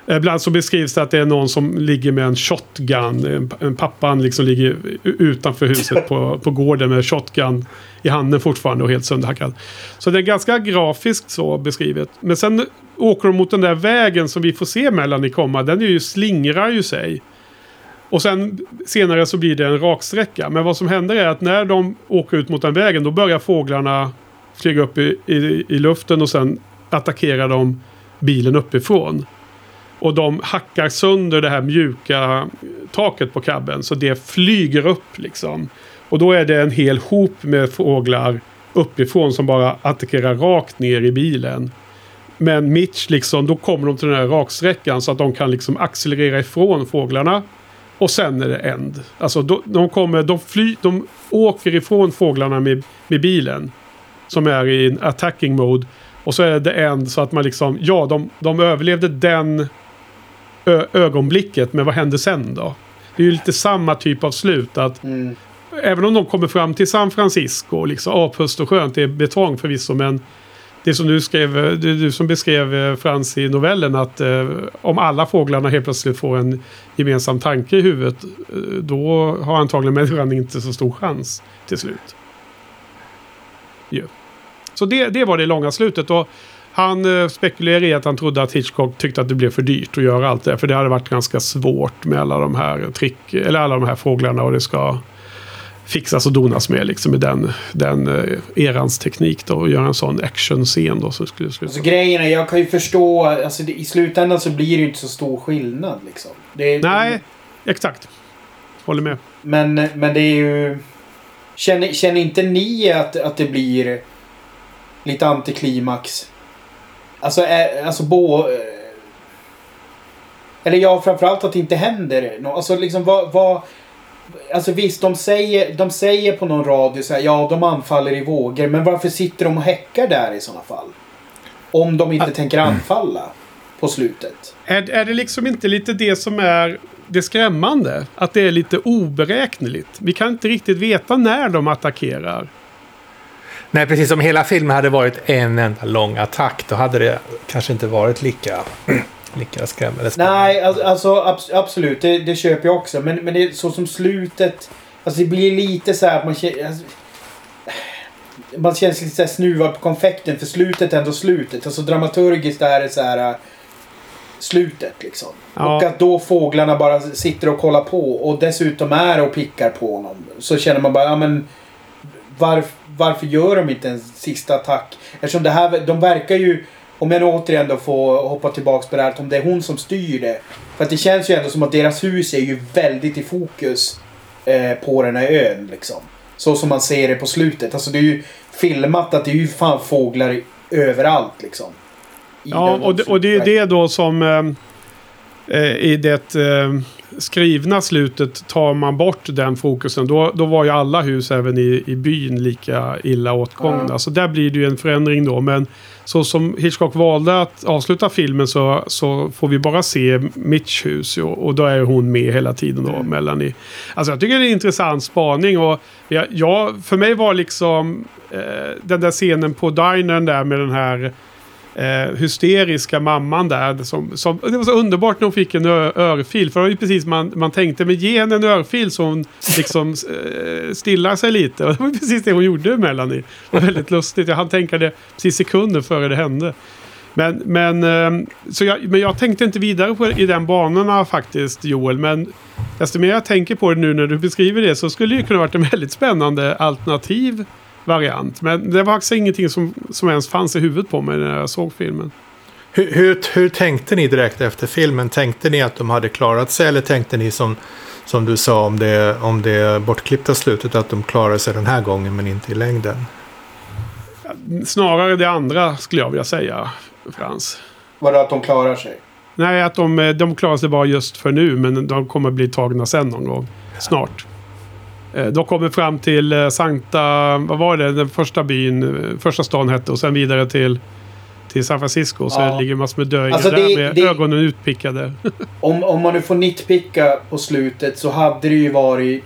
Eh, ibland så beskrivs det att det är någon som ligger med en shotgun. En, pappan liksom ligger utanför huset på, på gården med shotgun i handen fortfarande och helt sönderhackad. Så det är ganska grafiskt så beskrivet. Men sen åker de mot den där vägen som vi får se Melanie komma. Den är ju, slingrar ju sig. Och sen senare så blir det en raksträcka. Men vad som händer är att när de åker ut mot den vägen då börjar fåglarna flyga upp i, i, i luften och sen attackerar de bilen uppifrån. Och de hackar sönder det här mjuka taket på cabben. Så det flyger upp liksom. Och då är det en hel hop med fåglar uppifrån som bara attackerar rakt ner i bilen. Men Mitch liksom, då kommer de till den här raksträckan så att de kan liksom accelerera ifrån fåglarna. Och sen är det end. Alltså de, de kommer, de, fly, de åker ifrån fåglarna med, med bilen. Som är i en attacking mode. Och så är det end så att man liksom, ja de, de överlevde den ö, ögonblicket. Men vad händer sen då? Det är ju lite samma typ av slut. att mm. Även om de kommer fram till San Francisco, liksom aphöst och skönt, det är betong förvisso, men det som du skrev, det du som beskrev eh, Frans i novellen att eh, om alla fåglarna helt plötsligt får en gemensam tanke i huvudet eh, då har antagligen människan inte så stor chans till slut. Yeah. Så det, det var det långa slutet. Och han eh, spekulerade i att han trodde att Hitchcock tyckte att det blev för dyrt att göra allt det. För det hade varit ganska svårt med alla de här trick, eller alla de här fåglarna och det ska fixas och donas med liksom i den, den eh, erans teknik då. Och göra en sån actionscen då. Så skulle sluta. Alltså, grejen är, jag kan ju förstå, alltså i slutändan så blir det ju inte så stor skillnad liksom. Det, Nej, det, exakt. Håller med. Men, men det är ju... Känner, känner inte ni att, att det blir lite antiklimax? Alltså, är, alltså bo... Eller ja, framförallt att det inte händer något. Alltså liksom vad... vad Alltså visst, de säger, de säger på någon radio så här, ja de anfaller i vågor. Men varför sitter de och häckar där i sådana fall? Om de inte ah. tänker anfalla på slutet. Är, är det liksom inte lite det som är det skrämmande? Att det är lite oberäkneligt. Vi kan inte riktigt veta när de attackerar. Nej, precis som hela filmen hade varit en enda lång attack. Då hade det kanske inte varit lika lika skrämmande. Nej, alltså, alltså absolut. Det, det, köper jag också. Men, men det är så som slutet. Alltså det blir lite så här att man känner... Alltså, man känns lite så snuvad på konfekten för slutet är ändå slutet. Alltså dramaturgiskt är det så här... Äh, slutet liksom. Ja. Och att då fåglarna bara sitter och kollar på och dessutom är och pickar på honom. Så känner man bara, ja men varf, varför gör de inte en sista attack? Eftersom det här, de verkar ju om jag nu återigen då får hoppa tillbaks på det här, om det är hon som styr det. För att det känns ju ändå som att deras hus är ju väldigt i fokus eh, på den här ön liksom. Så som man ser det på slutet. Alltså det är ju filmat att det är ju fan fåglar överallt liksom. Ja, och det, och det är det då som eh, eh, i det eh, skrivna slutet tar man bort den fokusen. Då, då var ju alla hus även i, i byn lika illa åtgångna. Ja. Så där blir det ju en förändring då. Men så som Hitchcock valde att avsluta filmen så, så får vi bara se Mitch hus. Och, och då är hon med hela tiden då, mm. Melanie. Alltså jag tycker det är en intressant spaning. Och jag, jag för mig var liksom eh, den där scenen på dinern där med den här eh, hysteriska mamman där. Som, som, det var så underbart när hon fick en örfil. För det var ju precis man, man tänkte, men ge henne en örfil så hon liksom eh, stillar sig lite. Och det var precis det hon gjorde Melanie. Det var väldigt lustigt. Jag hann tänka det precis sekunder före det hände. Men, men, ehm, så jag, men jag tänkte inte vidare på, i den banorna faktiskt Joel. Men desto mer jag tänker på det nu när du beskriver det så skulle det kunna varit en väldigt spännande alternativ variant. Men det var faktiskt ingenting som, som ens fanns i huvudet på mig när jag såg filmen. Hur, hur, hur tänkte ni direkt efter filmen? Tänkte ni att de hade klarat sig eller tänkte ni som, som du sa om det, om det bortklippta slutet att de klarade sig den här gången men inte i längden? Snarare det andra skulle jag vilja säga, Frans. Vadå att de klarar sig? Nej, att de, de klarar sig bara just för nu, men de kommer bli tagna sen någon gång. Snart. Eh, De kommer fram till eh, Sankta, vad var det, den första byn, eh, första stan hette och sen vidare till, till San Francisco. Så Ja. det ligger massor med döingar Alltså, där med det- ögonen utpickade. Om, om man nu får nitpicka på slutet så hade det ju varit...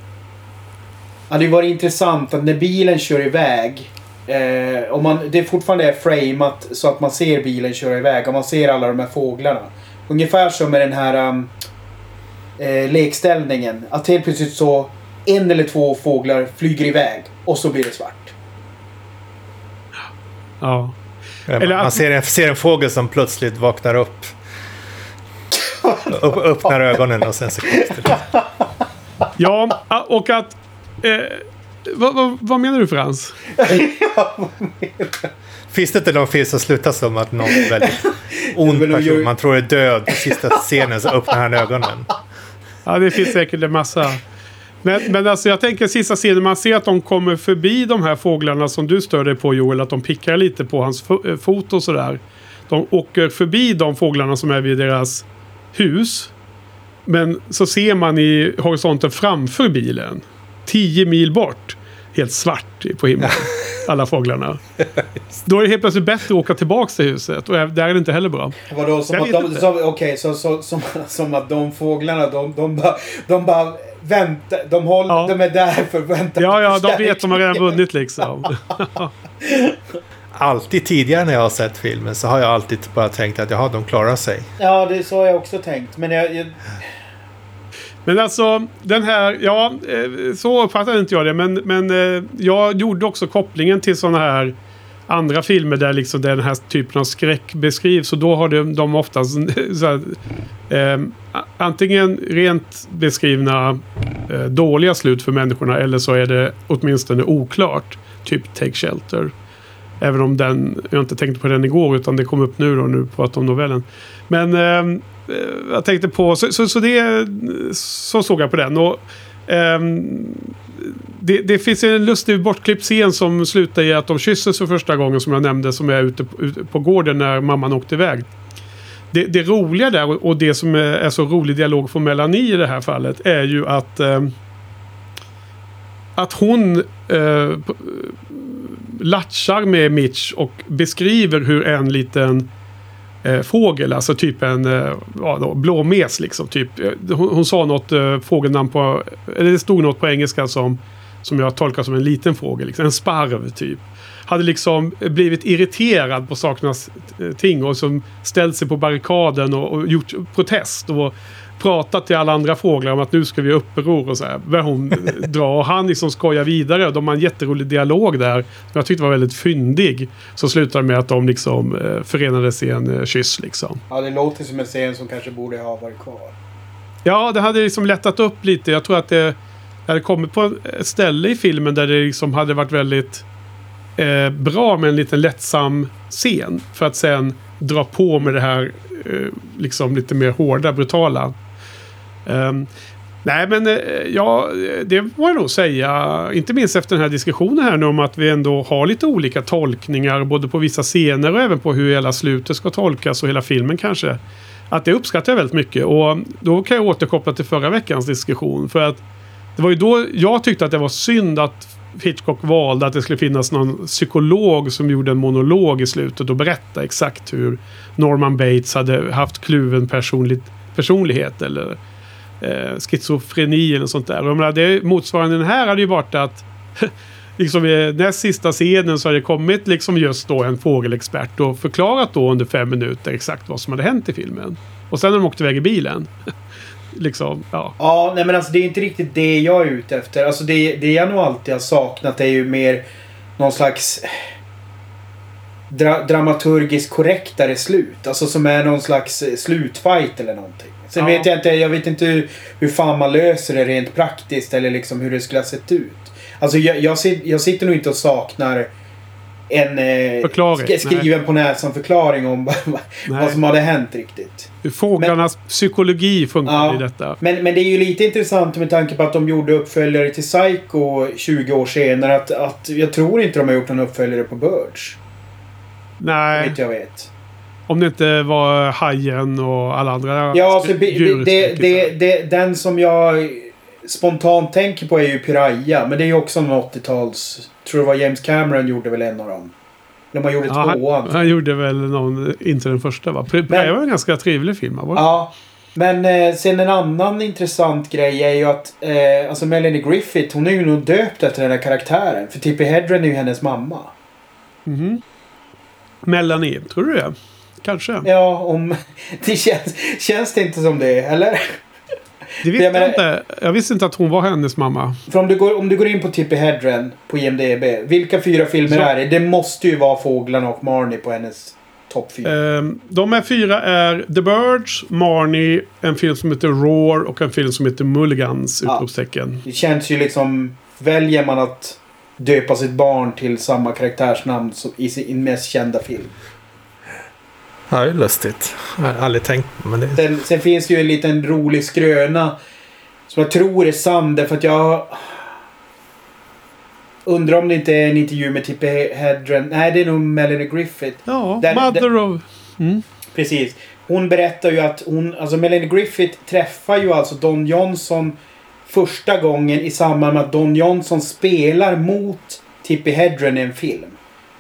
hade ju varit intressant att när bilen kör iväg. Eh, om man, det fortfarande är framat så att man ser bilen köra iväg och man ser alla de här fåglarna. Ungefär som med den här um, eh, lekställningen. Att helt plötsligt så en eller två fåglar flyger iväg och så blir det svart. ja. Eller Eller man ser en, ser en fågel som plötsligt vaknar upp. upp öppnar ögonen och sen så konstigt. ja, och att... Eh, vad, vad, vad menar du Frans? Finns det inte någon film som slutar som att någon väldigt ond person, man tror är död, på sista scenen så öppnar han ögonen. Ja, det finns säkert en massa. Men, men alltså jag tänker sista scenen, man ser att de kommer förbi de här fåglarna som du stör dig på Joel. Att de pickar lite på hans eh, fot och sådär. De åker förbi de fåglarna som är vid deras hus. Men så ser man i horisonten framför bilen. Tio mil bort. Helt svart på himlen. Alla fåglarna. Då är det helt plötsligt bättre att åka tillbaka till huset. Och där är det inte heller bra. Vadå, som Jag att de, som, okej, så, så, som, som att de fåglarna, de, de bara, de bara väntar, de, håller, Ja. de är där för att vänta Ja, ja, de vet förstärkning. de har redan vunnit liksom. Alltid tidigare när jag har sett filmen så har jag alltid bara tänkt att jaha, de klarar sig. Ja, det är så har jag också tänkt. Men jag, jag, Men alltså den här, ja eh, så uppfattade inte jag det. Men, men eh, jag gjorde också kopplingen till sådana här andra filmer där liksom den här typen av skräck beskrivs. Och då har de, de oftast så här, eh, antingen rent beskrivna eh, dåliga slut för människorna. Eller så är det åtminstone oklart. Typ Take Shelter. Även om den, jag inte tänkte på den igår utan det kom upp nu då, nu pratar om novellen. Men ehm, eh, jag tänkte på, så, så, så det, så såg jag på den. Och, ehm, det, det finns en lustig bortklippt scen som slutar i att de kysses för första gången som jag nämnde. Som är ute på, ute på gården när mamman åkte iväg. Det, det roliga där och, och det som är, är så rolig dialog från Melanie i det här fallet är ju att eh, att hon eh, latchar med Mitch och beskriver hur en liten eh, fågel, alltså typ en eh, ja, då, blåmes liksom. Typ. Eh, hon, hon sa något eh, fågelnamn på, eller det stod något på engelska som, som jag tolkar som en liten fågel, liksom, en sparv typ. Hade liksom blivit irriterad på sakernas eh, ting och som ställt sig på barrikaden och, och gjort protest. Och pratat till alla andra fåglar om att nu ska vi ha uppror och så här. Börjar hon dra och han liksom skojar vidare. De har en jätterolig dialog där. Som jag tyckte var väldigt fyndig. Så slutar med att de liksom eh, förenades i en eh, kyss liksom. ja, det låter som en scen som kanske borde ha varit kvar. Ja, det hade liksom lättat upp lite. Jag tror att det hade kommit på ett ställe i filmen där det liksom hade varit väldigt eh, bra med en liten lättsam scen. För att sen dra på med det här eh, liksom lite mer hårda, brutala. Um, nej, men eh, ja, det må jag nog säga. Inte minst efter den här diskussionen här nu om att vi ändå har lite olika tolkningar. Både på vissa scener och även på hur hela slutet ska tolkas och hela filmen kanske. Att det uppskattar jag väldigt mycket. Och då kan jag återkoppla till förra veckans diskussion. För att det var ju då jag tyckte att det var synd att Hitchcock valde att det skulle finnas någon psykolog som gjorde en monolog i slutet och berätta exakt hur Norman Bates hade haft kluven personlighet eller eh, schizofreni eller sånt där. Och menar, det, motsvarande den här hade ju varit att liksom i näst sista scenen så hade det kommit liksom just då en fågelexpert och förklarat då under fem minuter exakt vad som hade hänt i filmen. Och sen när de åkte iväg i bilen. liksom, ja. Ja, nej men alltså det är inte riktigt det jag är ute efter. Alltså det, det jag nog alltid har saknat är ju mer någon slags dra, dramaturgiskt korrektare slut. Alltså som är någon slags slutfight eller någonting. Sen Ja. vet jag inte, jag vet inte hur, hur fan man löser det rent praktiskt eller liksom hur det skulle ha sett ut. Alltså jag, jag, jag sitter nog inte och saknar en eh, skriven på näsan förklaring om vad, som hade hänt riktigt. Hur fåglarnas psykologi funkar Ja. i detta. Men, men det är ju lite intressant med tanke på att de gjorde uppföljare till Psycho 20 år senare. Att, att jag tror inte de har gjort någon uppföljare på Birds. Nej, Vet jag vet. Om det inte var hajen och alla andra Ja, alltså, djur- det, det, det, den som jag spontant tänker på är ju Piraya. Men det är ju också en 80-tals... Tror det var James Cameron gjorde väl en av dem. De har gjort Ja, han, tvåan. han gjorde väl någon, inte den första va? Men- var en ganska trevlig film. Va? Ja. Men eh, sen en annan intressant grej är ju att eh, alltså Melanie Griffith hon är ju nog döpt efter den här karaktären. För Tippi Hedren är ju hennes mamma. Mhm. Melanie, tror du det? Kanske. Ja, om... Det känns, känns det inte som det, eller? Det visste jag jag, menar- inte. Jag visste inte att hon var hennes mamma. För om du går, om du går in på Tippi Hedren på IMDB. Vilka fyra filmer Så- är det? Det måste ju vara Fåglarna och Marnie på hennes topp fyra. Ehm, de här fyra är The Birds, Marnie, en film som heter Roar och en film som heter Mulligans! Ja. Utropstecken. Det känns ju liksom... Väljer man att döpa sitt barn till samma karaktärsnamn som i sin mest kända film. Ja, det är lustigt. Jag har aldrig tänkt på men det Sen, sen finns det ju en liten rolig skröna. Som jag tror är sann därför att jag... Undrar om det inte är en intervju med Tippi Hedren. Nej, det är nog Melanie Griffith. Ja, Den- Mother of... Mm. Precis. Hon berättar ju att hon, alltså Melanie Griffith träffar ju alltså Don Johnson första gången i samband med att Don Johnson spelar mot Tippi Hedren i en film.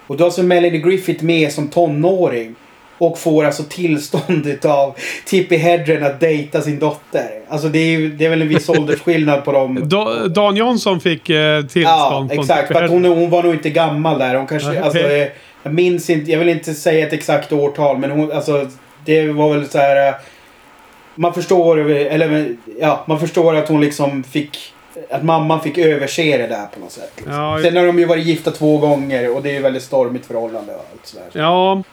Och då är alltså Melanie Griffith med som tonåring. Och får alltså tillstånd av Tippi Hedren att dejta sin dotter. Alltså det är, ju, det är väl en viss åldersskillnad på dem. Da, Dan Johnson fick eh, tillstånd Ja, exakt. För att hon, hon var nog inte gammal där. Hon kanske, Nej, alltså, okej. eh, jag minns inte, jag vill inte säga ett exakt årtal men hon, alltså, det var väl så här. eh, Man förstår, eller ja, man förstår att hon liksom fick, att mamman fick överse det där på något sätt. Liksom. Ja, Sen har de ju varit gifta två gånger och det är ju väldigt stormigt förhållande och allt sådär. Ja,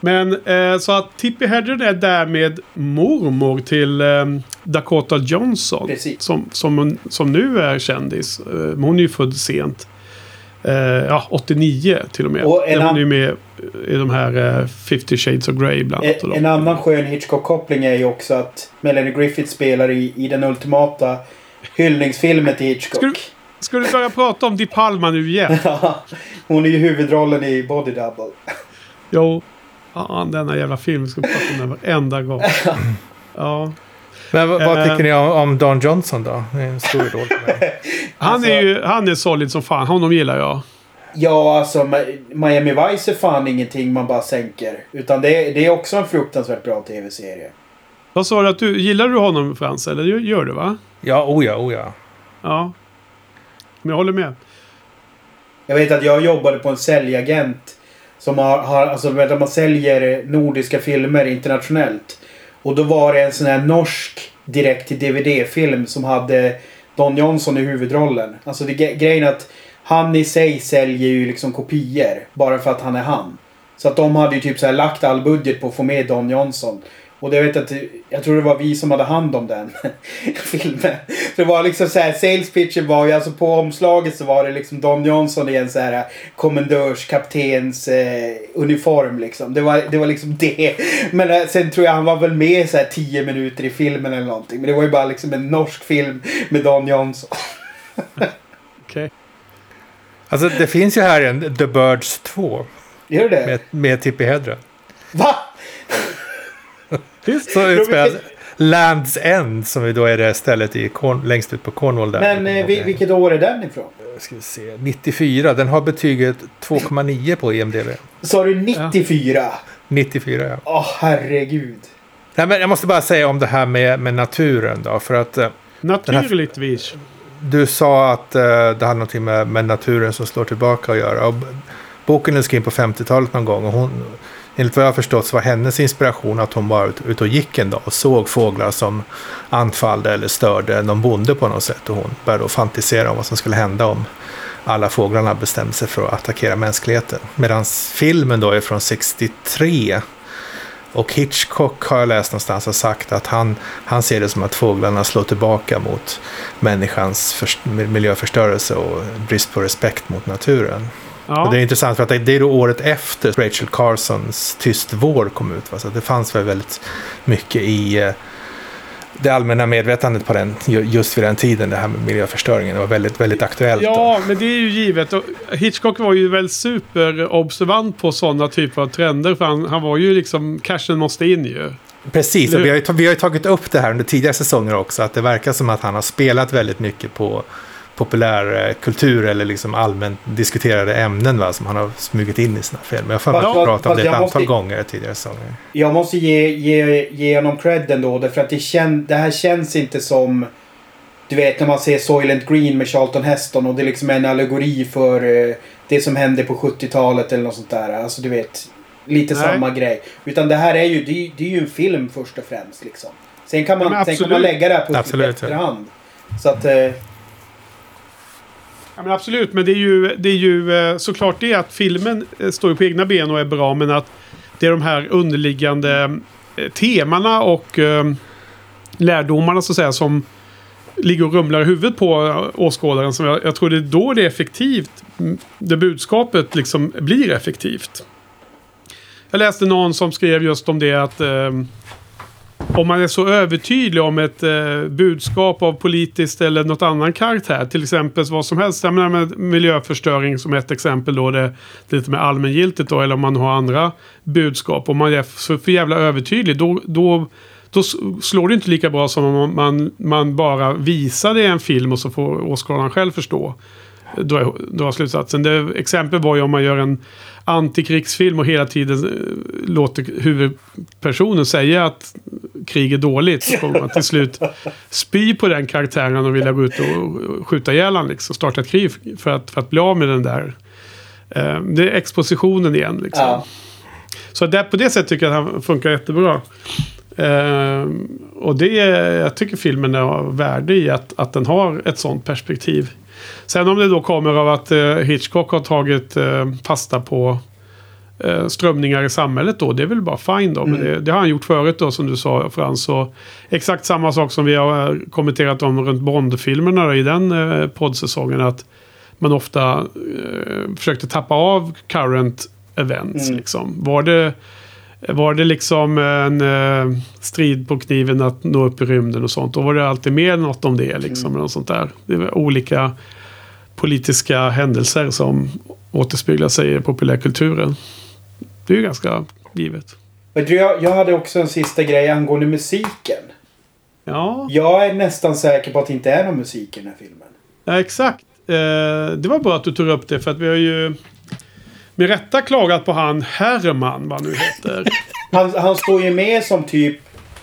men eh, så att Tippi Hedren är därmed mormor till eh, Dakota Johnson. Precis. Som, som, som nu är kändis. Eh, hon är ju född sent. Eh, ja, 89 till och med. Och en hon är ju med i de här eh, 50 Shades of Grey bland annat. En, dem. en annan skön Hitchcock-koppling är ju också att Melanie Griffith spelar i, i den ultimata hyllningsfilmen till Hitchcock. Du- Ska du börja prata om Di Palma nu igen? Hon är ju huvudrollen i Body Double. Jo. Fan, denna jävla film. Ska prata om den varenda gång. Ja. Men vad, vad Eh. tycker ni om, om Don Johnson då? Det är en stor idol för mig. Han Alltså- är ju han är solid som fan. Honom gillar jag. Ja, alltså Miami Vice är fan ingenting man bara sänker. Utan det är, det är också en fruktansvärt bra tv-serie. Vad sa du att du... Gillar du honom Frans? Eller gör- gör du va? Ja, oh ja, oh ja. Ja. Men jag håller med. Jag vet att jag jobbade på en säljagent. Som har, har alltså där man säljer nordiska filmer internationellt. Och då var det en sån här norsk direkt till DVD-film som hade Don Johnson i huvudrollen. Alltså det, grejen är att han i sig säljer ju liksom kopior. Bara för att han är han. Så att de hade ju typ så här lagt all budget på att få med Don Johnson. Och det vet att, jag tror det var vi som hade hand om den filmen. För det var liksom så här, sales pitchen var ju alltså på omslaget så var det liksom Don Johnson i en så här kommendörskaptens eh, uniform liksom. Det var, det var liksom det. Men eh, sen tror jag han var väl med så här 10 minuter i filmen eller någonting. Men det var ju bara liksom en norsk film med Don Johnson. Okej. Alltså det finns ju här en The Birds 2 Gör det? med, med Tippi Hedren. Va? Visst? Så utspelas Lands End som då är det stället i Corn, längst ut på Cornwall där. Men eh, vi- vilket år är den ifrån? Ska vi se. 94. Den har betyget 2,9 på IMDB. Sa du 94? 94 ja. Åh herregud. Nej, men jag måste bara säga om det här med, med naturen då. För att eh, Naturligtvis. du sa att eh, det hade någonting med, med naturen som slår tillbaka att göra. Och boken är skriven på 50-talet någon gång. Och hon, enligt vad jag har förstått så var hennes inspiration att hon var ute och gick en dag och såg fåglar som anfallde eller störde någon bonde på något sätt. Och hon började då fantisera om vad som skulle hända om alla fåglarna bestämde sig för att attackera mänskligheten. Medan filmen då är från 63. Och Hitchcock har jag läst någonstans har sagt att han, han ser det som att fåglarna slår tillbaka mot människans miljöförstörelse och brist på respekt mot naturen. Ja. Och det är intressant för att det är då året efter Rachel Carsons Tyst vår kom ut. Va? Så det fanns väl väldigt mycket i eh, det allmänna medvetandet på den, ju- just vid den tiden. Det här med miljöförstöringen. Det var väldigt, väldigt aktuellt. Ja, men det är ju givet. Och Hitchcock var ju väl superobservant på sådana typer av trender. För han, han var ju liksom, cashen måste in ju. Precis, och vi har, ju, vi har ju tagit upp det här under tidigare säsonger också. Att det verkar som att han har spelat väldigt mycket på populärkultur eller liksom allmänt diskuterade ämnen va, som han har smugit in i sina filmer. Jag har för mig att pratat om det ett antal måste- gånger tidigare säsonger. Jag måste ge, ge, ge honom cred ändå. Därför att det, kän, det här känns inte som... Du vet när man ser Soylent Green med Charlton Heston och det är liksom en allegori för eh, det som hände på 70-talet eller något sånt där. Alltså du vet. Lite Nej. samma grej. Utan det här är ju, det, är- det är ju en film först och främst liksom. Sen kan man, Ja, sen kan man lägga det här pusslet efterhand. Så att... Eh, Ja, men absolut, men det är ju, det är ju eh, såklart det att filmen eh, står ju på egna ben och är bra. Men att det är de här underliggande eh, temana och lärdomarna så att säga som ligger och rumlar i huvudet på åskådaren. Som jag, jag tror det är då det är effektivt. Det budskapet liksom blir effektivt. Jag läste någon som skrev just om det att eh, om man är så övertydlig om ett eh, budskap av politiskt eller något annan karaktär. Till exempel vad som helst. Jag menar med miljöförstöring som ett exempel då. Det, det är lite mer allmängiltigt då. Eller om man har andra budskap. Om man är för, för jävla övertydlig. Då, då, då slår det inte lika bra som om man, man bara visar det i en film och så får åskådaren själv förstå. Då är, då slutsatsen. Det, exempel var ju om man gör en antikrigsfilm och hela tiden eh, låter huvudpersonen säga att krig är dåligt. Så kommer man till slut spy på den karaktären och vilja gå ut och skjuta ihjäl honom. Liksom, starta ett krig för att, för att bli av med den där. Eh, det är expositionen igen. Liksom. ja. Så där, på det sättet tycker jag att han funkar jättebra. Eh, och det jag tycker filmen har värde i att, att den har ett sånt perspektiv. Sen om det då kommer av att eh, Hitchcock har tagit eh, fasta på eh, strömningar i samhället då. Det är väl bara fine då. Men det, det har han gjort förut då som du sa Frans. Och exakt samma sak som vi har eh, kommenterat om runt Bond-filmerna i den eh, poddsäsongen. Att man ofta eh, försökte tappa av current events. Mm. Liksom. Var det... Var det liksom en eh, strid på kniven att nå upp i rymden och sånt. Då var det alltid med något om det. Liksom, något sånt där. Det var olika politiska händelser som återspeglar sig i populärkulturen. Det är ju ganska givet. Jag hade också en sista grej angående musiken. Ja, Jag är nästan säker på att det inte är någon musik i den här filmen. ja exakt. Eh, det var bra att du tog upp det för att vi har ju med rätta klagat på han Herman, vad han nu heter. Han, han står ju med som typ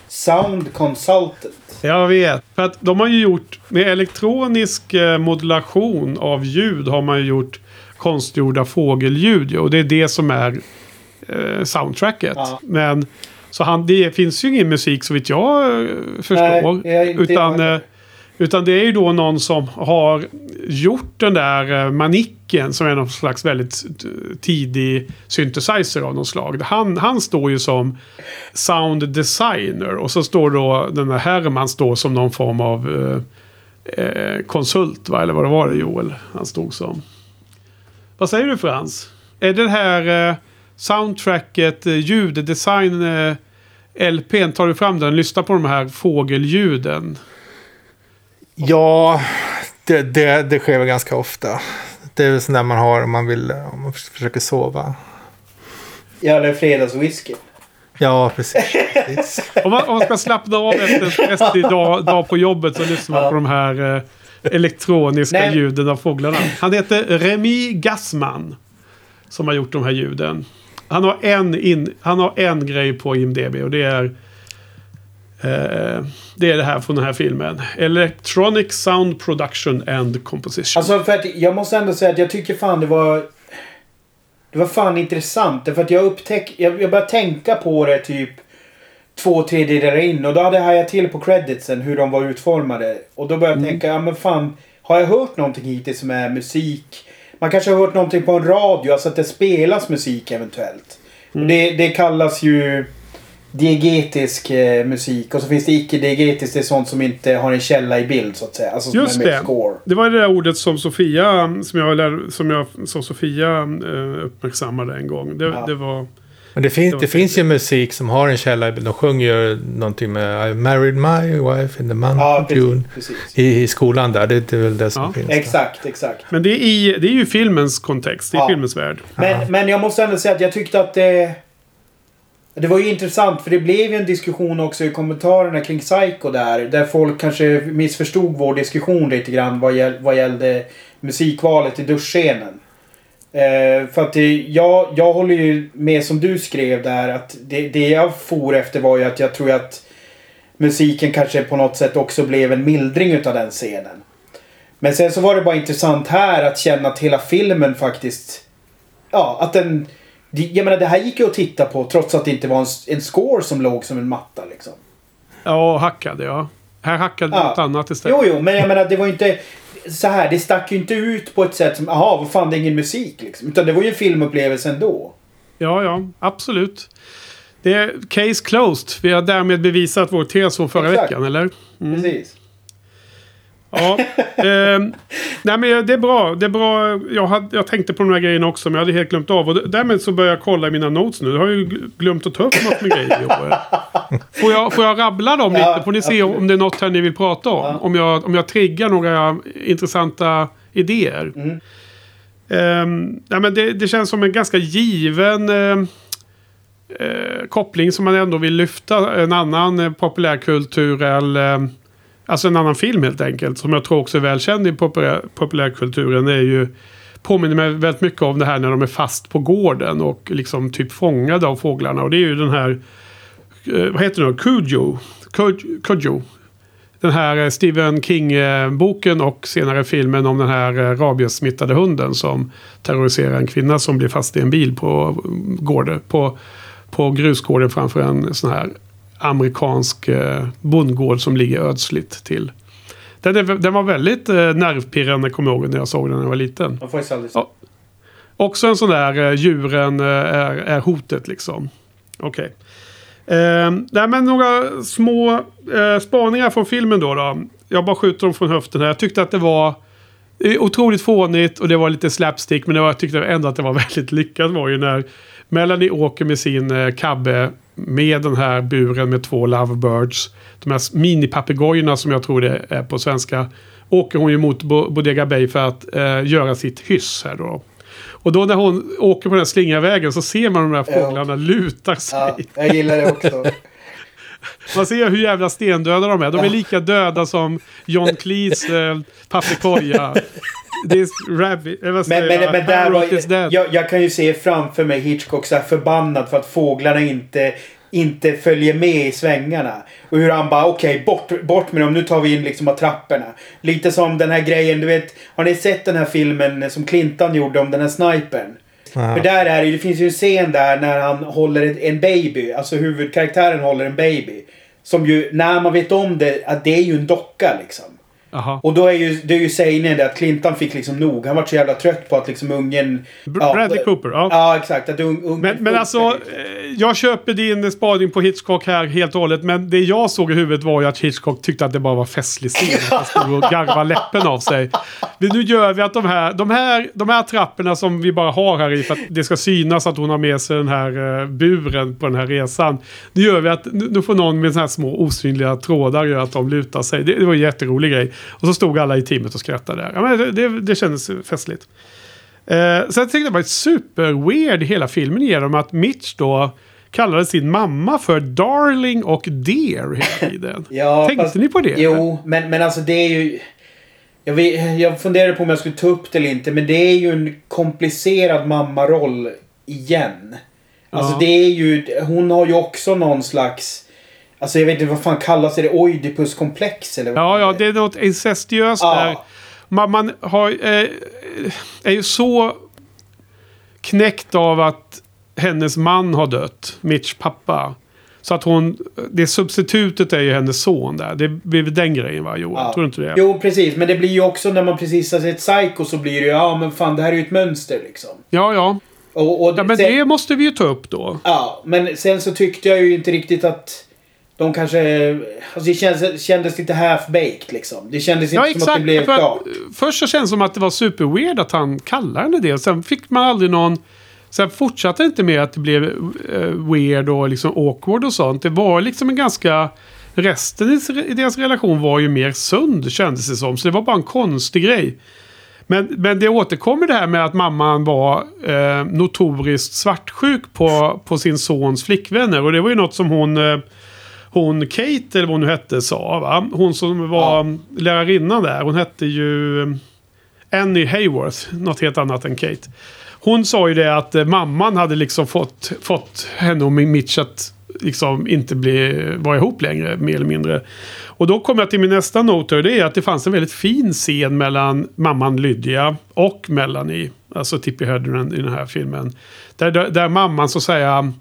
sound consultant. Jag vet. För att de har ju gjort med elektronisk eh, modulation av ljud har man ju gjort konstgjorda fågelljud. ju, Och det är det som är eh, soundtracket. Ja. Men så han, det finns ju ingen musik så vitt jag eh, förstår. Nej, jag utan, eh, utan det är ju då någon som har gjort den där eh, manicken som är någon slags väldigt eh, tidig synthesizer av något slag. Han, han står ju som sound designer och så står då den här Herman står som någon form av eh, eh, konsult va? Eller vad det var det Joel han stod som. Vad säger du Frans? Är det här eh, soundtracket, eh, ljuddesign, eh, LPn, tar du fram den? Lyssna på de här fågelljuden. Ja, det, det, det sker väl ganska ofta. Det är väl sånt där man har om man vill, om man försöker sova. Ja, det är fredagswhisky. Ja, precis. precis. Om man, om man ska slappna av efter en stressig dag, dag på jobbet så lyssnar man Ja. på de här eh, elektroniska Nej. ljuden av fåglarna. Han heter Remy Gassman. Som har gjort de här ljuden. Han har en, in, han har en grej på IMDB och det är eh, det är det här från den här filmen. Electronic Sound Production and Composition. Alltså för att jag måste ändå säga att jag tycker fan det var... Det var fan intressant. Därför att jag upptäck... Jag, jag började tänka på det typ två tredjedelar in. Och då hade jag hajat till på creditsen hur de var utformade. Och då började jag tänka, ja men fan. Har jag hört någonting hittills som är musik? Man kanske har hört någonting på en radio, alltså att det spelas musik eventuellt. Och det, det kallas ju diegetisk eh, musik och så finns det icke-diegetisk. Det är sånt som inte har en källa i bild så att säga. Alltså som Just det. score. Det var det där ordet som Sofia, som jag, lär, som jag som Sofia eh, uppmärksammade en gång. Det, Ja. det var... Men det, finns, Det finns ju musik som har en källa. De sjunger ju någonting med I married my wife in the month Ja, of June. precis. I, I skolan där. Det, det är väl det som Ja. finns. där. Exakt, exakt. Men det är, i, det är ju filmens kontext. Det är Ja. filmens värld. Men, men jag måste ändå säga att jag tyckte att det... Det var ju intressant för det blev ju en diskussion också i kommentarerna kring Psycho där. Där folk kanske missförstod vår diskussion lite grann vad, gäll, vad gällde musikvalet i duschscenen. Eh, för att det, jag, jag håller ju med som du skrev där att det, det jag for efter var ju att jag tror att musiken kanske på något sätt också blev en mildring utav den scenen. Men sen så var det bara intressant här att känna att hela filmen faktiskt Ja, att den... Jag menar det här gick ju att titta på trots att det inte var en, en score som låg som en matta liksom. Ja, hackade ja. Här hackade Ja. något annat istället. Jo, jo, men jag menar det var ju inte... Så här, det stack ju inte ut på ett sätt som, jaha, vad fan det är ingen musik liksom. Utan det var ju en filmupplevelse ändå. Ja, ja, absolut. Det är case closed. Vi har därmed bevisat vår tes från förra Exakt. veckan, eller? Precis. Ja. ehm, nej, men det är bra. Det är bra. Jag, hade, jag tänkte på de här grejerna också, men jag hade helt glömt av. Och därmed så börjar jag kolla i mina notes nu. Jag har ju glömt att ta upp något med grejer. Får jag, får jag rabbla dem lite? Får ni se om, det är något här ni vill prata om? Om, jag, om jag triggar några intressanta idéer. Mm. Ehm, nej, men det, det känns som en ganska given eh, eh, koppling som man ändå vill lyfta. En annan eh, populärkulturell... Eh, alltså en annan film helt enkelt. Som jag tror också är välkänd i populär, populärkulturen. är ju påminner mig väldigt mycket om det här när de är fast på gården och liksom typ fångade av fåglarna. Och det är ju den här... Eh, vad heter det nu? Cujo. Cujo. Den här eh, Stephen King-boken och senare filmen om den här eh, rabiessmittade hunden som terroriserar en kvinna som blir fast i en bil på, gården, på, på grusgården framför en sån här amerikansk eh, bondgård som ligger ödsligt till. Den, är, den var väldigt eh, nervpirrande, kommer jag ihåg, när jag såg den när jag var liten. Man får aldrig Ja. Också en sån där eh, djuren är, är hotet liksom. Okej. Eh, nej men några små eh, spaningar från filmen då, då. Jag bara skjuter dem från höften här. Jag tyckte att det var otroligt fånigt och det var lite slapstick. Men det var, jag tyckte ändå att det var väldigt lyckat var ju när Melanie åker med sin eh, kabbe med den här buren med två lovebirds. De här minipapegojorna som jag tror det är på svenska. Åker hon ju mot Bo- Bodega Bay för att eh, göra sitt hyss här då. Och då när hon åker på den här slingiga vägen så ser man de här Ja. fåglarna luta sig. Ja, jag gillar det också. Man ser hur jävla stendöda de är. De är lika döda som John Cleese eh, papegoja. This rabbit, eller vad Men, men, jag? men där var, jag, jag kan ju se framför mig Hitchcock så här förbannad för att fåglarna inte, inte följer med i svängarna. Och hur han bara okej bort, bort med dem, nu tar vi in liksom av trapporna. Lite som den här grejen, du vet. Har ni sett den här filmen som Clintan gjorde om den här snipern? För där är det, det finns ju en scen där när han håller en baby. Alltså huvudkaraktären håller en baby. Som ju, när man vet om det, att det är ju en docka liksom. Jaha. Och då är ju, det är ju sägningen det att Clintan fick liksom nog. Han var så jävla trött på att liksom ungen... Br- Bradley Cooper, ja. Ja, exakt. Att un, ungen Men, men alltså, eh, jag köper din spaning på Hitchcock här helt och hållet. Men det jag såg i huvudet var ju att Hitchcock tyckte att det bara var festlig scen. Att han stod och garvade läppen av sig. Men nu gör vi att de här, de, här, de här trapporna som vi bara har här i för att det ska synas att hon har med sig den här eh, buren på den här resan. Nu gör vi att nu nu får någon med sådana här små osynliga trådar göra att de lutar sig. Det, det var en jätterolig grej. Och så stod alla i teamet och skrattade. Ja, men det, det, det kändes festligt. Eh, så jag tyckte det var super weird hela filmen genom att Mitch då kallade sin mamma för Darling och Dear hela tiden. Ja, Tänkte fast- ni på det? Jo, men, men alltså det är ju... Jag, vet, jag funderade på om jag skulle ta upp det eller inte. Men det är ju en komplicerad mammaroll igen. Alltså Ja. det är ju... Hon har ju också någon slags... Alltså jag vet inte vad fan kallas det? Oidipuskomplex eller? Ja, ja, det är något incestuöst Ja. där. Man, man har, eh, är ju så knäckt av att hennes man har dött, Mitch pappa. Så att hon, det substitutet är ju hennes son där. Det blir väl den grejen va Johan? Ja. Tror du inte det? Jo, precis. Men det blir ju också när man precis har sett Psycho så blir det ju ja men fan det här är ju ett mönster liksom. Ja, ja. Och, och Ja, men sen, det måste vi ju ta upp då. ja, men sen så tyckte jag ju inte riktigt att de kanske... Alltså det kändes, kändes lite half-baked liksom. Det kändes Ja, inte som att det blev För klart. först så känns det som att det var superweird att han kallade henne det. Sen fick man aldrig någon... Sen fortsatte det inte med att det blev eh, weird och liksom awkward och sånt. Det var liksom en ganska... Resten i i deras relation var ju mer sund kändes det som. Så det var bara en konstig grej. Men, men det återkommer det här med att mamman var eh, notoriskt svartsjuk på, på sin sons flickvänner. Och det var ju något som hon... Eh, hon Kate, eller vad hon nu hette, sa. Va? Hon som var lärarinnan där. Hon hette ju eh, Annie Hayworth. Något helt annat än Kate. Hon sa ju det att eh, mamman hade liksom fått, fått henne och Mitch att liksom inte bli, vara ihop längre, mer eller mindre. Och då kommer jag till min nästa not och det är att det fanns en väldigt fin scen mellan mamman Lydia och Melanie. Alltså Tippi Hedren i den här filmen. Där, där, där mamman så att säga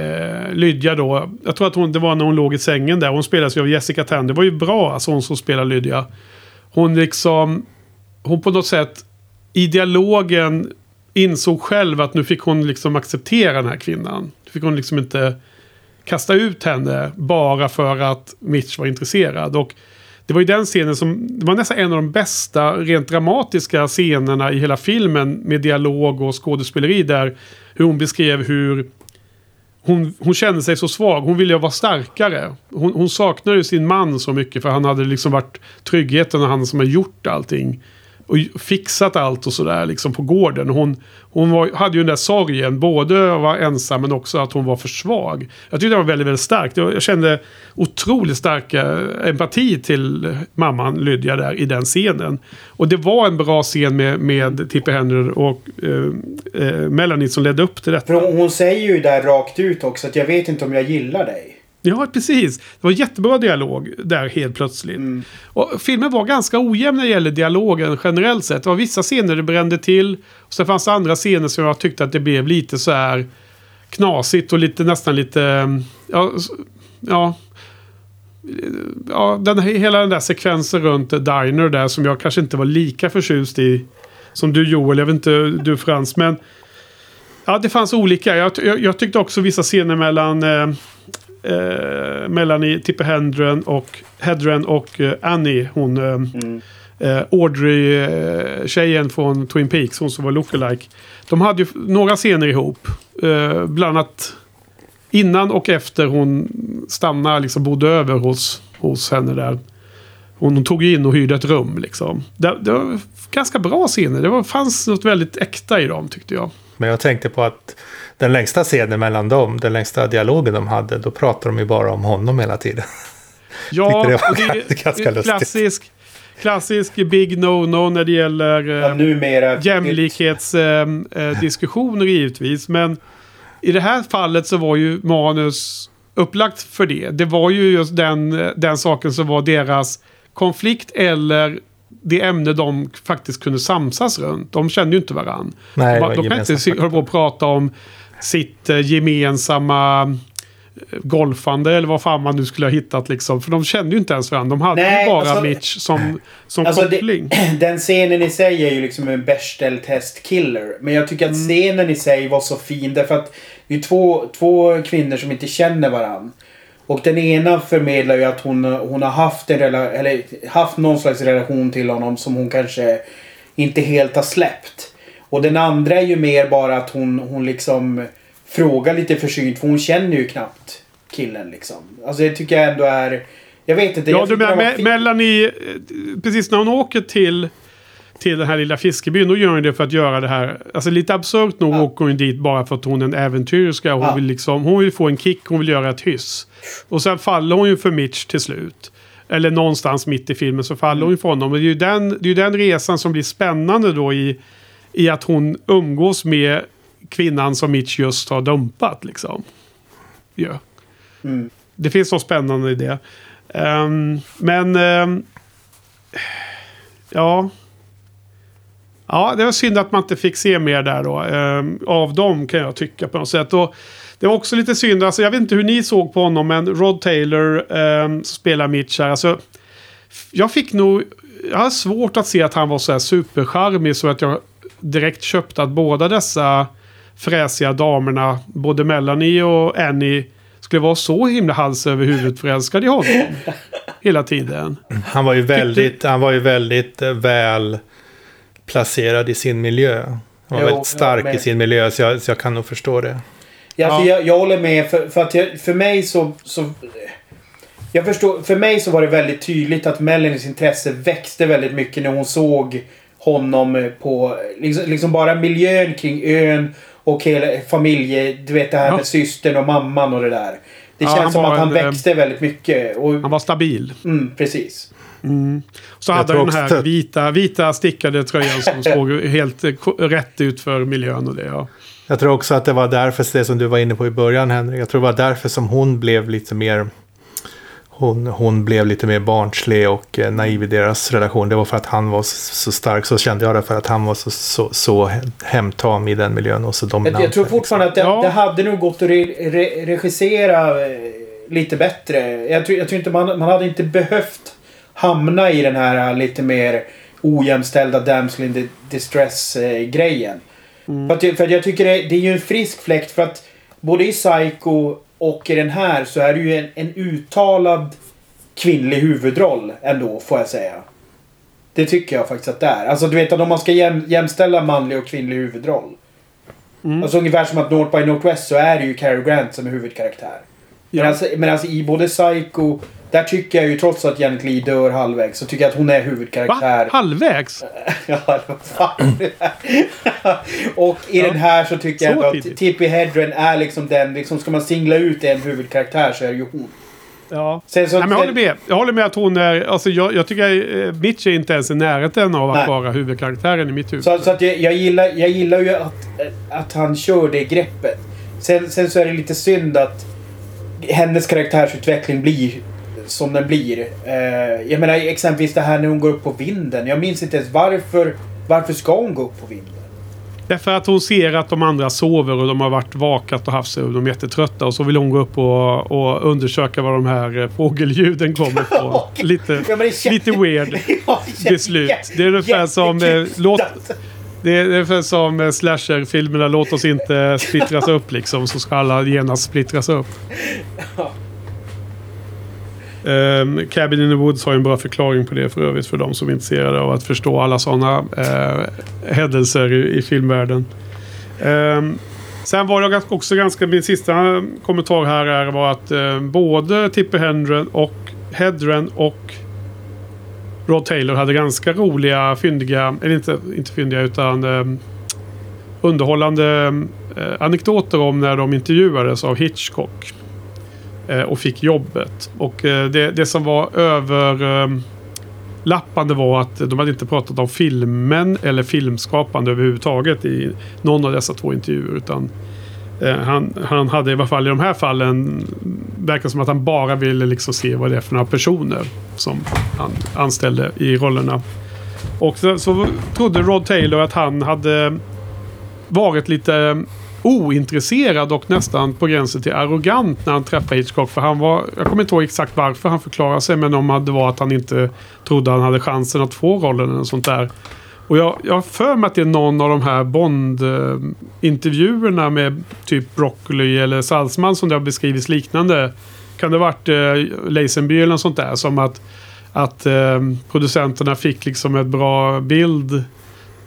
eh, Lydia då. Jag tror att hon, det var när hon låg i sängen där. Hon spelades ju av Jessica Tan. Det var ju bra, alltså hon som spelar Lydia. Hon liksom... Hon på något sätt i dialogen insåg själv att nu fick hon liksom acceptera den här kvinnan. Nu fick hon liksom inte kasta ut henne bara för att Mitch var intresserad. Och det var ju den scenen som, det var nästan en av de bästa rent dramatiska scenerna i hela filmen med dialog och skådespeleri där hur hon beskrev hur hon, hon kände sig så svag. Hon ville vara starkare. Hon, hon saknade ju sin man så mycket för han hade liksom varit tryggheten och han som har gjort allting. Och fixat allt och sådär liksom på gården. Hon, hon var, hade ju den där sorgen. Både att vara ensam men också att hon var för svag. Jag tyckte det var väldigt, väldigt starkt. Jag kände otroligt stark eh, empati till mamman Lydia där i den scenen. Och det var en bra scen med, med Tippi Henry och eh, eh, Melanie som ledde upp till detta. För hon, hon säger ju där rakt ut också att jag vet inte om jag gillar dig. Ja, precis. Det var jättebra dialog där helt plötsligt. Och filmen var ganska ojämn när det gäller dialogen generellt sett. Det var vissa scener det brände till. Och sen fanns det andra scener som jag tyckte att det blev lite så här knasigt och lite nästan lite... Ja, s- ja, ja den, hela den där sekvensen runt Diner där som jag kanske inte var lika förtjust i som du Joel. Jag vet inte du Frans. Men ja, det fanns olika. Jag, jag, jag tyckte också vissa scener mellan... Eh, eh, Melanie Tippi Hedren och, Hedren och eh, Annie. Hon eh, eh, Audrey-tjejen från Twin Peaks. Hon som var lookalike. De hade ju några scener ihop. Eh, bland annat innan och efter hon stannade, liksom bodde över hos, hos henne där. Hon, hon tog in och hyrde ett rum liksom. Det, det var ganska bra scener. Det var, fanns något väldigt äkta i dem tyckte jag. Men jag tänkte på att den längsta scenen mellan dem, den längsta dialogen de hade, då pratade de ju bara om honom hela tiden. Ja, det var och det är ganska- lustigt. klassisk, klassisk big no-no när det gäller Ja, eh, numera... jämlikhetsdiskussioner givetvis. Men i det här fallet så var ju manus upplagt för det. Det var ju just den, den saken som var deras konflikt eller det ämne de faktiskt kunde samsas runt. De kände ju inte. Nej, det de, de kan inte hålla på och prata om sitt eh, gemensamma eh, golfande eller vad fan man nu skulle ha hittat liksom. För de kände ju inte ens varandra. De hade Nej, ju bara alltså- Mitch som, som Alltså det, koppling. den scenen i sig är ju liksom en Bechdel-test-killer. Men jag tycker att Mm. scenen i sig var så fin därför att det är två, två kvinnor som inte känner varann. Och den ena förmedlar ju att hon, hon har haft, en rela, eller haft någon slags relation till honom som hon kanske inte helt har släppt. Och den andra är ju mer bara att hon, hon liksom frågar lite försynt för hon känner ju knappt killen liksom. Alltså det tycker jag ändå är... Jag vet inte. Ja, du menar Me-. Melanie, eh, precis när hon åker till, till den här lilla fiskebyn, då gör hon det för att göra det här. Alltså lite absurt nog Ja. åker hon dit bara för att hon är en äventyrska. Hon, Ja. vill liksom, hon vill få en kick, hon vill göra ett hyss. Och sen faller hon ju för Mitch till slut. Eller någonstans mitt i filmen så faller hon ju för honom. Och det är ju den, det är den resan som blir spännande då i, i att hon umgås med kvinnan som Mitch just har dumpat liksom. Ja. Mm. Det finns något spännande i det. Ehm, men... ehm, ja. Ja, det var synd att man inte fick se mer där då. ehm, av dem kan jag tycka på något sätt. Och det var också lite synd. Alltså, jag vet inte hur ni såg på honom, men Rod Taylor um, spelar Mitch här. Alltså, jag fick nog... Jag har svårt att se att han var så här supercharmig så att jag direkt köpte att båda dessa fräsiga damerna, både Melanie och Annie, skulle vara så himla hals över huvudet förälskade i honom. Hela tiden. Han var ju väldigt, han var ju väldigt eh, väl placerad i sin miljö. Han var Jo, väldigt stark i sin miljö, så jag, så jag kan nog förstå det. Ja, alltså, Ja. jag, jag håller med. För, för, att jag, för mig så, så... Jag förstår. För mig så var det väldigt tydligt att Melanies intresse växte väldigt mycket när hon såg honom på... Liksom, liksom bara miljön kring ön och hela familje... Du vet det här Ja. med systern och mamman och det där. Det Ja, känns som att han en, eh, växte väldigt mycket. Och, Han var stabil. mm, precis. Så Jag hade han den här vita, vita stickade tröjan som såg helt eh, rätt ut för miljön och det. Ja. Jag tror också att det var därför, det som du var inne på i början Henrik, jag tror det var därför som hon blev lite mer hon, hon blev lite mer barnslig och eh, naiv i deras relation. Det var för att han var så, stark, så kände jag det, för att han var så, så, så hemtam i den miljön och så dominant. Jag, jag tror fortfarande att det, Ja. det hade nog gått att re, re, regissera eh, lite bättre. Jag tror, jag tror inte man, man hade inte behövt hamna i den här eh, lite mer ojämställda damsel in distress-grejen. För, att, jag- för att jag tycker det, det är ju en frisk fläkt för att både i Psycho och i den här så är det ju en, en uttalad kvinnlig huvudroll ändå, får jag säga. Det tycker jag faktiskt att det är. Alltså du vet att om man ska jäm, jämställa manlig och kvinnlig huvudroll. Mm. Alltså ungefär som att North by Northwest så är det ju Cary Grant som är huvudkaraktär. Men, alltså, men alltså i både Psycho, där tycker jag ju trots att Janet Leigh dör halvvägs så tycker jag att hon är Va? huvudkaraktär. Halvvägs? Ja, vad fan. och i Ja. den här så tycker jag Så ändå att. Tippi Hedren är liksom den, liksom ska man singla ut en huvudkaraktär så är det ju hon. Ja. Sen så, Nej, men jag håller med. Jag håller med att hon är... Alltså jag, jag tycker eh, Mitch är inte ens i närheten av att Nej. vara huvudkaraktären i mitt huvud. Så, så att jag, jag, gillar, jag gillar ju att, att han kör det greppet. Sen, sen så är det lite synd att hennes karaktärsutveckling blir som den blir. Eh, jag menar exempelvis det här när hon går upp på vinden. Jag minns inte ens varför. Varför ska hon gå upp på vinden? Därför att hon ser att de andra sover och de har varit vakat och haft sig och de är jättetrötta. Och så vill hon gå upp och, och undersöka var de här eh, fågelljuden kommer ifrån. Lite, Ja, lite weird beslut. Det är ungefär som... Eh, låt, det är ungefär som slasherfilmerna. slasher-filmerna. Låt oss inte splittras upp liksom. Så ska alla genast splittras upp. Um, Cabin in the Woods har ju en bra förklaring på det för övrigt för de som är intresserade av att förstå alla sådana uh, eh, händelser i, i filmvärlden. Um, sen var jag också ganska... Min sista kommentar här är var att uh, både Tippi Hedren och, Hedren och Rod Taylor hade ganska roliga, fyndiga, eller inte, inte fyndiga utan eh, underhållande eh, anekdoter om när de intervjuades av Hitchcock. Eh, och fick jobbet. Och eh, det, det som var överlappande ehm, Eh, var att de hade inte pratat om filmen eller filmskapande överhuvudtaget i någon av dessa två intervjuer. Utan Eh, han, han hade i alla fall i de här fallen verkar som att han bara ville liksom se vad det är för några personer som han anställde i rollerna. Och så, så trodde Rod Taylor att han hade varit lite ointresserad och nästan på gränsen till arrogant när han träffade Hitchcock. För han var, jag kommer inte ihåg exakt varför han förklarade sig, men om det var att han inte trodde han hade chansen att få rollen eller sånt där. Och jag, jag har för mig att det är någon av de här Bond-intervjuerna med typ Broccoli eller Salzman som det har beskrivits liknande. Kan det ha varit eh, Lazenby eller något sånt där? Som att, att eh, producenterna fick liksom ett bra bild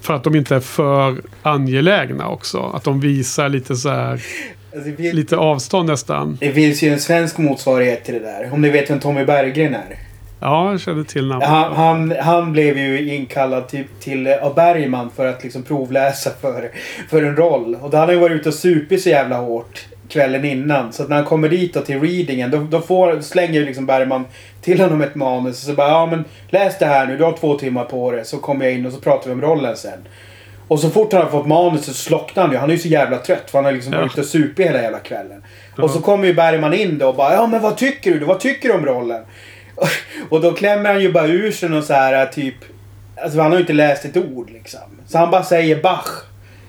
för att de inte är för angelägna också. Att de visar lite så här, Alltså, finns, lite avstånd nästan. det finns ju en svensk motsvarighet till det där. Om ni vet vem Tommy Berggren är. Ja, jag känner till namnet. Han, han, han blev ju inkallad till, till eh, av Bergman för att liksom provläsa för, för en roll. Och då hade han ju varit ute och supit så jävla hårt kvällen innan. Så att när han kommer dit då till readingen då, då får, slänger liksom Bergman till honom ett manus. Och så bara ja men läs det här nu, du har två timmar på det. Så kommer jag in och så pratar vi om rollen sen. Och så fort han har fått manuset så slocknar han ju. Han är ju så jävla trött för han har liksom Ja. varit ute och supit hela jävla kvällen. Ja. Och så kommer ju Bergman in då och bara ja men vad tycker du? Vad tycker du om rollen? Och då klämmer han ju bara ur sig någon så här typ... Alltså han har ju inte läst ett ord liksom. Så han bara säger Bach.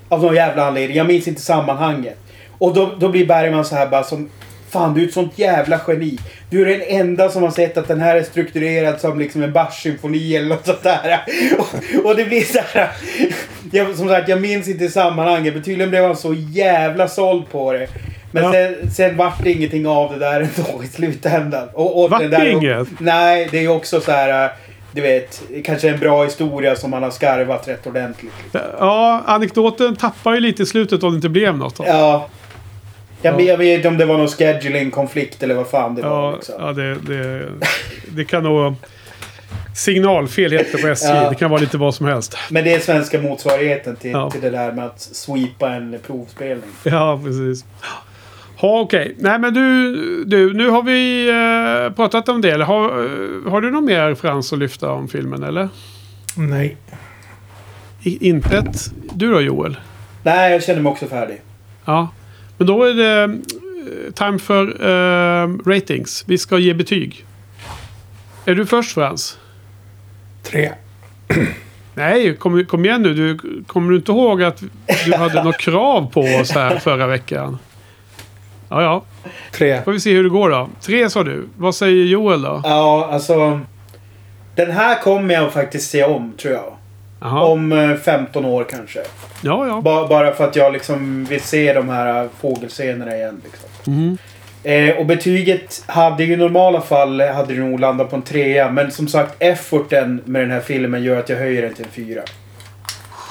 Av någon jävla anledning. Jag minns inte sammanhanget. Och då, då blir Bergman så här bara som... Fan du är ett sånt jävla geni. Du är den enda som har sett att den här är strukturerad som liksom en Bach-symfoni eller något sånt där. Och, och det blir så här... jag, som sagt, jag minns inte sammanhanget. Men tydligen blev han så jävla såld på det. Men Ja. sen, sen vart det ingenting av det där ändå i slutändan. Och, och Vart den där, det inget? Nej, det är ju också så här... äh, Du vet, kanske en bra historia som man har skarvat rätt ordentligt. Ja, anekdoten tappar ju lite i slutet om det inte blev något. Då. Ja. Jag, Ja. vet- jag vet inte om det var någon scheduling-konflikt eller vad fan det var. Ja, Liksom. ja det, det, det kan nog... Signalfel heter det på SJ. Ja. Det kan vara lite vad som helst. Men det är svenska motsvarigheten till, till det där med att sweepa en provspelning. Ja, precis. Ja, okej. Nej, men du, du, nu har vi eh, pratat om det. Eller Har, eh, har du något mer Frans att lyfta om filmen, eller? Nej. I, intet? Du då, Joel? Nej, jag känner mig också färdig. Ja. Men då är det eh, time för eh, ratings. Vi ska ge betyg. Är du först Frans? Tre. Nej, kom, kom igen nu. Du, kommer du inte ihåg att du hade något krav på oss här förra veckan? Ja, ja. Tre. Får vi se hur det går då. Tre sa du. Vad säger Joel då? Ja, alltså... Den här kommer jag faktiskt se om, tror jag. Jaha. Om eh, 15 år kanske. Ja, ja. Ba bara för att jag liksom vill se de här eh, fågelscenerna igen. Liksom. Mhm. Eh, och betyget hade ju i normala fall hade det nog landat på en trea. Men som sagt, efforten med den här filmen gör att jag höjer den till en fyra.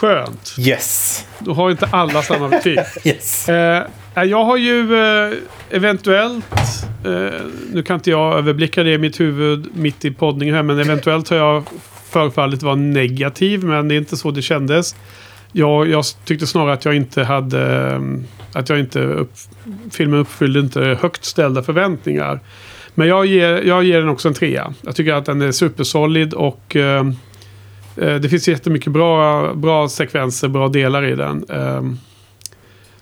Skönt. Yes. Då har inte alla samma betyg. Yes. Eh, jag har ju eh, eventuellt, eh, nu kan inte jag överblicka det i mitt huvud mitt i poddningen här, men eventuellt har jag förefallit vara negativ, men det är inte så det kändes. Jag, jag tyckte snarare att jag inte hade, eh, att jag inte, upp, filmen uppfyllde inte högt ställda förväntningar. Men jag ger, jag ger den också en trea. Jag tycker att den är supersolid och eh, eh, Eh, det finns jättemycket bra, bra sekvenser, bra delar i den. Ehm,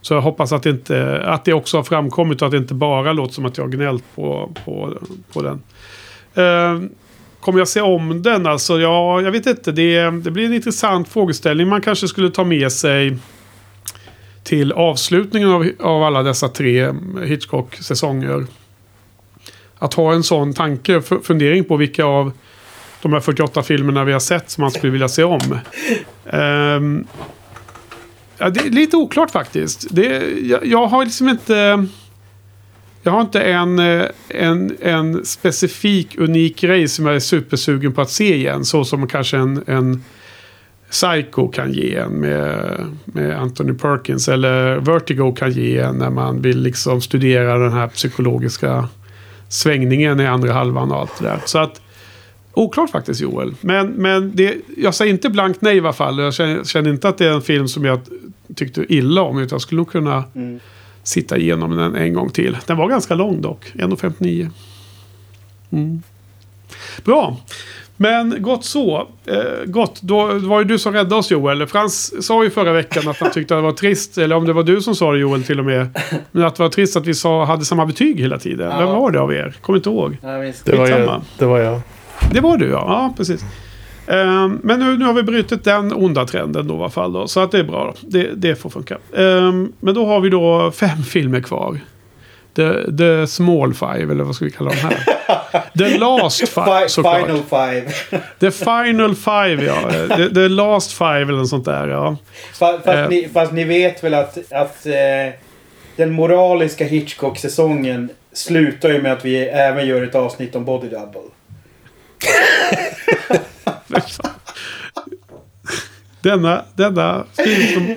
så jag hoppas att det, inte, att det också har framkommit och att det inte bara låter som att jag har gnällt på, på, på den. Ehm, kommer jag se om den? Alltså, ja, jag vet inte. Det, det blir en intressant frågeställning man kanske skulle ta med sig till avslutningen av, av alla dessa tre Hitchcock-säsonger. Att ha en sån tanke, fundering på vilka av de här 48 filmerna vi har sett som man skulle vilja se om. Um, Ja, det är lite oklart faktiskt. Det, jag, jag har liksom inte... Jag har inte en, eh, en, en specifik unik grej som jag är supersugen på att se igen. Så som kanske en, en Psycho kan ge en med, med Anthony Perkins. Eller Vertigo kan ge en när man vill liksom studera den här psykologiska svängningen i andra halvan och allt det där. Så att Oklart faktiskt Joel. Men, men det, jag säger inte blankt nej i alla fall. Jag känner, känner inte att det är en film som jag tyckte illa om. Utan jag skulle nog kunna Mm. sitta igenom den en gång till. Den var ganska lång dock. 1.59. Mm. Bra. Men gott så. Eh, gott. Då var det du som räddade oss Joel. Frans sa ju förra veckan att han tyckte att det var trist. Eller om det var du som sa det Joel till och med. Men att det var trist att vi sa, hade samma betyg hela tiden. Ja. Vem var det av er? Kommer inte ihåg. Ja. Det var, jag, det var jag. Det var du ja, ja precis. Ehm, men nu, nu har vi brutit den onda trenden då i alla fall. Då, så att det är bra. Då. Det, det får funka. Ehm, men då har vi då fem filmer kvar. The, the small five, eller vad ska vi kalla dem här? The last five Fi- såklart. Final five. The final five ja. The, the last five eller något sånt där ja. Fa- Fast, Eh. ni, fast ni vet väl att, att eh, den moraliska Hitchcock-säsongen slutar ju med att vi även gör ett avsnitt om Body Double. Denna, denna film som...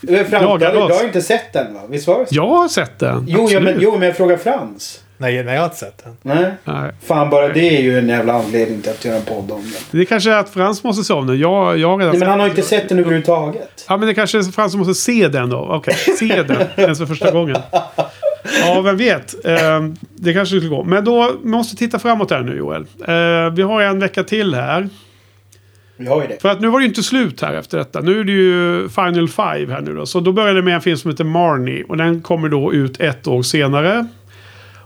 Du, har- inte sett den va? Visst var det så? Jag har sett den. Jo, ja, men, jo, men jag frågar Frans. Nej, nej, jag har inte sett den. Nej. Nej. Fan, bara det är ju en jävla anledning till att göra en podd om den. Det kanske är att Frans måste se om den. Jag, jag har redan Nej, men han har inte sett den överhuvudtaget. Ja, men det kanske är Frans som måste se den då. Okej, se den ens för första gången. Ja, vem vet. Eh, det kanske skulle gå. Men då måste vi titta framåt här nu Joel. Eh, vi har en vecka till här. Vi har ju det. För att nu var det ju inte slut här efter detta. Nu är det ju Final Five här nu då. Så då börjar det med en film som heter Marnie. Och den kommer då ut ett år senare.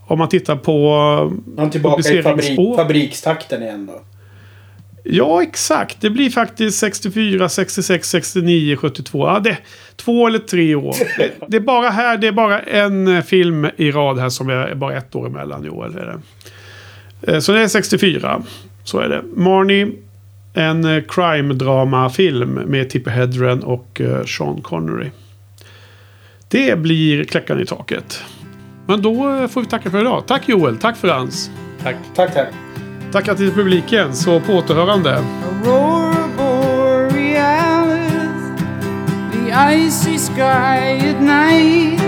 Om man tittar på... Är tillbaka i fabrik, fabrikstakten igen då. Ja, exakt. Det blir faktiskt 64, 66, 69, 72. Ja, det, två eller tre år. Det, det är bara här, det är bara en eh, film i rad här som är bara ett år emellan Joel. Är det. Eh, så det är 64. Så är det. Marnie. En eh, crime-drama-film med Tippi Hedren och Sean Connery. Det blir Kläckan i taket. Men då får vi tacka för idag. Tack Joel, tack Frans. Tack. Tack, tack. Tackar till publiken, så på återhörande. Aurora borealis, the icy sky at night.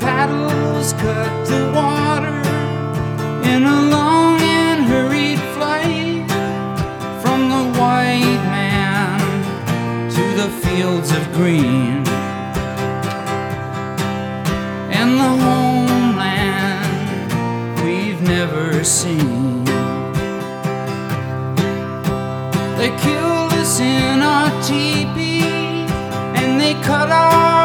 Paddles cut the water in a long and hurried flight from the white man to the fields of green and the homeland we've never seen. They killed us in our teepee and they cut our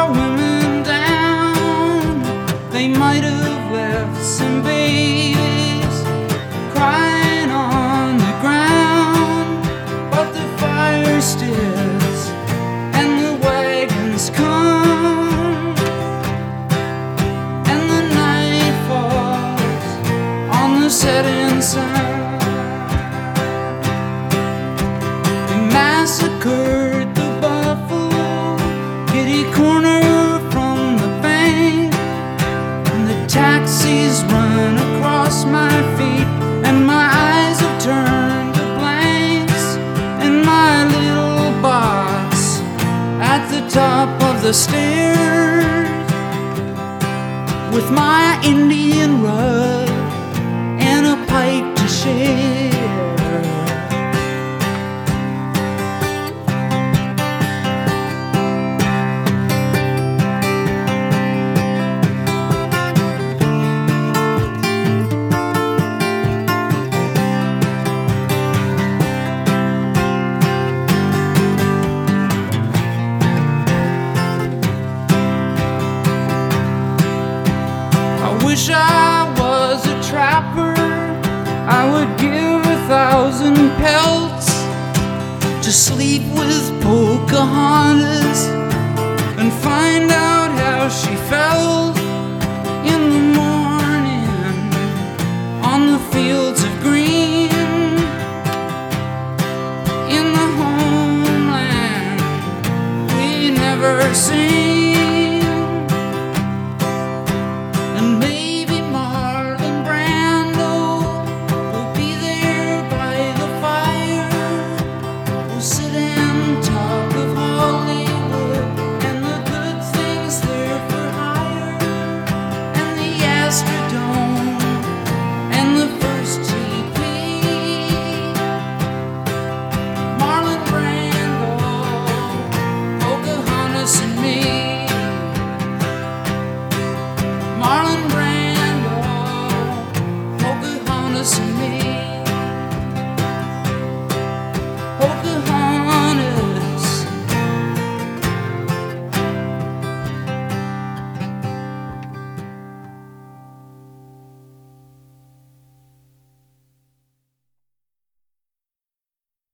the stairs with my Indian rug thousand pelts to sleep with Pocahontas and find out how she felt in the morning on the fields of green in the homeland we never seen